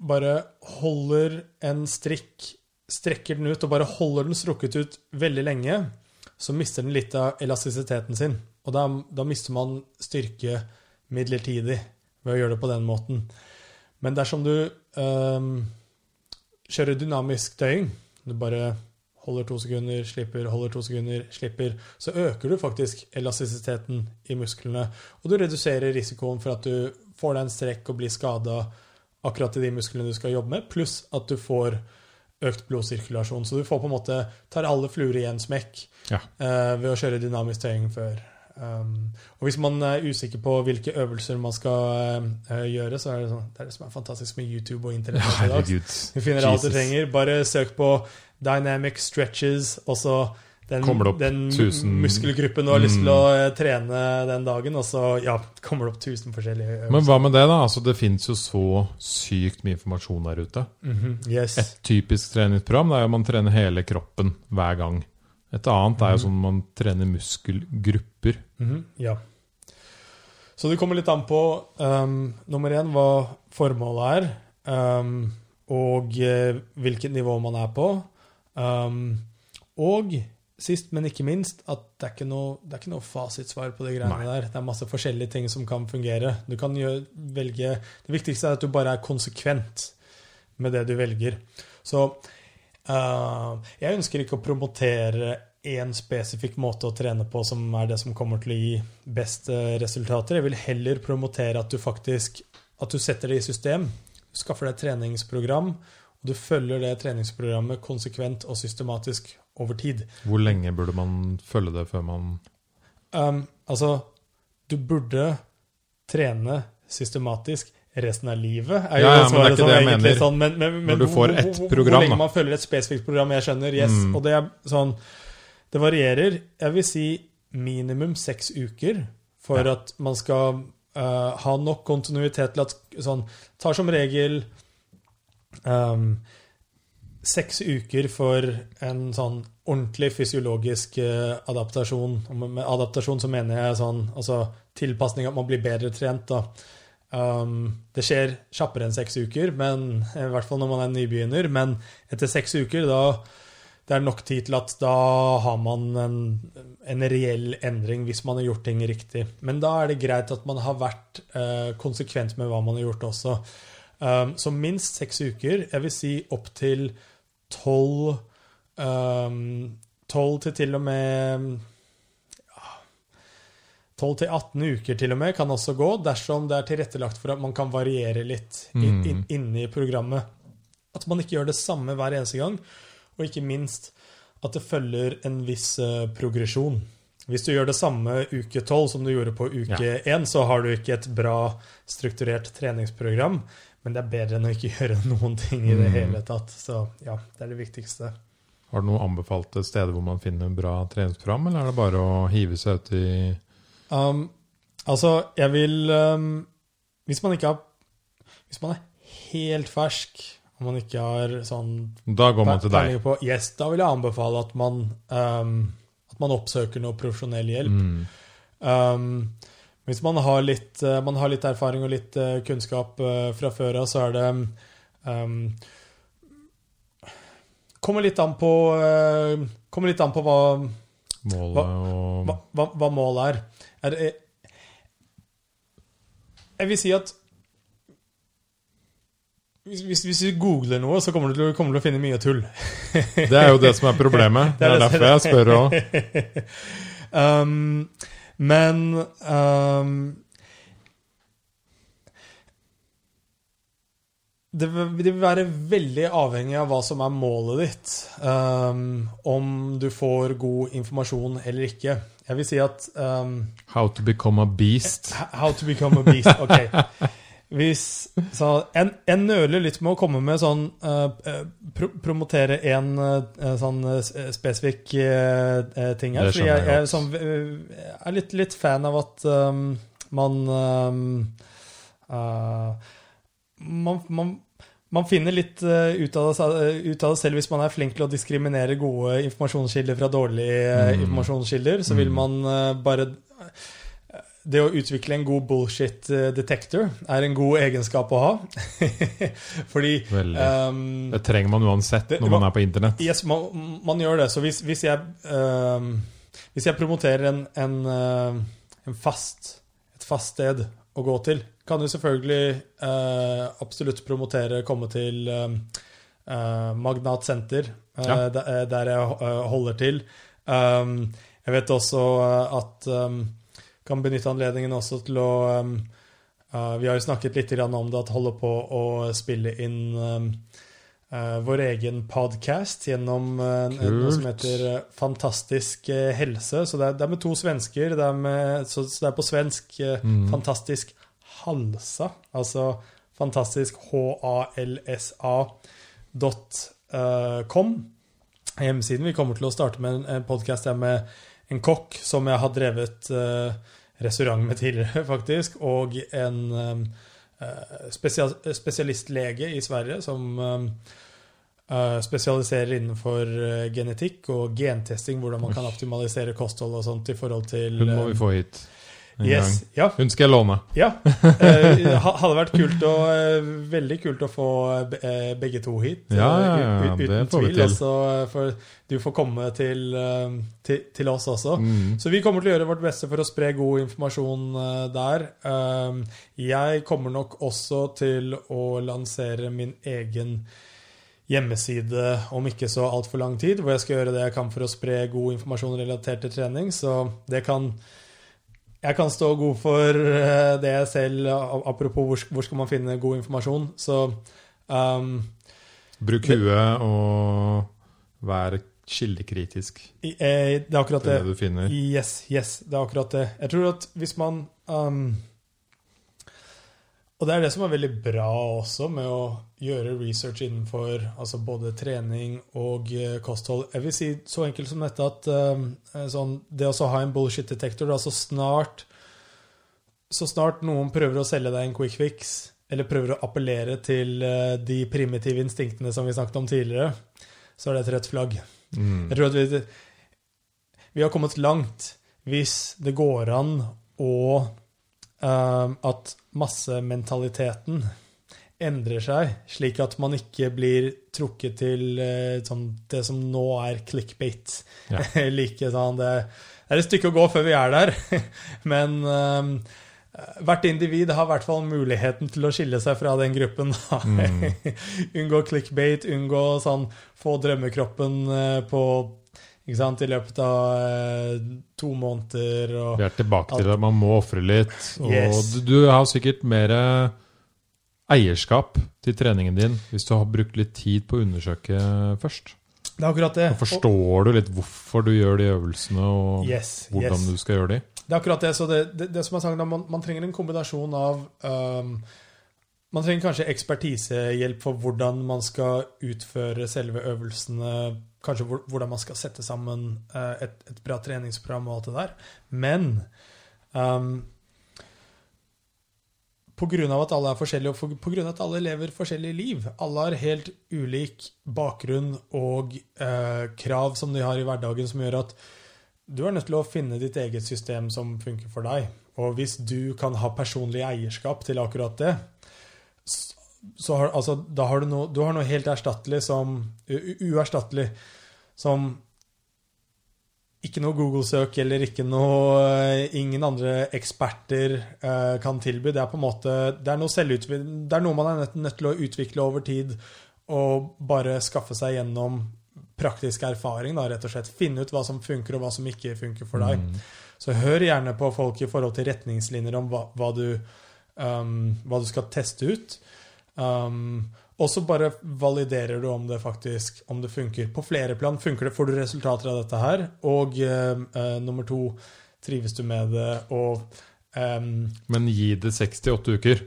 bare holder en strikk, strekker den ut og bare holder den strukket ut veldig lenge, så mister den litt av elastisiteten sin. Og da, da, mister man styrke midlertidig ved å gjøre det på den måten. Men dersom du øh, kjører dynamisk døgn, du bare holder to sekunder, slipper, holder to sekunder, slipper, så øker du faktisk elastisiteten i musklene. Og du reduserer risikoen for at du får deg en strekk og blir skada akkurat i de musklene du skal jobbe med, pluss at du får økt blodsirkulasjon. Så du får på en måte tar alle fluer i en smekk Ja. eh, ved å kjøre dynamisk tøying før. Um, og hvis man er usikker på hvilke øvelser man skal uh, gjøre, så er det sånn, det er det som er fantastisk med YouTube og internett. *laughs* i dag. Du finner alt du trenger. Bare søk på dynamic stretches, og så den, den tusen... muskelgruppen du har lyst til Mm. å eh, trene den dagen, og så ja, kommer det opp 1000 forskjellige øvelser. Men hva med det, da? Altså, det fins jo så sykt mye informasjon der ute. Mhm, Yes. Et typisk treningsprogram det er jo man trener hele kroppen hver gang. Et annet er jo sånn man trener muskelgrupper. Mhm, ja. Så det kommer litt an på um, nummer én hva formålet er, um, og eh, hvilket nivå man er på. Um, og sist, men ikke minst, at det er ikke noe, det er ikke noe fasitsvar på de greiene Nei. der. Det er masse forskjellige ting som kan fungere. Du kan gjøre, velge Det viktigste er at du bare er konsekvent med det du velger. Så jeg ønsker ikke å promotere én spesifikk måte å trene på som er det som kommer til å gi best eh, resultater. Jeg vil heller promotere at du faktisk at du setter det i system. Du skaffer deg et treningsprogram, og du følger det treningsprogrammet konsekvent og systematisk over tid. Hvor lenge burde man følge det før man Um, altså, du burde trene systematisk resten av livet. Er Ja, ja, men det er ikke som det jeg mener. Sånn, men, men, men Når du får ett program, Hvor lenge man følger et spesifikt program, jeg skjønner. Yes. Mm. Og det er sånn Det varierer. Jeg vil si minimum seks uker for Ja. at man skal uh, ha nok kontinuitet til at sånn Tar som regel um, seks uker for en sånn ordentlig fysiologisk uh, adaptasjon. Og med adaptasjon så mener jeg sånn altså tilpasning at man blir bedre trent. da. Um, det skjer kjappere enn seks uker, men i hvert fall når man er nybegynner. Men etter seks uker, da det er nok tid til at da har man en, en reell endring hvis man har gjort ting riktig. Men da er det greit at man har vært uh, konsekvent med hva man har gjort også. Um, så minst seks uker. Jeg vil si opp til tolv um, Tolv til til og med 12 til 18 uker til og med kan også gå, dersom det er tilrettelagt for at man kan variere litt in, in, inni programmet. At man ikke gjør det samme hver eneste gang, og ikke minst at det følger en viss uh, progresjon. Hvis du gjør det samme uke 12 som du gjorde på uke 1, så har du ikke et bra strukturert treningsprogram, men det er bedre enn å ikke *laughs* gjøre noen ting i det Mm. hele tatt. Så ja, det er det viktigste. Har du noen anbefalte steder hvor man finner bra treningsprogram, eller er det bare å hive seg ut i Um, altså, jeg vil um, Hvis man ikke har Hvis man er helt fersk, og man ikke har sånn Da går man til deg. På, yes, da vil jeg anbefale at man um, At man oppsøker noe profesjonell hjelp. Mm. Um, hvis man har litt, uh, man har litt erfaring og litt uh, kunnskap uh, fra før av, så er det um, Kommer litt an på Kommer litt an på hva, Målet hva, hva, hva målet er. Er det, jeg vil si at hvis, hvis, hvis du googler noe, så kommer du til, kommer du til å finne mye tull. Det er jo det som er problemet. Det *laughs* Det er er derfor jeg spør òg. *laughs* Um, men um, det, det vil være veldig avhengig av hva som er målet ditt. Um, om du får god informasjon eller ikke. Jeg vil si at um, How to become a beast. How to become a beast. Ok. Hvis, så en, jeg nøler litt med å komme med sånn eh, pro Promotere en uh, sånn spesifikk eh, ting her. Fordi jeg, jeg sånn, er litt, litt fan av at um, man um, man, man, man finner litt eh, ut, av det, ut av det selv hvis man er flink til å diskriminere gode informasjonskilder fra dårlige eh, Mm. informasjonskilder. Så vil Mm. man eh, bare det å utvikle en god bullshit eh, detector er en god egenskap å ha. *laughs* Fordi um, Det trenger man uansett Det- når man er på internett. yes, man, man gjør det. Så hvis, hvis jeg um, Hvis jeg promoterer en, en, en fast, et fast sted å gå til, kan du selvfølgelig eh, absolutt promotere komme til um, eh, Magnat Senter, eh, Ja. der, eh, der jeg eh, holder til. Um, jeg vet også eh, at um, Kan benytte anledningen også til å um, uh, Vi har jo snakket litt grann om det, at holder på å spille inn um, Uh, vår egen podcast gjennom uh, noe som heter eh, Fantastisk eh, helse. Så det er, det er med to svensker. Det er med, så, så det er på svensk eh, Mm. Fantastisk halsa. Altså fantastisk H-A-L-S-A dot eh. Hjemmesiden. Vi kommer til å starte med en, podkast med en kokk som jeg har drevet eh, restaurant med tidligere, *laughs* faktisk, og en eh, spesialistlege i Sverige som spesialiserer innenfor genetikk og gentesting, hvordan man kan optimalisere kosthold og sånt i forhold til Hun må vi få hit Yes, ja, Hun skal jeg låne. ja. Eh, hadde vært kult å, eh, veldig kult å få eh, begge to hit. Ja, eh, ja, uten tvil. Også, for du får komme til, til, til oss også. Mm. Så vi kommer til å gjøre vårt beste for å spre god informasjon der. Jeg kommer nok også til å lansere min egen hjemmeside om ikke så altfor lang tid, hvor jeg skal gjøre det jeg kan for å spre god informasjon relatert til trening. Så det kan Jeg kan stå god for eh, det selv Apropos hvor, hvor skal man finne god informasjon. Så um, Bruk huet og vær kildekritisk i- eh, det er akkurat til det. det du finner. Yes, yes, det er akkurat det. Jeg tror at hvis man um, Og det er det som er veldig bra også med å gjøre research innenfor altså både trening og eh, kosthold. Jeg vil si så enkelt som dette at eh, sånn, det å ha en bullshit detektor altså så snart så snart noen prøver å selge deg en quick fix, eller prøver å appellere til eh, de primitive instinktene som vi snakket om tidligere, så er det et rødt flagg. Mm. Jeg tror at vi, vi har kommet langt hvis det går an å Uh, At massementaliteten endrer seg, slik at man ikke blir trukket til eh, sånn, det som nå er clickbait. Ja. *laughs* like sånn, det, det er et stykke å gå før vi er der, *laughs* men um, hvert individ har i hvert fall muligheten til å skille seg fra den gruppen. Mm. *laughs* unngå clickbait, unngå sånn få drømmekroppen eh, på i løpet av eh, to måneder. Og, Vi er tilbake til at man må ofre litt. Og Yes. du, du har sikkert mer eierskap til treningen din hvis du har brukt litt tid på å undersøke først. det er akkurat det. Da forstår du litt hvorfor du gjør de øvelsene, Og, yes, hvordan yes. du skal gjøre de. Det er akkurat det. Så det, det, det som er sagt, man, man trenger en kombinasjon av um, Man trenger kanskje ekspertisehjelp for hvordan man skal utføre selve øvelsene. Kanskje hvordan man skal sette sammen eh, et, et bra treningsprogram og alt det der. Men um, grunn av at alle er forskjellige, og på at alle lever forskjellige liv Alle har helt ulik bakgrunn og eh, krav som de har i hverdagen, som gjør at du er nødt til å finne ditt eget system som funker for deg. Og hvis du kan ha personlig eierskap til akkurat det, så har, altså, da har du, noe, du har noe helt erstattelig som Uerstattelig som ikke noe Google-søk eller ikke noe eh, Ingen andre eksperter eh, kan tilby. Det er på en måte Det er noe, det er noe man er nødt, nødt til å utvikle over tid og bare skaffe seg gjennom praktisk erfaring, da, rett og slett. Finne ut hva som funker, og hva som ikke funker for deg. Mm. Så hør gjerne på folk i forhold til retningslinjer om hva, hva, du, um, hva du skal teste ut. Um, og så bare validerer du om det faktisk om det funker. På flere plan funker det, får du resultater av dette her. Og uh, nummer to, trives du med det, og um, Men gi det 68 uker.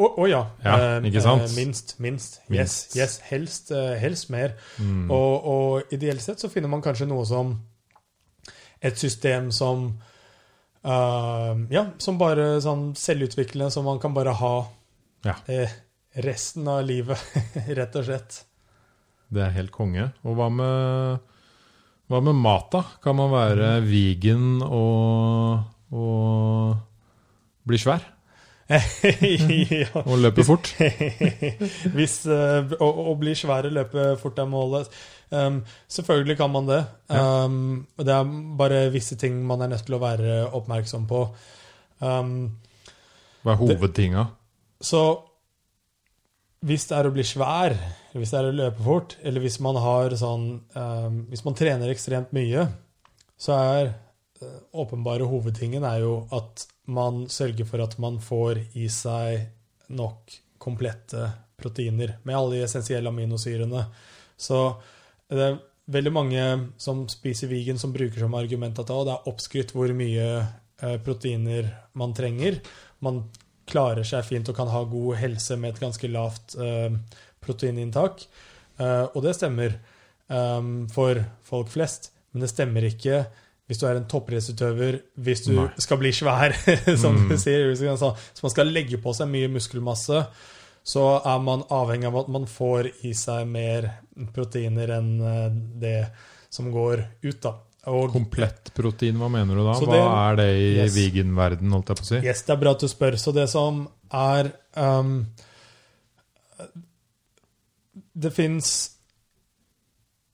Å ja. Ja, Eh, ikke sant? eh, minst. Minst. Minst. Yes, yes. Helst, eh, helst mer. Mm. Og, og ideelt sett så finner man kanskje noe som et system som uh, Ja, som bare sånn selvutviklende, som man kan bare ha Ja. eh, resten av livet, *laughs* rett og slett. Det er helt konge. Og hva med, hva med mat, da? Kan man være vegan og, og bli svær? ja. *laughs* Og løpe fort? *laughs* Hvis eh, å, å bli svær og løpe fort er målet um, Selvfølgelig kan man det. Ja. Um, det er bare visse ting man er nødt til å være oppmerksom på. Um, Hva er hovedtinga? Så hvis det er å bli svær, eller hvis det er å løpe fort, eller hvis man har sånn um, Hvis man trener ekstremt mye, så er uh, åpenbare hovedtingen er jo at man sørger for at man får i seg nok komplette proteiner med alle de essensielle aminosyrene. Så det er veldig mange som spiser vegan, som bruker som argument at det er oppskrytt hvor mye uh, proteiner man trenger. Man klarer seg fint og kan ha god helse med et ganske lavt uh, proteininntak. Uh, og det stemmer um, for folk flest, men det stemmer ikke hvis du er en toppidrettsutøver, hvis du Nei. skal bli svær, *laughs* som mm. du sier. Så man skal legge på seg mye muskelmasse, så er man avhengig av at man får i seg mer proteiner enn det som går ut. da. Og, Komplettprotein, hva mener du da? Hva er det i yes, vegan-verden, holdt jeg på å si? Yes, det er bra at du spør. Så det som er um, Det fins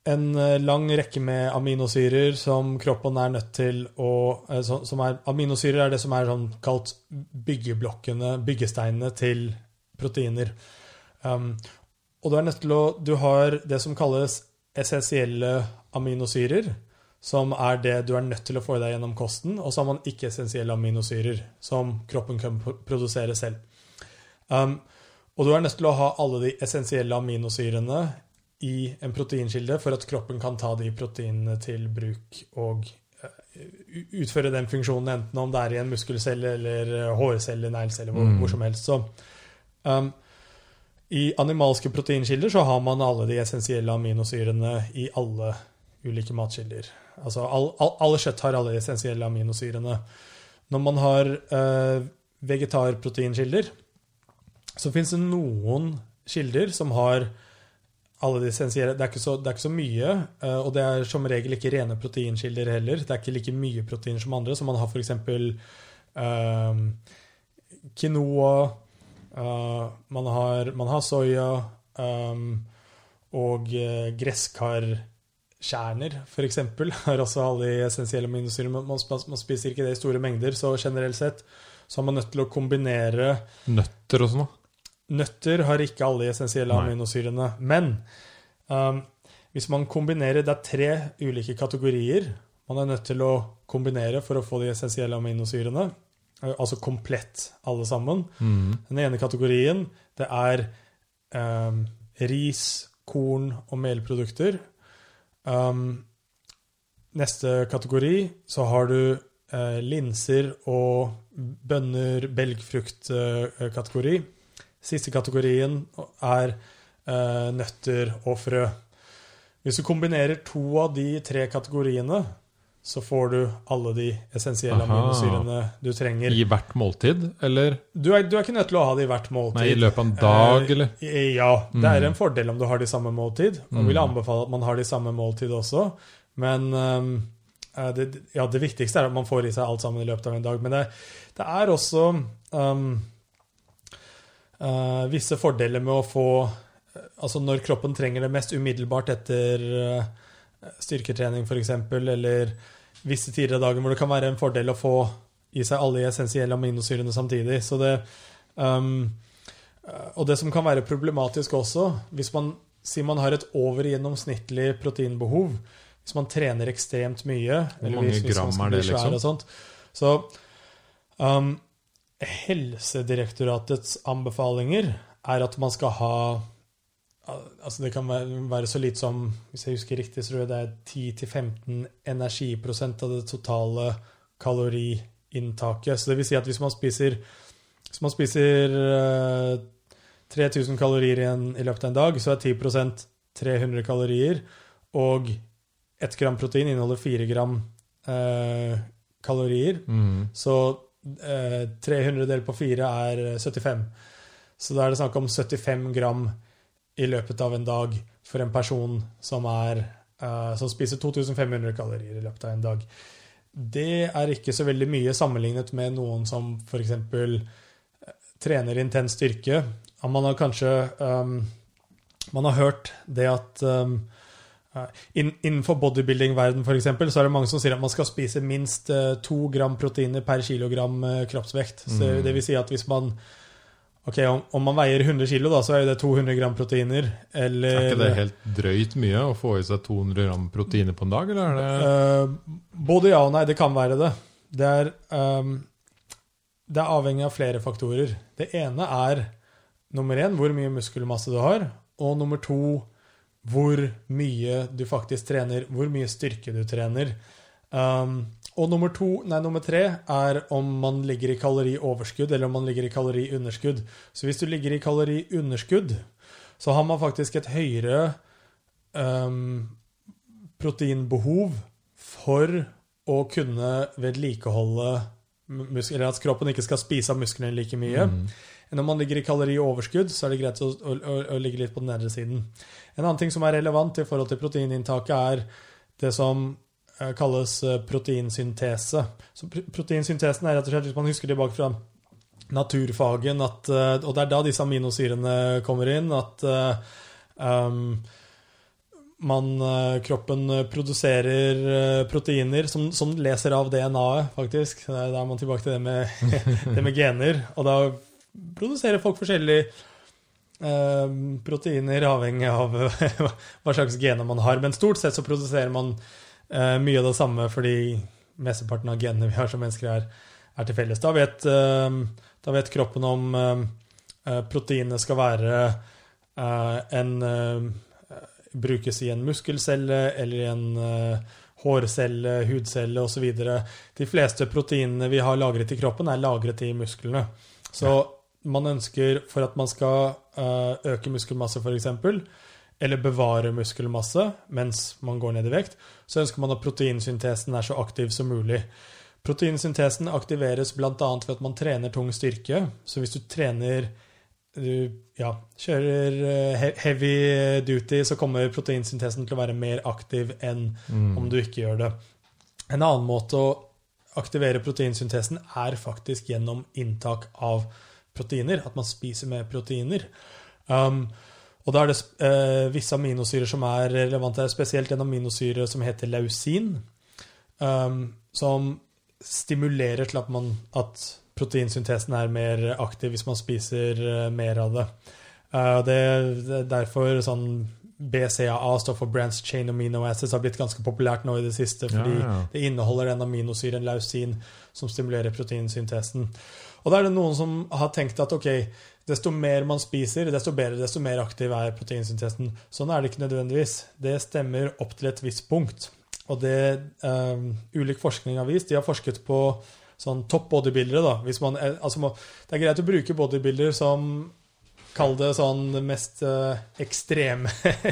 en eh, lang rekke med aminosyrer som kroppen er nødt til å eh, som er, Aminosyrer er det som er sånn kalt byggeblokkene, byggesteinene til proteiner. Um, og du er nødt til å Du har det som kalles essensielle aminosyrer som er det du er nødt til å få i deg gjennom kosten, og så har man ikke-essensielle aminosyrer, som kroppen kan produsere selv. Um, og du er nødt til å ha alle de essensielle aminosyrene i en proteinkilde for at kroppen kan ta de proteinene til bruk og uh, utføre den funksjonen, enten om det er i en muskelcelle eller uh, hårcelle, neglcelle, hvor, mm. hvor, som helst. Så um, i animalske proteinkilder så har man alle de essensielle aminosyrene i alle ulike matkilder. Altså all, all, alle kjøtt har alle essensielle aminosyrene. Når man har eh, vegetarproteinkilder, så fins det noen kilder som har alle de essensielle Det så, er ikke så mye, eh, og det er som regel ikke rene proteinkilder heller. Det er ikke like mye proteiner som andre, så man har f.eks. Eh, quinoa, eh, man, har, man, har, soya eh, og eh, gresskar Kjerner, f.eks., har også alle de essensielle aminosyrer. Man, man, spiser ikke det i store mengder, så generelt sett så er man nødt til å kombinere Nøtter og sånn, Nøtter har ikke alle de essensielle Nei. aminosyrene. Men um, hvis man kombinerer Det er tre ulike kategorier man er nødt til å kombinere for å få de essensielle aminosyrene. Altså komplett, alle sammen. Mm. Den ene kategorien det er um, ris, korn og melprodukter. Um, neste kategori så har du uh, linser og bønner, belgfrukt-kategori. Eh, Siste kategorien er eh, nøtter og frø. Hvis du kombinerer to av de tre kategoriene, så får du alle de essensielle aminosyrene du trenger. I hvert måltid, eller? Du er, du er, ikke nødt til å ha det i hvert måltid. Nei, I løpet av en dag, eller? Eh, ja. Det er mm. en fordel om du har de samme måltid. Man vil mm. anbefale at man har de samme måltid også. Men um, det, ja, det, viktigste er at man får i seg alt sammen i løpet av en dag. Men det, det er også um, uh, visse fordeler med å få Altså når kroppen trenger det mest umiddelbart etter uh, styrketrening, f.eks., eller visse tider av dagen hvor det kan være en fordel å få i seg alle de essensielle aminosyrene samtidig. Så det, um, og det som kan være problematisk også, hvis man sier man har et overgjennomsnittlig proteinbehov, hvis man trener ekstremt mye Hvor mange hvis, gram er det, liksom? Sånt, så um, Helsedirektoratets anbefalinger er at man skal ha Altså det kan være, så lite som hvis jeg husker riktig, så tror jeg det er 10-15 energiprosent av det totale kaloriinntaket. Så det vil si at hvis man spiser, hvis man spiser uh, eh, 3000 kalorier i, en, i, løpet av en dag, så er 10% 300 kalorier. Og 1 gram protein inneholder 4 gram uh, kalorier. Mm. Så uh, eh, 300 delt på 4 er 75. Så da er det snakk om 75 gram i løpet av en dag for en person som, er, uh, som spiser 2500 kalorier i løpet av en dag. Det er ikke så veldig mye sammenlignet med noen som f.eks. Eh, trener intens styrke. Man har kanskje um, Man har hørt det at um, Innenfor bodybuilding-verden for eksempel, så er det mange som sier at man skal spise minst to gram proteiner per kilogram kroppsvekt. Så mm. det vil si at hvis man Ok, om, om man veier 100 kg, så er det 200 gram proteiner. Eller Er ikke det helt drøyt mye å få i seg 200 gram proteiner på en dag, eller er det Eh, både ja og nei. Det kan være det. Det er, um, det er avhengig av flere faktorer. Det ene er nummer én hvor mye muskelmasse du har, og nummer to hvor mye du faktisk trener, hvor mye styrke du trener. Um, og nummer, to, nei, nummer tre er om man ligger i kalorioverskudd eller om man ligger i kaloriunderskudd. Så hvis du ligger i kaloriunderskudd, så har man faktisk et høyere um, proteinbehov for å kunne vedlikeholde Eller at kroppen ikke skal spise av musklene like mye. Mm. Når man ligger i kalorioverskudd, så er det greit å, å, å, ligge litt på den nedre siden. En annen ting som er relevant i forhold til proteininntaket, er det som kalles eh, proteinsyntese. Så proteinsyntesen er rett og slett, hvis man husker tilbake fra naturfagen, at, eh, og det er da disse aminosyrene kommer inn, at eh, um, man, eh, kroppen produserer eh, proteiner som, som leser av DNA-et, faktisk. Da er man tilbake til det med, *laughs* det med gener. Og da produserer folk forskjellige eh, proteiner avhengig av *laughs* hva slags gener man har. Men stort sett så produserer man eh, mye av det samme fordi mesteparten av genene vi har som mennesker, er, er til felles. Da vet, eh, da vet kroppen om eh, eh, proteinet skal være eh, en eh, Brukes i en muskelcelle eller i en hårcelle, hudcelle osv. De fleste proteinene vi har lagret i kroppen, er lagret i musklene. Så man ønsker, for at man skal øke muskelmasse f.eks., eller bevare muskelmasse mens man går ned i vekt, så ønsker man at proteinsyntesen er så aktiv som mulig. Proteinsyntesen aktiveres bl.a. ved at man trener tung styrke. Så hvis du trener du ja, kjører eh, heavy duty, så kommer proteinsyntesen til å være mer aktiv enn Mm. om du ikke gjør det. En annen måte å aktivere proteinsyntesen er faktisk gjennom inntak av proteiner. At man spiser mer proteiner. Um, og da er det eh, visse aminosyrer som er relevante, spesielt en aminosyre som heter lausin, um, som stimulerer til at, man, at proteinsyntesen er mer aktiv hvis man spiser uh, mer av det. Uh, det, det er derfor sånn BCAA står for Brands Chain Amino Acids har blitt ganske populært nå i det siste, fordi Ja, ja. det inneholder den aminosyren lausin som stimulerer proteinsyntesen. Og da er det noen som har tenkt at ok, desto mer man spiser, desto bedre, desto mer aktiv er proteinsyntesen. Sånn er det ikke nødvendigvis. Det stemmer opp til et visst punkt. Og det eh, ulik forskning har vist De har forsket på sånn topp bodybuildere. da. Hvis man, er- altså det er greit å bruke bodybuilder som Kall det sånn det mest eh, ekstreme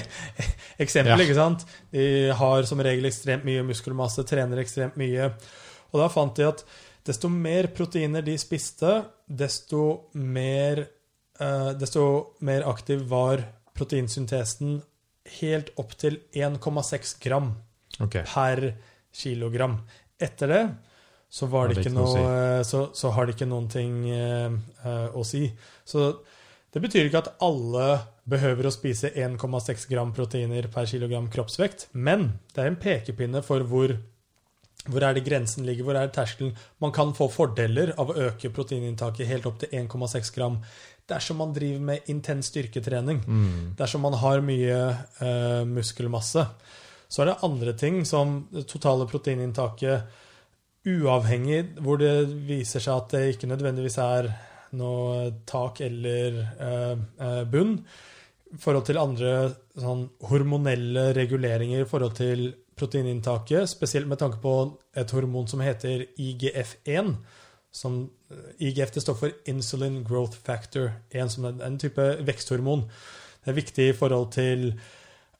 *laughs* eksempelet, Ja. ikke sant? De har som regel ekstremt mye muskelmasse, trener ekstremt mye. Og da fant de at desto mer proteiner de spiste, desto mer, eh, desto mer aktiv var proteinsyntesen helt opp til 1,6 gram okay. per kilogram. Etter det så var det ikke noe, så, så har det ikke noen ting uh, eh, å si. Så det betyr ikke at alle behøver å spise 1,6 gram proteiner per kilogram kroppsvekt, men det er en pekepinne for hvor, hvor er det grensen ligger, hvor er terskelen. Man kan få fordeler av å øke proteininntaket helt opp til 1,6 gram dersom man driver med intens styrketrening. Mm. Dersom man har mye eh, muskelmasse. Så er det andre ting som det totale proteininntaket uavhengig, hvor det viser seg at det ikke nødvendigvis er noe tak eller eh, eh, bunn. I forhold til andre sånn, hormonelle reguleringer i forhold til proteininntaket, spesielt med tanke på et hormon som heter IGF-1. Som, IGF det står for Insulin Growth Factor en, som er en type veksthormon. Det er viktig i forhold til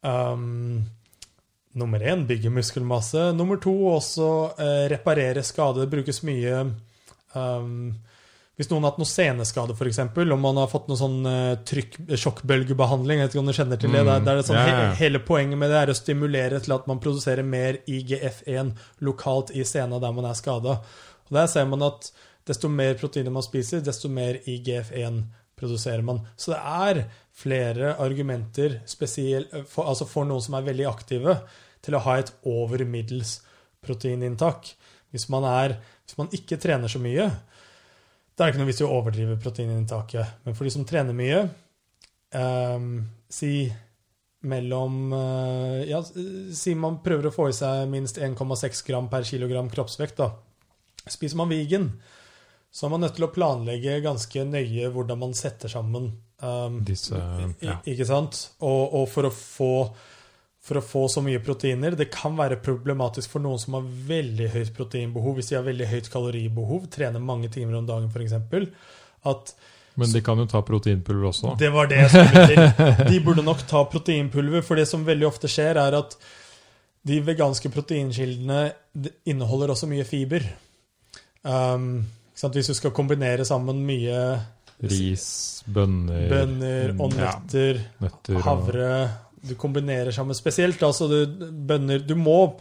um, Nummer én bygge muskelmasse. Nummer to også eh, reparere skade. Det brukes mye um, Hvis noen har hatt noe seneskade, f.eks., om man har fått noe sånn eh, trykk, sjokkbølgebehandling Jeg vet ikke om du kjenner til det? Mm, Der, der er det sånn, ja. he, hele poenget med det er å stimulere til at man produserer mer IGF-1 lokalt i sena der man er skada. Og Der ser man at desto mer proteiner man spiser, desto mer IGF-1 produserer man. Så det er flere argumenter for, altså for noen som er veldig aktive, til å ha et over middels proteininntak. Hvis man, er, hvis man ikke trener så mye, det er ikke noe vits i å overdrive proteininntaket. Men for de som trener mye, ehm, si mellom eh, Ja, si man prøver å få i seg minst 1,6 gram per kilogram kroppsvekt, da. Spiser man vegan, så er man nødt til å planlegge ganske nøye hvordan man setter sammen um, Disse i- ja. Ikke sant? Og, og for, å få, for å få så mye proteiner Det kan være problematisk for noen som har veldig høyt proteinbehov, hvis de har veldig høyt kaloribehov, trener mange timer om dagen f.eks. At Men de kan jo ta proteinpulver også. det var det jeg skulle til. De burde nok ta proteinpulver, for det som veldig ofte skjer, er at de veganske proteinkildene inneholder også mye fiber. Um? Hvis du skal kombinere sammen mye Ris, bønner, bønner og nøtter. ja, nøtter og- havre Du kombinerer sammen spesielt. Altså du, bønner Du må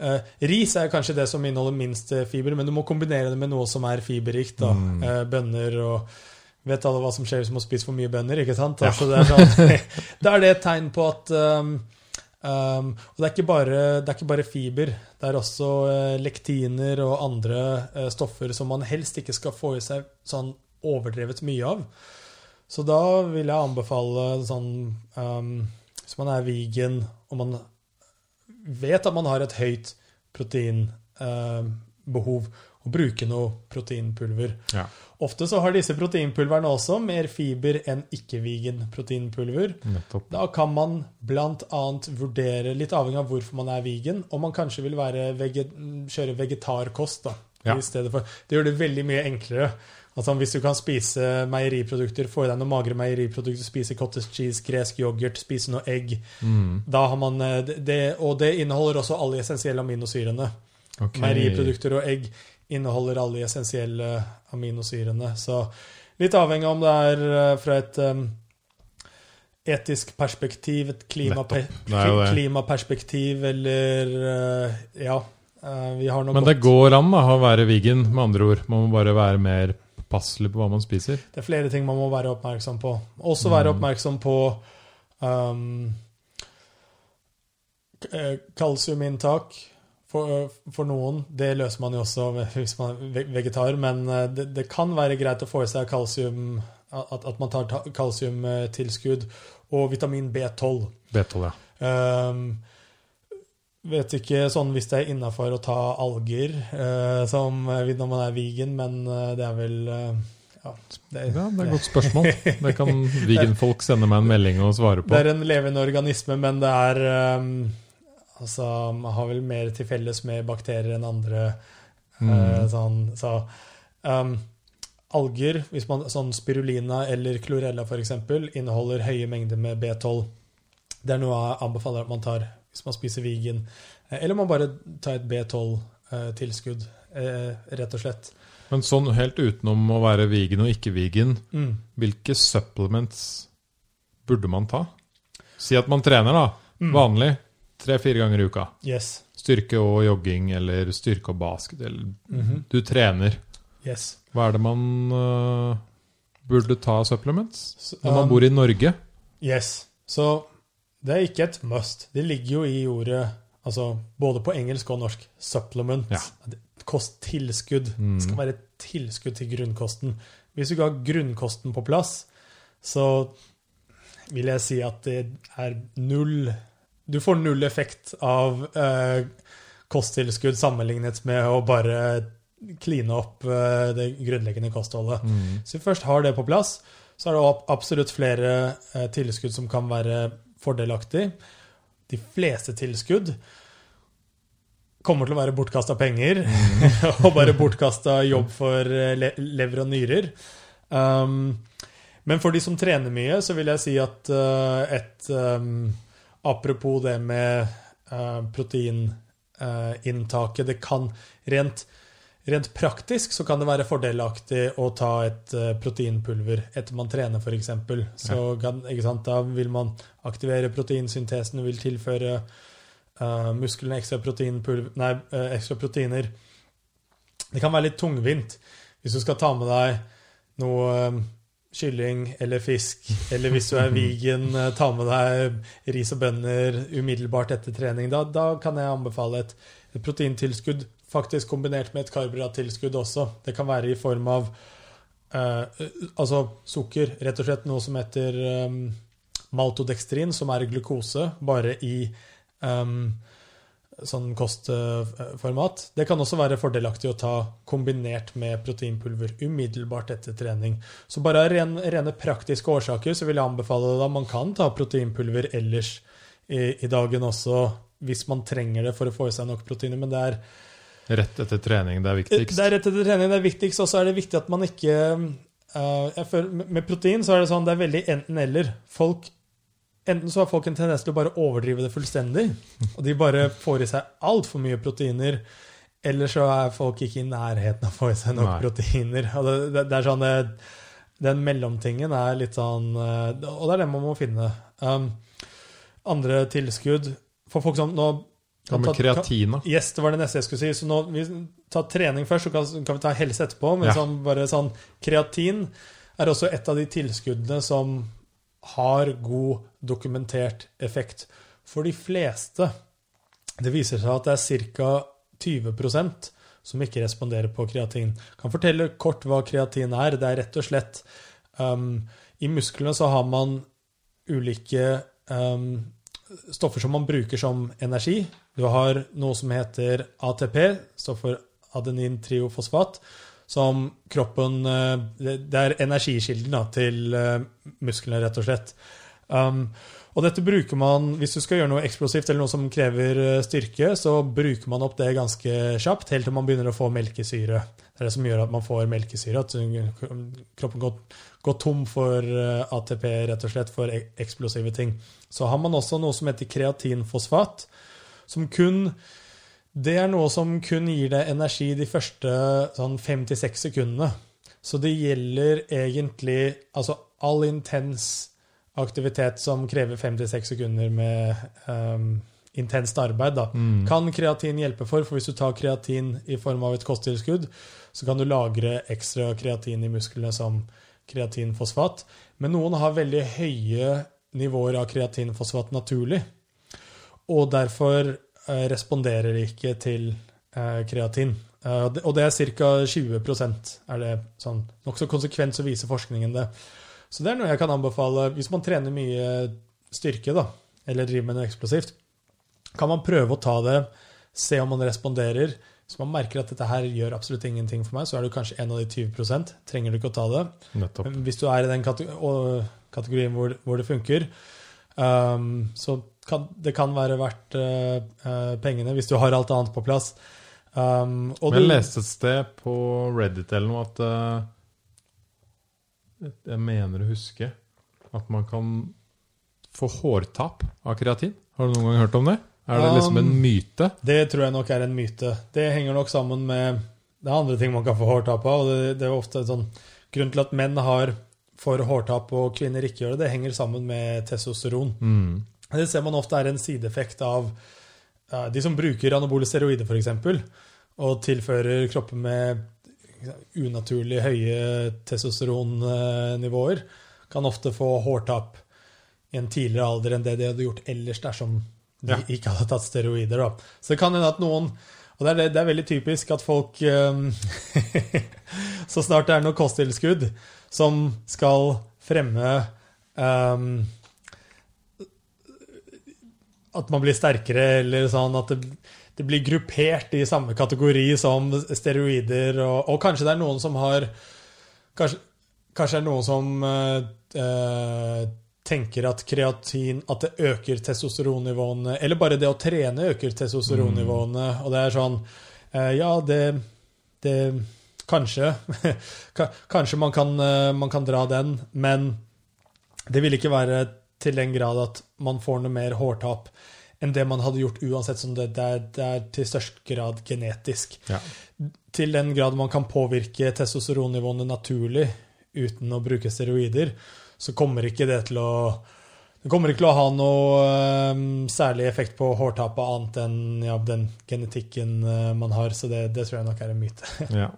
uh, Ris er kanskje det som inneholder minst eh, fiber, men du må kombinere det med noe som er fiberrikt. Mm. Uh, bønner og Vet alle hva som skjer hvis man spiser for mye bønner? ikke sant? Ja. Altså, det er sånn, *laughs* da er det et tegn på at um, um, Og det er, ikke bare, er ikke bare fiber. Det er også uh, lektiner og andre uh, stoffer som man helst ikke skal få i seg sånn overdrevet mye av. Så da vil jeg anbefale sånn um, Hvis man er vegan og man vet at man har et høyt proteinbehov, å bruke noe proteinpulver. Ja, Ofte så har disse proteinpulverne også mer fiber enn ikke-vegan proteinpulver. nettopp. Da kan man bl.a. vurdere, litt avhengig av hvorfor man er vegan, om man kanskje vil veget, kjøre vegetarkost. da, Ja. i stedet for. Det gjør det veldig mye enklere. Altså Hvis du kan spise meieriprodukter, få i deg noen magre meieriprodukter, spise cottage cheese, gresk yoghurt, spise noe egg Mm, da har man eh, det- det, Og det inneholder også alle essensielle aminosyrene. Okay. Meieriprodukter og egg inneholder alle de essensielle aminosyrene. Så litt avhengig om det er eh, fra et um, etisk perspektiv, et klimape det. klimaperspektiv, eller uh, Ja. Uh, vi har noe Men det går an da, å være vegan, med andre ord. Man må bare være mer påpasselig på hva man spiser. Det er flere ting man må være oppmerksom på. Også være Mm. oppmerksom på um, kalsiuminntak. For, for noen. Det løser man jo også hvis man er vegetar, men eh, det, det kan være greit å få i seg kalsium At, at man tar ta- kalsiumtilskudd og vitamin B12. B12, ja. Um, vet ikke sånn hvis det er innafor å ta alger uh, som når man er vegan, men eh, det er vel uh, ja, det, ja. Det er et godt spørsmål. Det kan *laughs* veganfolk sende meg en melding og svare på. Det er en levende organisme, men det er um, Altså, man har vel mer til felles med bakterier enn andre. Mm. Uh, sånn, så um, alger, hvis man, sånn spirulina eller klorella f.eks., inneholder høye mengder med B12. Det er noe jeg anbefaler at man tar hvis man spiser vegan. Eh, Eller man bare tar et B12-tilskudd, eh, rett og slett. Men sånn helt utenom å være vegan og ikke vegan, Mm. hvilke supplements burde man ta? Si at man trener, da. Mm. Vanlig. Tre-fire ganger i uka. Yes. Styrke og jogging, eller styrke og basket. Eller Mhm. du trener. Yes. Hva er det man uh, burde ta supplements når man um, bor i Norge? Yes. Så det er ikke et must. Det ligger jo i ordet altså både på engelsk og norsk supplement. Ja. Kosttilskudd. Mm. Det skal være et tilskudd til grunnkosten. Hvis du ikke har grunnkosten på plass, så vil jeg si at det er null Du får null effekt av eh, kosttilskudd sammenlignet med å bare kline opp eh, det grunnleggende kostholdet. Mm. Så vi først har det på plass, så er det absolutt flere eh, tilskudd som kan være fordelaktig. De fleste tilskudd kommer til å være bortkasta penger, *laughs* og bare bortkasta jobb for eh, le lever og nyrer. Um, men for de som trener mye, så vil jeg si at uh, et um, Apropos det med uh, proteininntaket Det kan rent Rent praktisk så kan det være fordelaktig å ta et uh, proteinpulver etter man trener, f.eks. Så kan, sant, da vil man aktivere proteinsyntesen vil tilføre eh, musklene ekstra, nei, eh, ekstra proteiner. Det kan være litt tungvint hvis du skal ta med deg noe eh, kylling eller fisk, eller hvis du er *laughs* vegan, eh, ta med deg ris og bønner umiddelbart etter trening. Da, da kan jeg anbefale et, et proteintilskudd, faktisk kombinert med et karbohydrattilskudd også. Det kan være i form av eh, altså sukker, rett og slett noe som heter um, maltodekstrin, som er glukose, bare i um, sånn kostformat. Det kan også være fordelaktig å ta kombinert med proteinpulver umiddelbart etter trening. Så bare av ren, rene praktiske årsaker så vil jeg anbefale deg at Man kan ta proteinpulver ellers i, i dagen også hvis man trenger det for å få i seg nok proteiner, men det er Rett etter trening, det er viktigst. det er rett etter trening det er viktigst, og så er det viktig at man ikke uh, føler, med- Med protein så er det sånn, det er veldig enten-eller. Folk Enten så har folk en tendens til å bare overdrive det fullstendig, og de bare får i seg altfor mye proteiner. Eller så er folk ikke i nærheten av å få i seg nok Nei. proteiner. Det, det, det er sånn Den mellomtingen er litt sånn eh, Og det er det man må finne. Um, andre tilskudd For folk som nå Hva med kreatin? Yes, det var det neste jeg skulle si. Så nå, vi tar trening først, så kan, kan vi ta helse etterpå. Men Ja. sånn, bare sånn, kreatin er også et av de tilskuddene som har god dokumentert effekt for de fleste. Det viser seg at det er ca. 20% som ikke responderer på kreatin. Jeg kan fortelle kort hva kreatin er. Det er rett og slett um, I musklene så har man ulike um, stoffer som man bruker som energi. Du har noe som heter ATP, står for adenintriofosfat, som kroppen eh, Det er energikilden til eh, musklene, rett og slett. Um, og dette bruker man hvis du skal gjøre noe eksplosivt eller noe som krever eh, styrke, så bruker man opp det ganske kjapt, helt til man begynner å få melkesyre. Det er det som gjør at man får melkesyre, at kroppen går, går tom for eh, ATP, rett og slett, for eksplosive ting. Så har man også noe som heter kreatinfosfat, som kun det er noe som kun gir deg energi de første sånn fem til seks sekundene. Så det gjelder egentlig altså all intens aktivitet som krever fem til seks sekunder med um, intenst arbeid. Da. Mm. Kan kreatin hjelpe for, for hvis du tar kreatin i form av et kosttilskudd, så kan du lagre ekstra kreatin i musklene som kreatinfosfat. Men noen har veldig høye nivåer av kreatinfosfat naturlig, og derfor eh, responderer de ikke til eh, kreatin. Eh, og det- er ca. 20% er det sånn nokså konsekvent så viser forskningen det. Så det er noe jeg kan anbefale hvis man trener mye styrke, da, eller driver med noe eksplosivt. Kan man prøve å ta det, se om man responderer. Hvis man merker at dette her gjør absolutt ingenting for meg, så er du kanskje en av de 20% Trenger du ikke å ta det. Nettopp. Men hvis du er i den kategorien hvor, hvor det funker, um, så kan det kan være verdt uh, pengene hvis du har alt annet på plass. Um, jeg leste et sted på Reddit eller noe at eh, Jeg mener å huske at man kan få hårtap av kreatin. Har du noen gang hørt om det? Er det liksom en Um, myte? Det tror jeg nok er en myte. Det henger nok sammen med Det er andre ting man kan få hårtap av. og det, det er ofte sånn Grunnen til at menn har får hårtap og kvinner ikke gjør det, det henger sammen med testosteron. Mm. Det ser man ofte er en sideeffekt av uh, de som bruker anabole steroider, f.eks., og tilfører kroppen med unaturlig høye testosteronnivåer, kan ofte få hårtap i en tidligere alder enn det de hadde gjort ellers dersom de Ja. ikke hadde tatt steroider. Da. Så det kan hende at noen Og det er, det er veldig typisk at folk eh, *laughs* Så snart det er noe kosttilskudd som skal fremme um, at man blir sterkere, eller sånn at det, det blir gruppert i samme kategori som steroider, og, og kanskje det er noen som har Kanskje, kanskje det er noen som eh, eh, tenker at kreatin At det øker testosteronnivåene, eller bare det å trene øker testosteronnivåene, og det er sånn eh, Ja, det, det Kanskje. *laughs* Kanskje man kan, eh, man kan dra den, men det vil ikke være til den grad at man får noe mer hårtap enn det man hadde gjort uansett, som det, det, er, det er til størst grad genetisk. Ja. Til den grad man kan påvirke testosteronnivåene naturlig uten å bruke steroider, så kommer ikke det til å det kommer ikke til å ha noe eh, særlig effekt på hårtapet annet enn ja, den genetikken uh, man har, så det, det tror jeg nok er en myte. *laughs* ja.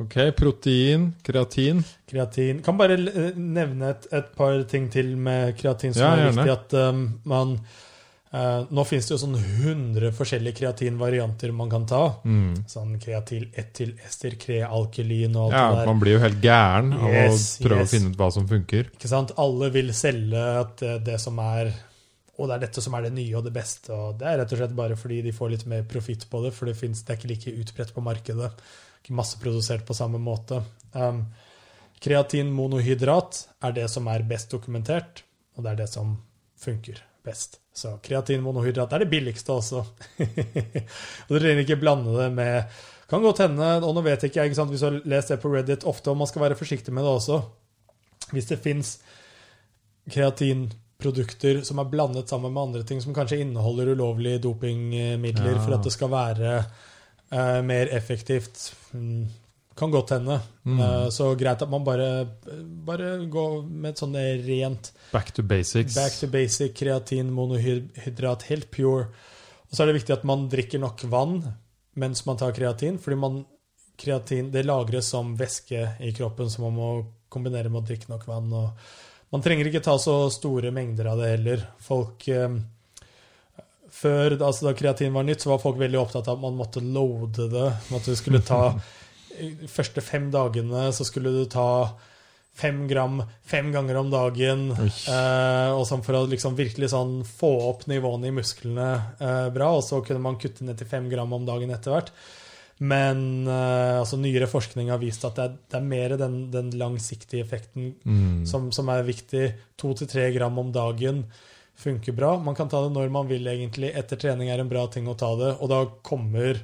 Ok, protein, kreatin. Kreatin. Kan bare nevne et, et par ting til med kreatin som Ja, er viktig. At um, man Eh, nå finnes det jo sånn 100 forskjellige kreatinvarianter man kan ta. Mm. Sånn kreatil 1-ester, krealkylin og alt Ja, det der. man blir jo helt gæren av Yes, å prøve yes. å finne ut hva som funker. Ikke sant? Alle vil selge at det, det som er Og det er dette som er det nye og det beste. Og det er rett og slett bare fordi de får litt mer profitt på det, for det, finnes, det er ikke like utbredt på markedet. Ikke masseprodusert på samme måte. Um, kreatinmonohydrat er det som er best dokumentert, og det er det som funker best. Så kreatinmonohydrat er det billigste også. *laughs* og du trenger ikke blande det med Kan godt hende, og nå vet jeg ikke, ikke sant, hvis du har lest det på Reddit ofte, og man skal være forsiktig med det også. Hvis det fins kreatinprodukter som er blandet sammen med andre ting som kanskje inneholder ulovlige dopingmidler Ja. for at det skal være eh, mer effektivt, mm, kan godt hende. Mm. Eh, så greit at man bare, bare går med et sånn rent Back to basics. back to basic kreatin monohydrat, helt pure. Og så er det viktig at man drikker nok vann mens man tar kreatin, fordi man, kreatin det lagres som væske i kroppen, så man må kombinere med å drikke nok vann. Og man trenger ikke ta så store mengder av det heller. Folk eh, Før altså da kreatin var nytt, så var folk veldig opptatt av at man måtte loade det. At du skulle ta *laughs* første fem dagene så skulle du ta fem gram fem ganger om dagen. Eh, og sånn for å liksom virkelig sånn få opp nivåene i musklene eh, bra. Og så kunne man kutte ned til fem gram om dagen etter hvert. Men eh, altså, nyere forskning har vist at det er, det er mer den, den langsiktige effekten Mm. som, som er viktig. To til tre gram om dagen funker bra. Man kan ta det når man vil, egentlig. Etter trening er en bra ting å ta det. Og da kommer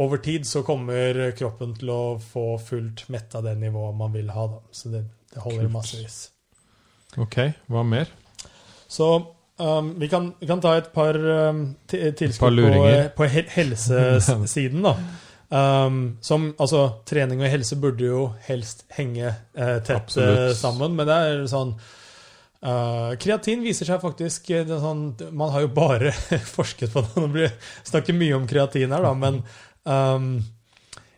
over tid så kommer kroppen til å få fullt metta det nivået man vil ha. Da. Så det, det holder Kult. massevis. Ok, hva mer? Så um, vi, kan, vi kan ta et par um, tilskudd på, på hel helsesiden, da. Um, som, altså, trening og helse burde jo helst henge uh, tett Absolutt. eh, sammen, men det er sånn uh, Kreatin viser seg faktisk eh, sånn, Man har jo bare *laughs* forsket på det. Nå snakker mye om kreatin her, da, men um,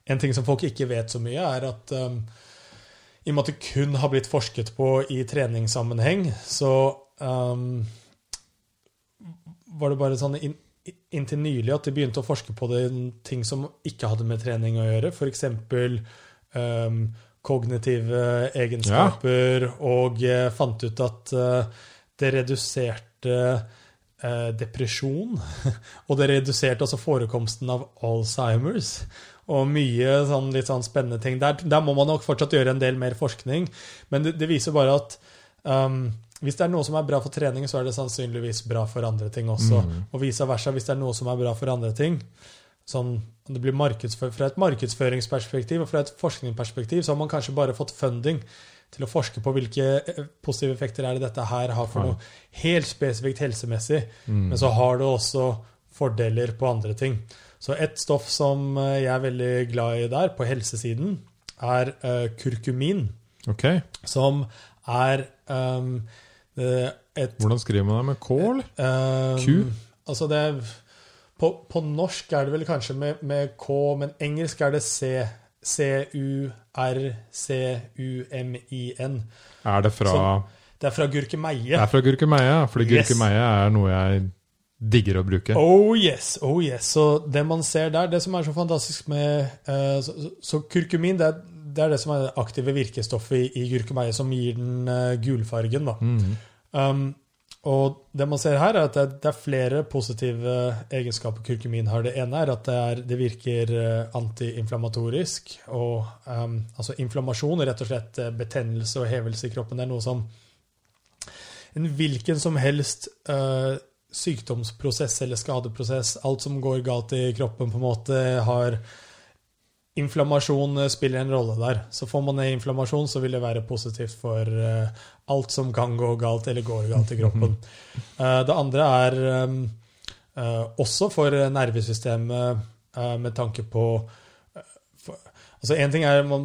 en ting som folk ikke vet så mye, er at um, i og med at det kun har blitt forsket på i treningssammenheng, så um, var det bare sånn in, inntil nylig at de begynte å forske på det ting som ikke hadde med trening å gjøre. F.eks. Um, kognitive egenskaper, og uh, fant ut at uh, det reduserte eh, depresjon. *laughs* og det reduserte også forekomsten av Alzheimers. Og mye sånn, litt sånn spennende ting. Der, der må man nok fortsatt gjøre en del mer forskning, men det, det viser bare at um, hvis det er noe som er bra for trening, så er det sannsynligvis bra for andre ting også. Mm. Og vice versa, hvis det er noe som er bra for andre ting. Sånn, det blir fra et markedsføringsperspektiv og fra et forskningsperspektiv så har man kanskje bare fått funding til å forske på hvilke eh, positive effekter er det dette her har for noe helt spesifikt helsemessig. Mm. Men så har det også fordeler på andre ting. Så et stoff som eh, jeg er veldig glad i der, på helsesiden, er uh, kurkumin, Ok, som er um, et hvordan skriver man det? Med K, eller? um, Q? Altså det på, på norsk er det vel kanskje med, med K, men engelsk er det C. C-U-R-C-U-M-I-N. Er det fra, Det er fra gurkemeie. det er fra gurkemeie? Fordi Yes. gurkemeie er noe jeg digger å bruke. Oh yes, oh yes. Så det man ser der, det som er så fantastisk med uh, så, så, så kurkumin, det er, det er det som er det aktive virkestoffet i, i gurkemeie som gir den uh, gulfargen. da. Mm. Um, og det man ser her, er at det, er flere positive egenskaper kurkumin har. Det ene er at det, er, det virker eh, antiinflammatorisk. Og um, altså inflammasjon, rett og slett eh, betennelse og hevelse i kroppen, det er noe som en hvilken som helst uh, sykdomsprosess eller skadeprosess, alt som går galt i kroppen, på en måte har Inflammasjon eh, spiller en rolle der. Så får man ned inflammasjon, så vil det være positivt for eh, alt som kan gå galt, eller går galt i kroppen. Eh, det andre er um, eh, også for nervesystemet, med tanke på Altså, én ting er man,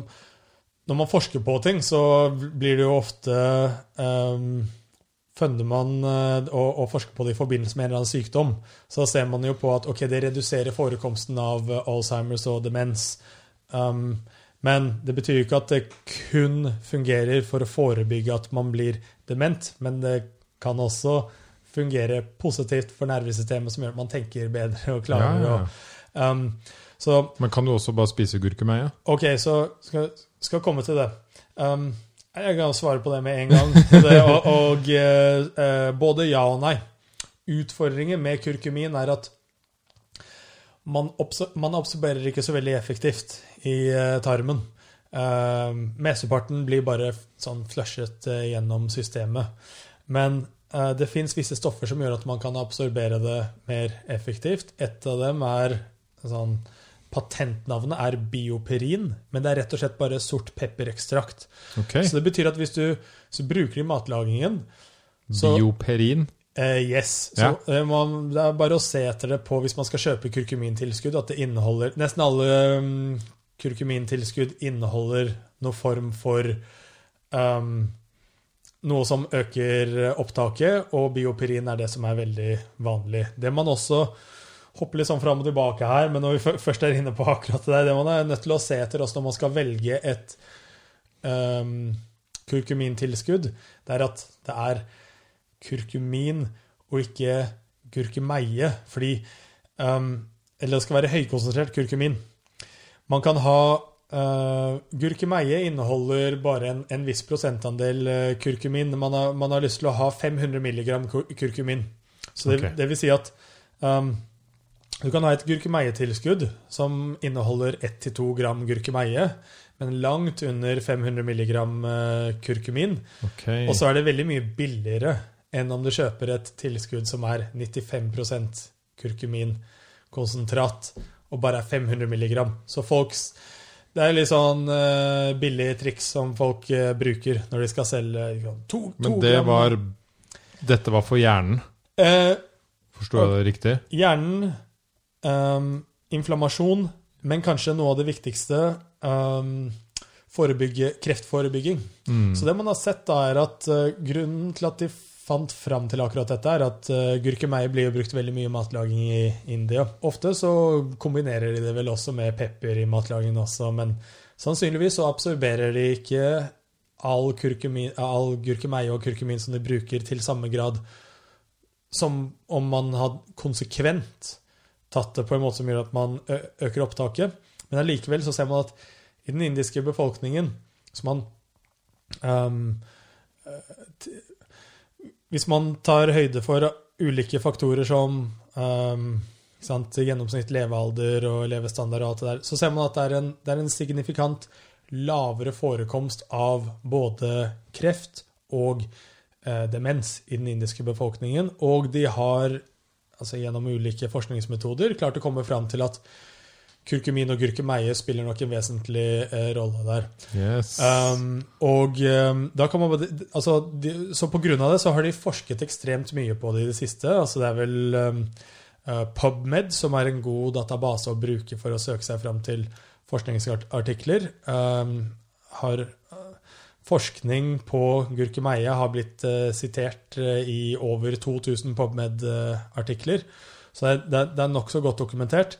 Når man forsker på ting, så blir det jo ofte um, Funner man og, å, å forske på det i forbindelse med en eller annen sykdom, så ser man jo på at ok, det reduserer forekomsten av Alzheimers og demens. Um, men det betyr jo ikke at det kun fungerer for å forebygge at man blir dement, men det kan også fungere positivt for nervesystemet, som gjør at man tenker bedre og klarer Ja, ja. å um, Så Men kan du også bare spise gurkemeie? OK, så skal, skal komme til det. Um, jeg kan svare på det med en gang. *laughs* Det, og og uh, både ja og nei. Utfordringen med kurkumin er at man absorberer ikke så veldig effektivt i eh, tarmen. Uh, mesteparten blir bare sånn flushet eh, gjennom systemet. Men eh, det fins visse stoffer som gjør at man kan absorbere det mer effektivt. Et av dem er sånn Patentnavnet er bioperin, men det er rett og slett bare sort pepperekstrakt. Okay. Så det betyr at hvis du, bruker det i matlagingen så- Bioperin. Eh, yes. Så Ja. eh, man, det er bare å se etter det på hvis man skal kjøpe kurkumintilskudd, at det inneholder Nesten alle um, kurkumintilskudd inneholder noen form for um, noe som øker opptaket, og bioperin er det som er veldig vanlig. Det man også hopper litt sånn fram og tilbake her, men når vi først er inne på akkurat det, det man er nødt til å se etter også når man skal velge et um, kurkumintilskudd, det er at det er kurkumin og ikke gurkemeie. Fordi um, Eller det skal være høykonsentrert kurkumin. Man kan ha uh, Gurkemeie inneholder bare en, en viss prosentandel uh, kurkumin. Man har, man har lyst til å ha 500 mg kur- kurkumin. Så det, okay. det vil si at um, du kan ha et gurkemeietilskudd som inneholder 1-2 gram gurkemeie, men langt under 500 mg uh, kurkumin. Okay. Og så er det veldig mye billigere enn om du kjøper et tilskudd som er 95% kurkuminkonsentrat og bare er 500 milligram. Så folks Det er litt sånn uh, billig triks som folk uh, bruker når de skal selge liksom, to, to Men det gram. var Dette var for hjernen. Uh, Forstår jeg det riktig? Hjernen, um, inflammasjon, men kanskje noe av det viktigste um, kreftforebygging. Mm. Så det man har sett, da, er at eh, grunnen til at de fant fram til akkurat dette, er at uh, gurkemeie blir jo brukt veldig mye i matlaging i India. Ofte så kombinerer de det vel også med pepper i matlagingen også, men sannsynligvis så absorberer de ikke all, kurkumin, all gurkemeie og kurkumin som de bruker, til samme grad som om man hadde konsekvent tatt det på en måte som gjør at man øker opptaket. Men allikevel så ser man at i den indiske befolkningen så man t- Hvis man tar høyde for ulike faktorer som um, sant, gjennomsnitt levealder og levestandard og alt det der, så ser man at det er en, det er en signifikant lavere forekomst av både kreft og eh, demens i den indiske befolkningen. Og de har altså gjennom ulike forskningsmetoder klart å komme fram til at kurkumin og gurkemeie spiller nok en vesentlig eh, rolle der. Yes. Um, og um, da kan man altså, de, Så på grunn av det så har de forsket ekstremt mye på det i det siste. Altså det er vel um, uh, PubMed som er en god database å bruke for å søke seg fram til forskningsartikler. Um, har uh, Forskning på gurkemeie har blitt uh, sitert uh, i over 2000 PubMed-artikler. Så det, det, er- det er nokså godt dokumentert.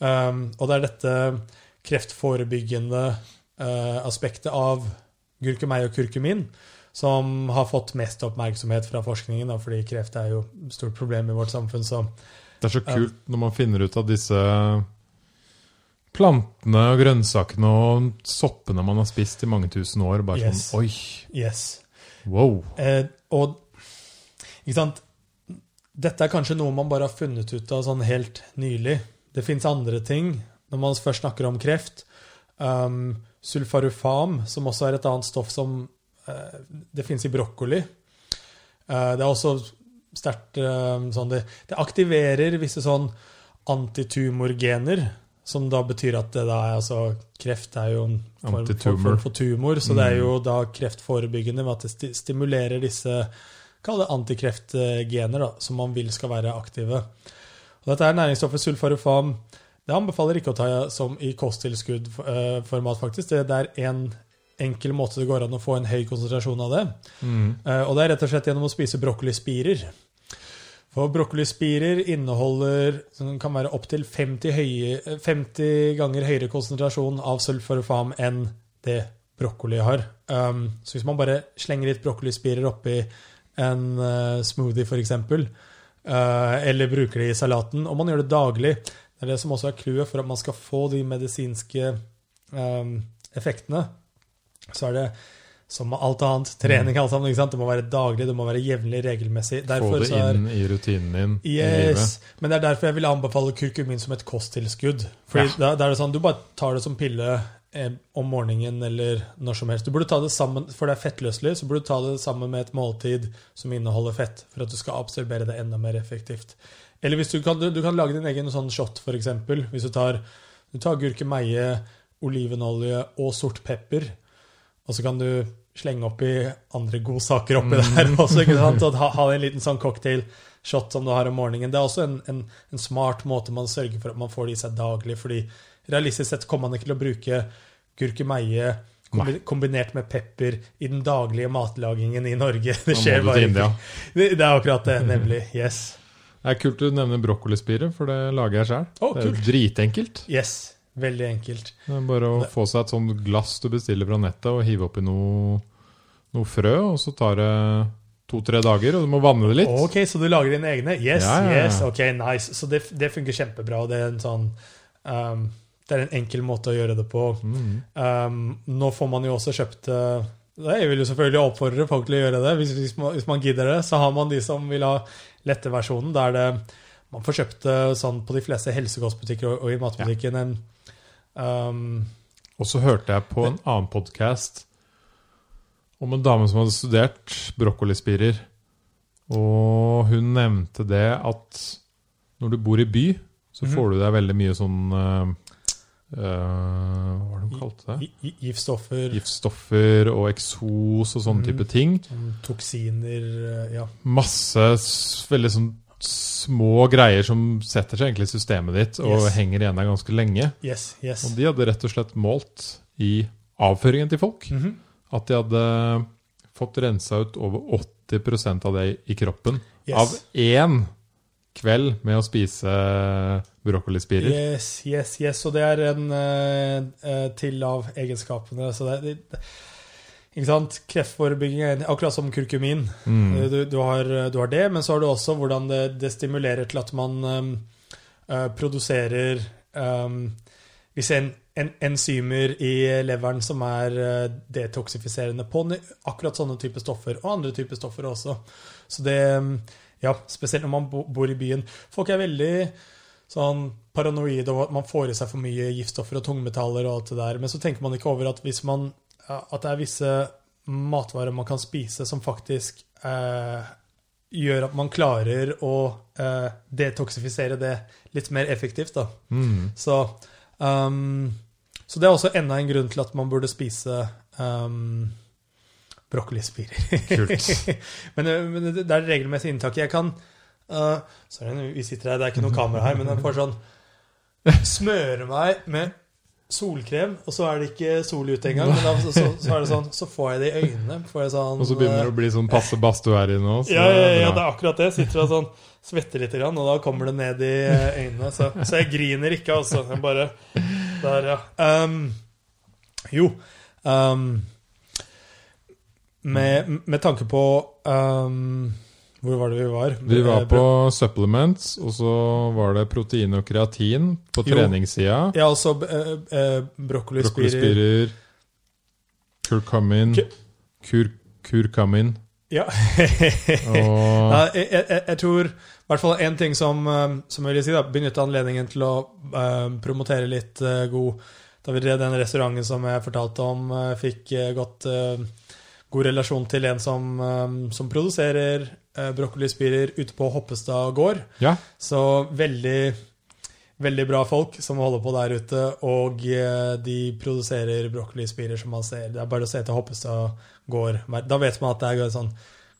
Um, og det er dette kreftforebyggende uh, aspektet av gurkemeie og kurkumin som har fått mest oppmerksomhet fra forskningen, da, fordi kreft er jo et stort problem i vårt samfunn. Så Det er så kult når man finner ut av disse plantene og grønnsakene og soppene man har spist i mange tusen år. Bare Yes. sånn Oi! yes. Wow! Eh, og ikke sant Dette er kanskje noe man bare har funnet ut av sånn helt nylig. Det fins andre ting når man først snakker om kreft. Um, sulfarufam, som også er et annet stoff som uh, det fins i brokkoli. Uh, det er også sterkt uh, sånn det, det aktiverer visse sånn antitumorgener, som da betyr at det da er altså Kreft er jo en form, form, for tumor, så det er jo da kreftforebyggende ved at det sti- stimulerer disse Kall det antikreftgener, da, som man vil skal være aktive. Og dette er næringsstoffet sulfarofam. Det anbefaler ikke å ta som i kosttilskuddformat, faktisk. Det er en enkel måte det går an å få en høy konsentrasjon av det. Mm. Eh, Og det er rett og slett gjennom å spise brokkolispirer. For brokkolispirer inneholder som kan være opptil 50, høye, eh, 50 ganger høyere konsentrasjon av sulfarofam enn det brokkoli har. Um, så hvis man bare slenger litt brokkolispirer oppi en eh, smoothie, f.eks., uh, eller bruker det i salaten, og man gjør det daglig Det er det som også er clouet for at man skal få de medisinske um, effektene. Så er det som med alt annet, trening alt sammen? Det må være daglig, det må være jevnlig, regelmessig. Derfor Få det inn i rutinen din yes, i. Men det er derfor jeg vil anbefale kurkumin som et kosttilskudd. Fordi ja. da, da, er det sånn, Du bare tar det som pille eh, om morgenen eller når som helst. Du burde ta det sammen, For det er fettløselig, så burde du ta det sammen med et måltid som inneholder fett, for at du skal absorbere det enda mer effektivt. Eller hvis du kan, du, kan lage din egen sånn shot, f.eks. Hvis du tar, du tar gurkemeie, olivenolje og sort pepper, og så kan du slenge oppi andre godsaker oppi mm. der også. ikke sant? Og ha, ha, en liten sånn cocktail-shot som du har om morgenen. Det er også en, en, en, smart måte man sørger for at man får det i seg daglig. fordi realistisk sett kommer man ikke til å bruke gurkemeie kombinert med pepper i den daglige matlagingen i Norge. *laughs* Det skjer bare ikke. Det, det er akkurat det, nemlig. Yes. Det er kult du nevner brokkolispire, for det lager jeg sjøl. Oh, det er dritenkelt. Yes. Veldig enkelt. Det er bare å få seg et sånt glass du bestiller fra nettet, og hive oppi noe noe frø, og så tar det to-tre dager, og du må vanne det litt. Ok, Så du lager dine egne? Yes, ja, ja, yes, ok, nice. Så det, det funker kjempebra. Det er en sånn um, Det er en enkel måte å gjøre det på. Mm. Um, nå får man jo også kjøpt det. Jeg vil jo selvfølgelig oppfordre folk til å gjøre det. Hvis, hvis, man, hvis, man, gidder det, så har man de som vil ha lette versjonen. Der det man får kjøpt det sånn på de fleste helsekostbutikker og, og i matbutikken. Um, og så hørte jeg på en annen podkast om en dame som hadde studert brokkolispirer. Og hun nevnte det at når du bor i by, så mhm. får du deg veldig mye sånn uh, Hva var det hun kalte det? Giftstoffer. Giftstoffer og eksos og sånne mm. type ting. Sånn toksiner, eh, ja. Masse veldig sånn små greier som setter seg egentlig i systemet ditt og yes. henger igjen der ganske lenge. Yes, yes. Og de hadde rett og slett målt i avføringen til folk. Mm -hmm at de hadde fått rensa ut over 80% av det i kroppen av én kveld med å spise brokkolispirer. Yes, yes, yes. Og det er en uh, til av egenskapene. Så det, det, ikke sant? Kreftforebygging er akkurat som kurkumin. Mm. Du, du, har, du, har, det, men så har du også hvordan det, det stimulerer til at man um, uh, produserer um, Hvis en en, enzymer i leveren som er detoksifiserende på akkurat sånne typer stoffer, og andre typer stoffer også. Så det Ja, spesielt når man bor i byen. Folk er veldig sånn paranoide over at man får i seg for mye giftstoffer og tungmetaller og alt det der, men så tenker man ikke over at hvis man At det er visse matvarer man kan spise som faktisk eh, gjør at man klarer å eh, detoksifisere det litt mer effektivt, da. Mm. Så Um, så det er også enda en grunn til at man burde spise um, brokkolispirer. Kult. *laughs* men, men, det er regelmessig inntak. Jeg kan uh, Sorry, vi sitter her, det er ikke noe kamera her, men jeg får sånn Smøre meg med solkrem, og så er det ikke sol ute engang. Men da, så, så, er det sånn, så får jeg det i øynene. Sånn, og så begynner det å bli sånn passe badstue her inne òg. Ja, ja, ja, det er akkurat det. Sitter og sånn, svetter litt, og da kommer det ned i eh, øynene. Så, så jeg griner ikke, altså. Jeg bare Der, ja. Um, jo um, med, med, tanke på um, hvor var det vi var? Vi var på supplements, og så var det protein og kreatin på jo. treningssida. Ja, altså eh, eh, brokkolispirer kurkumin kur, Kurkumin. Ja. *laughs* og... jeg, jeg, jeg, tror i hvert fall én ting som, eh, som jeg vil si, da, benytte anledningen til å uh, promotere litt uh, god Da vi drev den restauranten som jeg fortalte om, uh, fikk godt god relasjon til en som, som produserer eh, brokkolispirer ute på Hoppestad gård. Ja. Så veldig, veldig bra folk som holder på der ute. Og eh, de produserer brokkolispirer som man ser. Det er bare å se til Hoppestad gård. Da vet man at det er sånn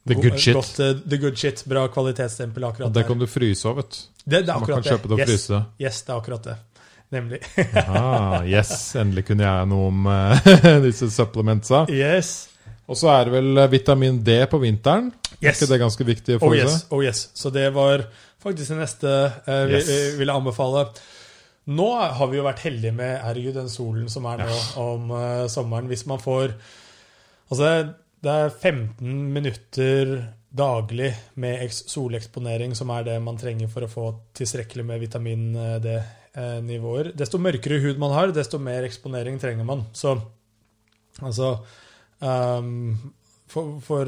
The good shit. Godt, uh, the good shit, Bra kvalitetsstempel akkurat og det kan du fryse av, vet. Det, det er akkurat man kan kjøpe det og yes. det. Yes, det er akkurat det. Nemlig. ah, yes, *laughs* endelig kunne jeg noe om *laughs* disse supplementsa. Yes. Og så er det vel vitamin D på vinteren. Yes. Er ikke det ganske viktig å få oh, yes. seg? Oh yes. Så det var faktisk det neste eh, vi yes. ville anbefale. Nå har vi jo vært heldige med herregud, den solen som er nå om uh, sommeren. Hvis man får Altså, det er 15 minutter daglig med soleksponering, som er det man trenger for å få tilstrekkelig med vitamin eh, D-nivåer. Desto mørkere hud man har, desto mer eksponering trenger man. Så altså ehm, for, for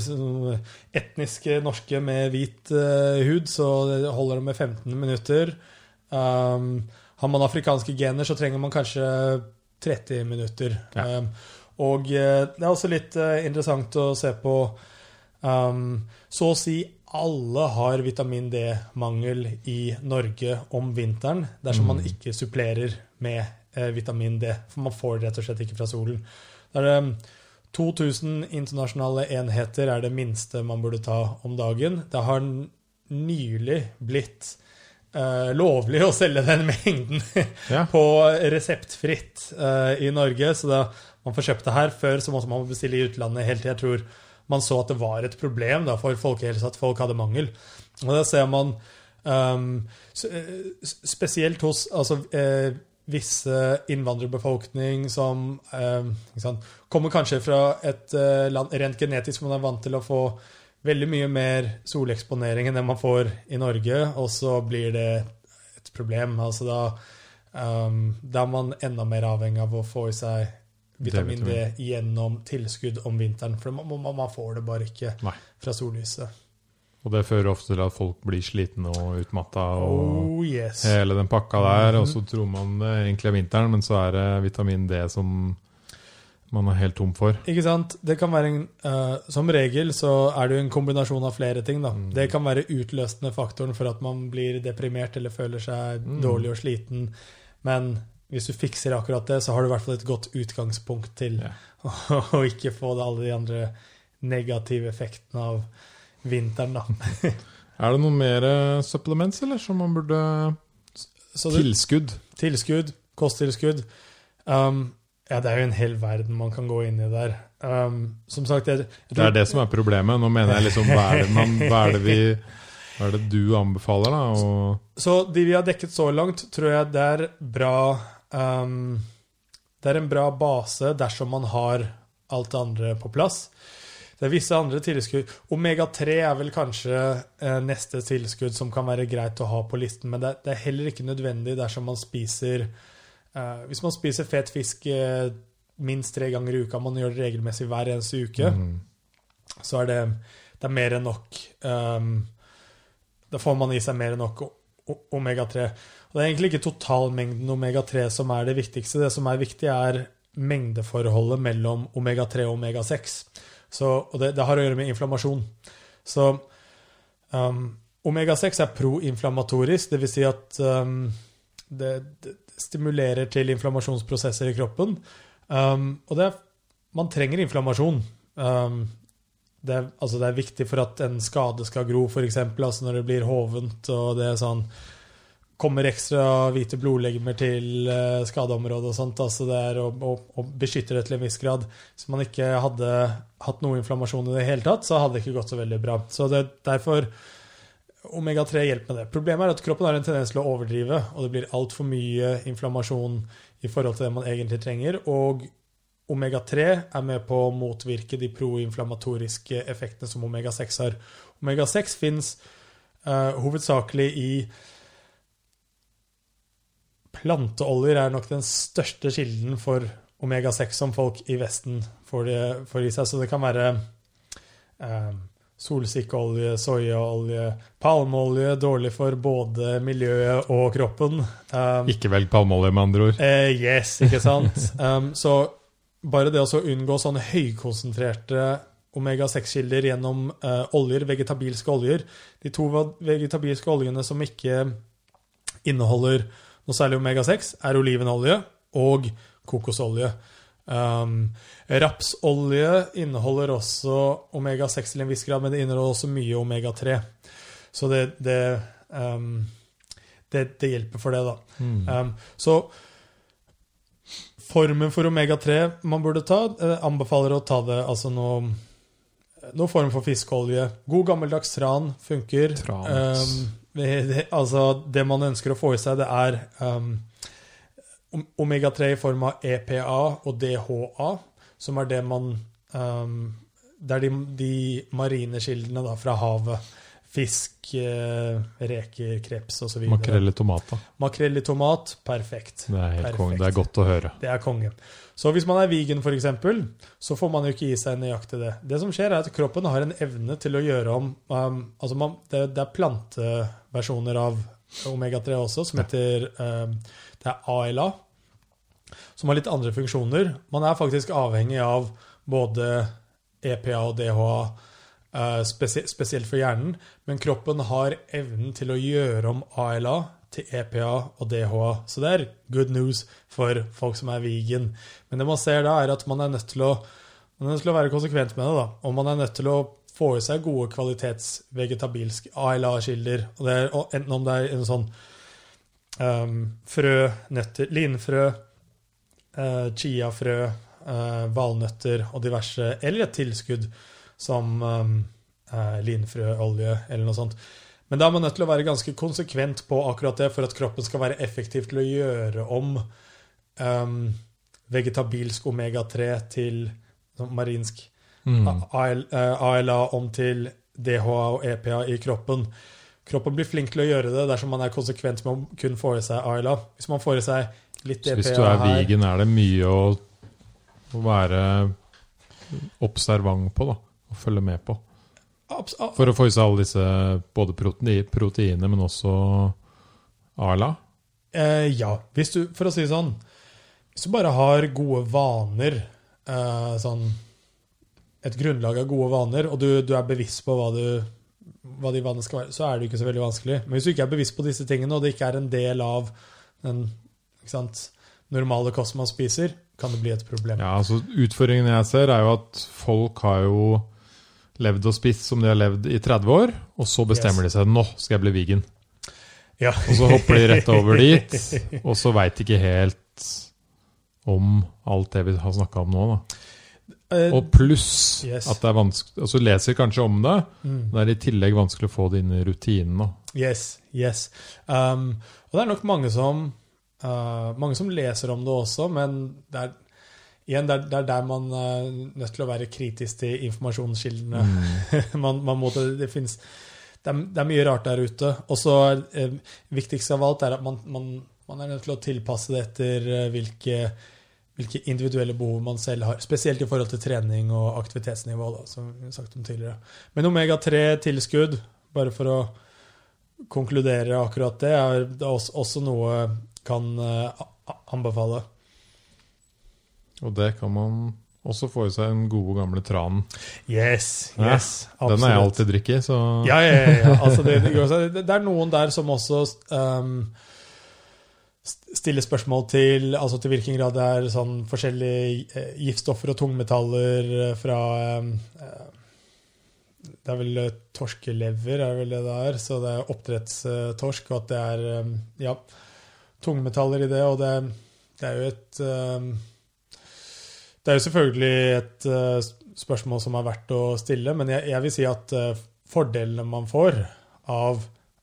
sånn etniske norske med hvit uh, hud, så holder det med 15 minutter. Um, har man afrikanske gener, så trenger man kanskje 30 minutter. Ja. Um, og uh, det er også litt eh, interessant å se på um, Så å si alle har vitamin D-mangel i Norge om vinteren dersom man ikke supplerer med eh, vitamin D. For man får det rett og slett ikke fra solen. Det er det 2000 internasjonale enheter er det minste man burde ta om dagen. Det har nylig blitt eh, lovlig å selge den *laughs* mengden Ja. på reseptfritt eh, i Norge. Så da man får kjøpt det her før, så måtte man bestille i utlandet helt til jeg tror man så at det var et problem da, for folkehelse at folk hadde mangel. Og da ser man s- eh, spesielt hos altså, eh, visse innvandrerbefolkning som eh, kommer kanskje fra et eh, land rent genetisk man er vant til å få veldig mye mer soleksponering enn det man får i Norge, og så blir det et problem. Altså da, um, da er man enda mer avhengig av å få i seg vitamin D gjennom tilskudd om vinteren. For man, man, man får det bare ikke Nei. fra sollyset. Og det fører ofte til at folk blir slitne og utmatta og Oh yes. hele den pakka der. Og så tror man det egentlig er vinteren, men så er det vitamin D som man er helt tom for. Ikke sant? Det kan være en, uh, Som regel så er det jo en kombinasjon av flere ting. da. Mm. Det kan være utløsende faktoren for at man blir deprimert eller føler seg Mm. dårlig og sliten. Men hvis du fikser akkurat det, så har du i hvert fall et godt utgangspunkt til yeah. *laughs* å ikke få alle de andre negative effektene av vinteren. da. *laughs* Er det noen mer eh, supplements, eller, som man burde det, Tilskudd. tilskudd, kosttilskudd um, Ja, det er jo en hel verden man kan gå inn i der. Um, som sagt, jeg, jeg Det er det som er problemet. Nå mener jeg liksom Hva er det, man, *laughs* hva er det vi Hva er det du anbefaler, da? Og, Så de vi har dekket så langt, tror jeg det er bra um, Det er en bra base dersom man har alt det andre på plass. Det er visse andre tilskudd. Omega-3 er vel kanskje eh, neste tilskudd som kan være greit å ha på listen, men det, det er heller ikke nødvendig dersom man spiser eh, Hvis man spiser fet fisk eh, minst tre ganger i uka, man gjør det regelmessig hver eneste uke, Mm. så er det, det er mer enn nok um, Da får man i seg mer enn nok o- o- omega-3. Og Det er egentlig ikke totalmengden omega-3 som er det viktigste. Det som er viktig, er mengdeforholdet mellom omega-3 og omega-6. Så, og det, det har å gjøre med inflammasjon. Så um, omega-6 er proinflammatorisk, dvs. Si at um, det, det stimulerer til inflammasjonsprosesser i kroppen. Um, og det man trenger inflammasjon. Um, det, altså det er viktig for at en skade skal gro, f.eks. Altså når det blir hovent og det er sånn Kommer ekstra hvite blodlegemer til eh, skadeområdet og sånt. Altså det er å, å, å beskytte det til en viss grad. Hvis man ikke hadde hatt noe inflammasjon i det hele tatt, så hadde det ikke gått så veldig bra. Så det, derfor Omega-3 hjelper med det. Problemet er at kroppen har en tendens til å overdrive, og det blir altfor mye inflammasjon i forhold til det man egentlig trenger. Og omega-3 er med på å motvirke de proinflammatoriske effektene som omega-6 har. Omega-6 fins uh, hovedsakelig i Planteoljer er nok den største kilden for omega-6 som folk i Vesten får, det, får i seg. Så det kan være eh, solsikkeolje, soyaolje, palmeolje. Dårlig for både miljøet og kroppen. Um, Ikke velg palmeolje, med andre ord. Eh, yes, ikke sant? Um, *laughs* så bare det å unngå sånne høykonsentrerte omega-6-kilder gjennom eh, oljer, vegetabilske oljer De to vegetabilske oljene som ikke inneholder noe særlig omega-6, er olivenolje og kokosolje. Um, rapsolje inneholder også omega-6 til en viss grad, men det inneholder også mye omega-3. Så det, det, um, det, det hjelper for det, da. Mm. Um, så formen for omega-3 man burde ta, eh, anbefaler å ta det altså noe, noe form for fiskeolje. God gammeldags tran funker. Trans. Um, det, det, altså, det man ønsker å få i seg, det er um, omega-3 i form av EPA og DHA, som er det man um, det er de, de marine kildene da, fra havet. Fisk, eh, reker, kreps osv. Makrell i tomat, da. Makrell i tomat, perfekt. Det er helt Perfekt. konge. Det er godt å høre. Det er konge. Så hvis man er vegan, f.eks., så får man jo ikke gi seg nøyaktig det. Det som skjer, er at kroppen har en evne til å gjøre om um, Altså, man, det, det er planteversjoner av omega-3 også, som heter um, Det er ALA, som har litt andre funksjoner. Man er faktisk avhengig av både EPA og DHA, eh, spesielt for hjernen, men kroppen har evnen til å gjøre om ALA til EPA og DHA. Så det er good news for folk som er vegan. Men det man ser da, er at man er nødt til å, man er nødt til å være konsekvent med det. da, Og man er nødt til å få i seg gode kvalitets vegetabilske ALA-kilder. er, Enten om det er en sånn um, frø, nøtter, linfrø, eh, chiafrø, eh, valnøtter og diverse, eller et tilskudd som um, eh, linfrøolje eller noe sånt. Men da er man nødt til å være ganske konsekvent på akkurat det for at kroppen skal være effektiv til å gjøre om um, vegetabilsk omega-3 til sånn marinsk Mm. AL, eh, ALA om til DHA og EPA i kroppen. Kroppen blir flink til å gjøre det dersom man er konsekvent med å kun få i seg ALA. Hvis man får i seg litt Så hvis du er vegan, er det mye å, å være observant på, da. Og følge med på. For å få i seg alle disse både proteinene, men også ALA. Eh, ja. Hvis du, for å si det sånn Hvis du bare har gode vaner, eh, sånn et grunnlag av gode vaner, og du, du er bevisst på hva, du, hva de vanene skal være, så er det jo ikke så veldig vanskelig. Men hvis du ikke er bevisst på disse tingene, og det ikke er en del av den normale kosten man spiser, kan det bli et problem. Ja, altså Utfordringen jeg ser, er jo at folk har jo levd og spist som de har levd i 30 år, og så bestemmer de seg nå skal jeg bli vegan. Ja. Og så hopper de rett over *laughs* dit, og så veit de ikke helt om alt det vi har snakka om nå. da. Eh, Og pluss Yes. at det er vanskelig Altså leser kanskje om det, mm. men det er i tillegg vanskelig å få det inn i rutinen. Yes, yes. Um, og det er nok mange som, uh, mange som leser om det også, men det er, igjen, det er, det er der man er nødt til å være kritisk til informasjonskildene. *laughs* man, man må, det, finnes, det, er, det er mye rart der ute. Og så uh, viktigst av alt er at man, man, man er nødt til å tilpasse det etter uh, hvilke, hvilke individuelle behov man selv har. Spesielt i forhold til trening og aktivitetsnivå, da, som vi har sagt om tidligere. Men omega-3-tilskudd, bare for å konkludere akkurat det, er også noe kan eh, anbefale. Og det kan man også få i seg en gode, gamle tranen. Yes, Ja, yes, Den har jeg alltid drikket, så Ja, ja, ja. ja. Altså, det, det, det, det er noen der som også um, stiller spørsmål til altså til hvilken grad det er sånn forskjellige eh, giftstoffer og tungmetaller eh, fra um, Det er vel torskelever, er vel det det er. Så det er oppdrettstorsk, og at det er um, ja, tungmetaller i det. Og det, det er jo et um, Det er jo selvfølgelig et uh, spørsmål som er verdt å stille, men jeg, jeg vil si at uh, fordelene man får av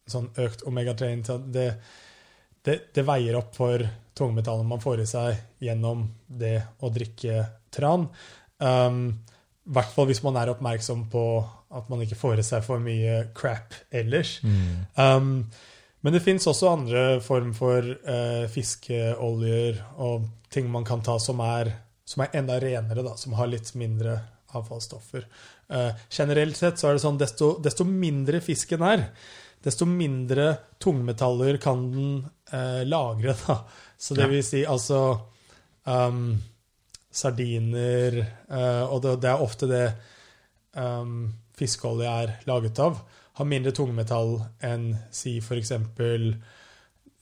sånn økt omega-3-inntak, det, det, det veier opp for tungmetallene man får i seg gjennom det å drikke tran. Um, I hvert fall hvis man er oppmerksom på at man ikke får i seg for mye crap ellers. mm. Um, men det fins også andre form for eh, fiskeoljer og ting man kan ta som er, som er enda renere, da, som har litt mindre avfallsstoffer. Eh, generelt sett så er det sånn desto, desto mindre fisken er, desto mindre tungmetaller kan den eh, lagre. Da. Så det vil si altså um, Sardiner eh, Og det, det er ofte det um, fiskeolje er laget av har mindre tungmetall enn si f.eks.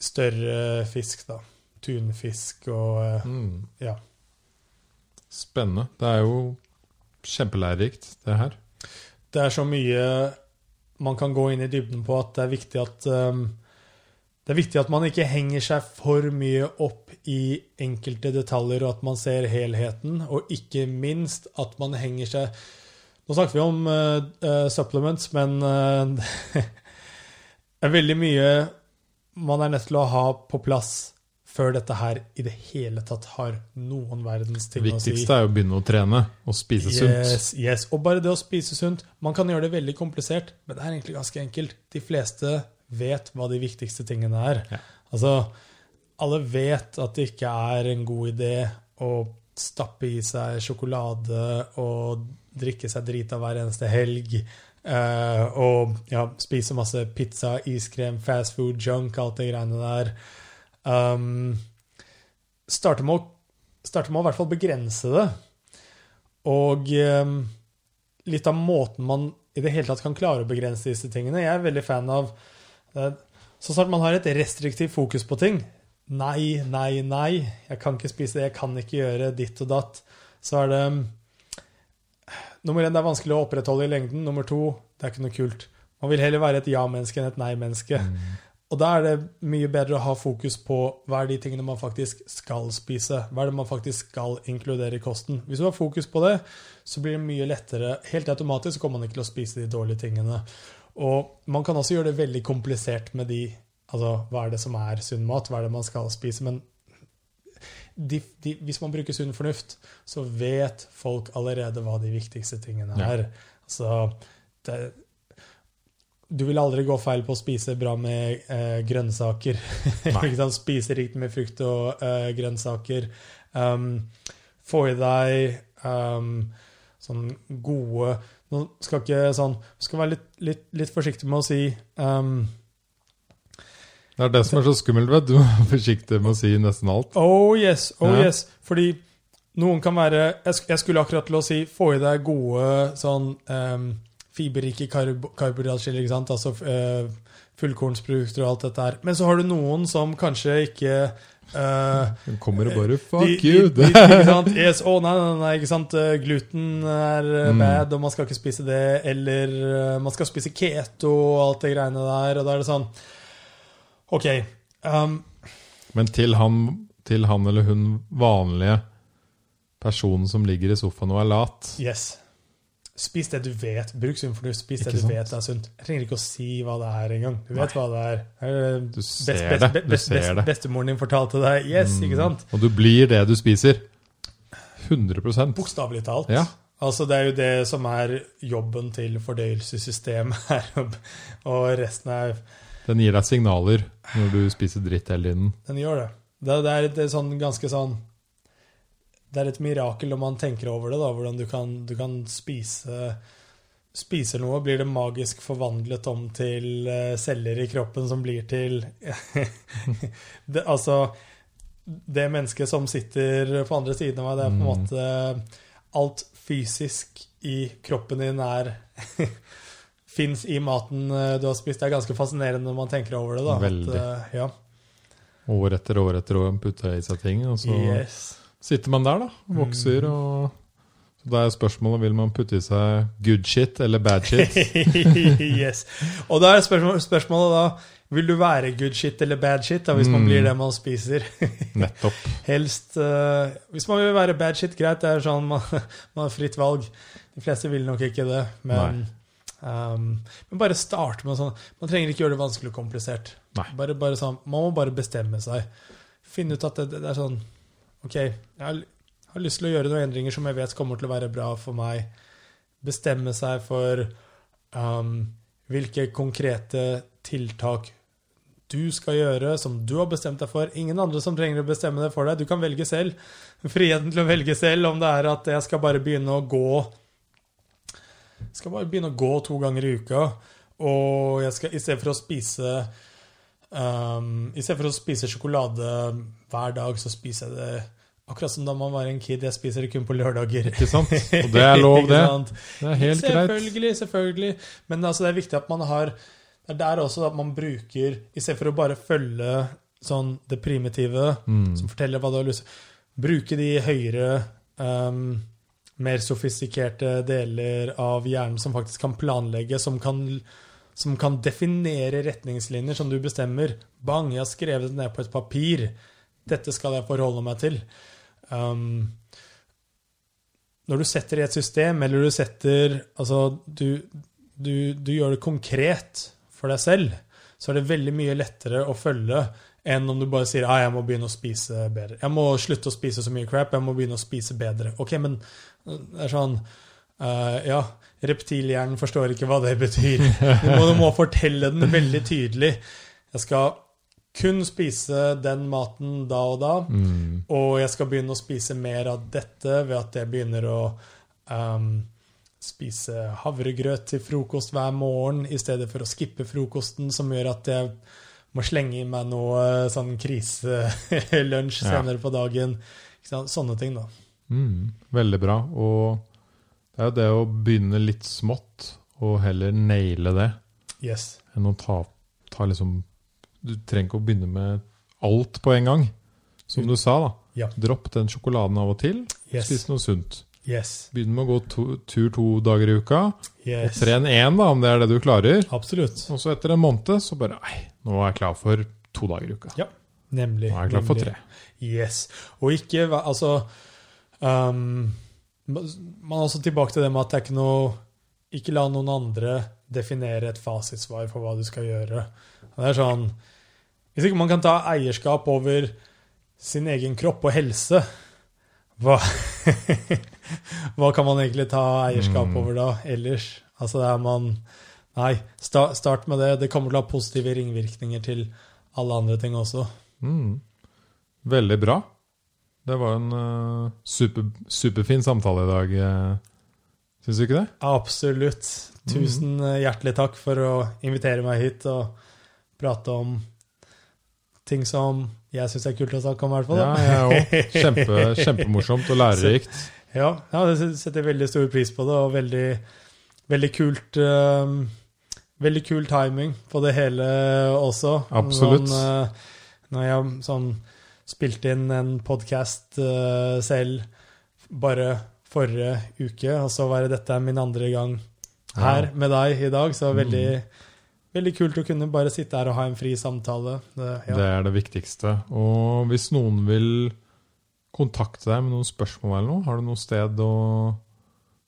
større fisk, da. Tunfisk og eh, Mm. ja. Spennende. Det er jo kjempelærerikt, det her. Det er så mye man kan gå inn i dybden på at det er viktig at um, det er viktig at man ikke henger seg for mye opp i enkelte detaljer, og at man ser helheten, og ikke minst at man henger seg Nå snakker vi om uh, supplements, men uh, *laughs* det er veldig mye man er nødt til å ha på plass før dette her i det hele tatt har noen verdens ting å si. Det viktigste er jo å begynne å trene og spise sunt. Yes, yes. Og bare det å spise sunt. Man kan gjøre det veldig komplisert, men det er egentlig ganske enkelt. De fleste vet hva de viktigste tingene er. Ja. Altså, alle vet at det ikke er en god idé å stappe i seg sjokolade og drikke seg drita hver eneste helg. Uh, og ja, spise masse pizza, iskrem, fast food, junk, alt det greiene der. Um, starte, med å, starte med å i hvert fall begrense det. Og um, litt av måten man i det hele tatt kan klare å begrense disse tingene. Jeg er veldig fan av eh, Så snart man har et restriktivt fokus på ting Nei, nei, nei. Jeg kan ikke spise det. Jeg kan ikke gjøre ditt og datt. Så er det Nummer én, det er vanskelig å opprettholde i lengden. Nummer to, det er ikke noe kult. Man vil heller være et ja-menneske enn et nei-menneske. Og da er det mye bedre å ha fokus på hva er de tingene man faktisk skal spise. Hva er det man faktisk skal inkludere i kosten. Hvis du har fokus på det, så blir det mye lettere. Helt automatisk kommer man ikke til å spise de dårlige tingene. Og man kan også gjøre det veldig komplisert med de Altså, hva er det som er sunn mat? Hva er det man skal spise? Men de, de, hvis man bruker sunn fornuft, så vet folk allerede hva de viktigste tingene Ja. er. Altså, det, du vil aldri gå feil på å spise bra med eh, grønnsaker. *laughs* Spise riktig med frukt og eh, grønnsaker. Um, få i deg um, sånn gode Nå skal ikke sånn Skal være litt, litt, litt forsiktig med å si um, Det er det som er så skummelt, vet du. *laughs* Du være forsiktig med å si nesten alt. Oh yes, oh Ja. yes. Fordi noen kan være Jeg, skulle akkurat til å si få i deg gode sånn um, fiberrike karb karbohydratskiller, ikke sant? Altså uh, fullkornsprodukter og alt dette her. Men så har du noen som kanskje ikke uh, *laughs* Den kommer og bare Fuck de, you! De, de, ikke sant? *laughs* Yes, oh, nei, nei, nei, ikke sant? Gluten er Mm. bad, og man skal ikke spise det. Eller uh, man skal spise keto og alt det greiene der. Og da er det sånn OK. Um, Men til han, til han eller hun vanlige personen som ligger i sofaen og er lat yes. Spis det du vet. Bruk sunn fornuft. Spis det du sant? vet er sunt. Jeg trenger ikke å si hva det er engang. Du vet Nei. hva det er. Eh, Du ser best- det. best- Du best- ser. Bestemoren din fortalte deg. Yes, ikke sant? Og du blir det du spiser. 100 Bokstavelig talt. Ja. Altså, det er jo det som er jobben til fordøyelsessystemet her. *laughs* Og resten er Den gir deg signaler når du spiser dritt hele tiden. Den gjør det. Det, det er et sånn ganske sånn Det er et mirakel når man tenker over det, da, hvordan du kan, du kan spise Spiser noe, blir det magisk forvandlet om til eh, celler i kroppen som blir til *laughs* det, Altså Det mennesket som sitter på andre siden av meg, det er på en Mm. måte Alt fysisk i kroppen din er *laughs* Fins i maten eh, du har spist. Det er ganske fascinerende når man tenker over det. da. Veldig. At, eh, ja. År etter år etter år putter i seg ting, og så Yes. sitter man der, da. Vokser og Så Da er spørsmålet vil man putte i seg good shit eller bad shit. *laughs* yes. Og da er spørsmål, spørsmålet da Vil du være good shit eller bad shit da, hvis man Mm. blir det man spiser? *laughs* Nettopp. Helst uh, Hvis man vil være bad shit, greit, det er sånn *laughs* man, man har fritt valg. De fleste vil nok ikke det, men um, Men bare start med sånn Man trenger ikke gjøre det vanskelig og komplisert. Bare, bare sånn, Man må bare bestemme seg. Finne ut at det, det er sånn OK, jeg har, har lyst til å gjøre noen endringer som jeg vet kommer til å være bra for meg. Bestemme seg for um, hvilke konkrete tiltak du skal gjøre, som du har bestemt deg for. Ingen andre som trenger å bestemme det for deg. Du kan velge selv. Friheten til å velge selv om det er at jeg skal bare begynne å gå skal bare begynne å gå to ganger i uka, og jeg skal i stedet for å spise um, I stedet for å spise sjokolade hver dag, så spiser jeg det akkurat som da man var en kid. Jeg spiser det kun på lørdager. Ikke sant? *laughs* Og det er lov, det. Det er helt greit. selvfølgelig, selvfølgelig. Men altså, det er viktig at man har Det er der også at man bruker I stedet for å bare følge sånn det primitive, Mm. som forteller hva du har lyst til Bruke de høyere um, mer sofistikerte deler av hjernen som faktisk kan planlegge, som kan, som kan definere retningslinjer som du bestemmer. Bang, jeg har skrevet det ned på et papir. Dette skal jeg forholde meg til. Um, når du setter i et system, eller du setter Altså, du, du, du gjør det konkret for deg selv, så er det veldig mye lettere å følge enn om du bare sier ah, 'jeg må begynne å spise bedre'. 'Jeg må slutte å spise så mye crap, jeg må begynne å spise bedre'. Ok, men det er sånn uh, Ja, reptilhjernen forstår ikke hva det betyr. Du må, du må fortelle den veldig tydelig. Jeg skal kun spise den maten da og da, Mm. og jeg skal begynne å spise mer av dette ved at jeg begynner å um, spise havregrøt til frokost hver morgen i stedet for å skippe frokosten, som gjør at jeg må slenge i meg noe sånn kriselunsj *laughs* Ja. på dagen. Sånne ting, da. Mm, veldig bra. Og det er jo det å begynne litt smått, og heller naile det, Yes. enn å ta, ta liksom Du trenger ikke å begynne med alt på en gang. Som du sa, da. Ja. Dropp den sjokoladen av og til. Yes. Spis noe sunt. Yes. Begynn med å gå to, tur to dager i uka. yes. Og tren én, da, om det er det du klarer. Absolutt. Og så etter en måned så bare Nei, nå er jeg klar for to dager i uka. Ja, nemlig. Nå er jeg klar for tre. Yes. Og ikke Altså um, Man er også tilbake til det med at det er ikke noe Ikke la noen andre definere et fasitsvar for hva du skal gjøre. Det er sånn Hvis ikke man kan ta eierskap over sin egen kropp og helse, hva, *laughs* hva kan man egentlig ta eierskap Mm. over da ellers? Altså det er man Nei, sta, start med det. Det kommer til å ha positive ringvirkninger til alle andre ting også. Mm. Veldig bra. Det var en uh, super, superfin samtale i dag. Uh, Syns du ikke det? Absolutt. Tusen mm. hjertelig takk for å invitere meg hit og prate om ting som jeg syns er kult å snakke om, i hvert fall. Ja, jeg ja, òg. Kjempe, *laughs* kjempemorsomt og lærerikt. ja, ja, jeg setter veldig stor pris på det, og veldig, veldig kult eh, Veldig kul timing på det hele også. Absolutt. Sånn, uh, når jeg sånn spilte inn en podkast selv bare forrige uke, og så var det dette min andre gang her med deg i dag, så veldig, veldig kult å kunne bare sitte her og ha en fri samtale. Det, ja. Det er det viktigste. Og hvis noen vil kontakte deg med noen spørsmål eller noe, har du noe sted å,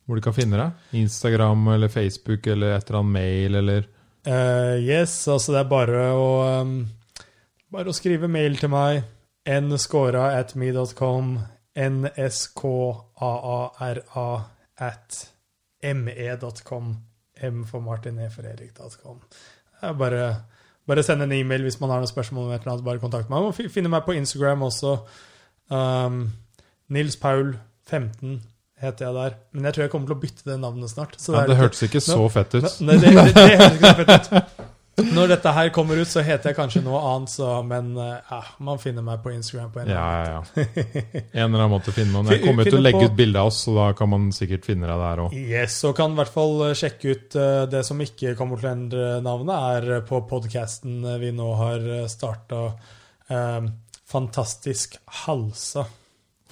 hvor de kan finne deg? Instagram eller Facebook eller et eller annet mail eller uh, yes, altså det er bare å um, Bare å skrive mail til meg. Nscora at me.com. nskaara at me.com. M for Martin, E for Erik.com. Er Bare, bare send en e-mail hvis man har noen spørsmål. om et eller annet, bare kontakt meg. Man finne meg på Instagram også. Um, Nils Paul 15 heter jeg der. Men jeg tror jeg kommer til å bytte det navnet snart. Så ja, Det hørtes ikke så fett ut. Nei, det, det, det høres ikke så fett ut. *laughs* Når dette her kommer ut, så heter jeg kanskje noe annet, så, men eh, ja, man finner meg på Instagram på en eller eller ja, ja. En eller annen måte finne noen. Jeg kommer til å legge ut bilde av oss, så da kan man sikkert finne deg der òg. Yes, og kan i hvert fall eh, sjekke ut eh, det som ikke kommer til å endre navnet, er på podkasten vi nå har starta. Fantastisk halsa.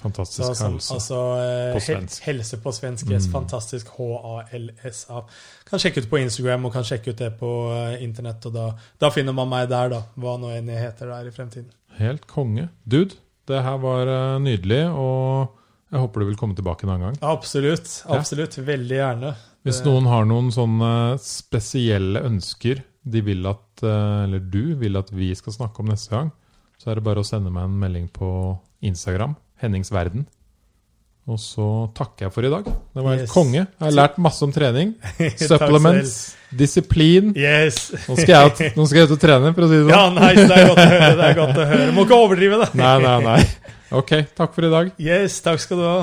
Så, Fantastisk som, helse. altså eh, På svensk. helse på svensk. Yes, Mm. Fantastisk H-A-L-S-A. Kan sjekke ut på Instagram og kan sjekke ut det på eh, internett. Og da, da finner man meg der, da. Hva nå enn jeg heter der i fremtiden. Helt konge. Dude, det her var eh, nydelig, og jeg håper du vil komme tilbake en annen gang. Absolutt. Absolutt. Veldig gjerne. Hvis noen har noen sånne spesielle ønsker de vil at, eh, eller du vil at vi skal snakke om neste gang, så er det bare å sende meg en melding på Instagram, Hennings Verden. Og så takker jeg for i dag. Det var helt Yes. konge. Jeg har lært masse om trening. *laughs* Supplements, disiplin. Yes. Nå skal jeg nå skal jeg ut og trene, for å si det Ja, sånn. nice. Det er godt å høre. Det er godt å høre. Må ikke overdrive det. Nei, nei, nei. Ok, takk for i dag. Yes, takk skal du ha.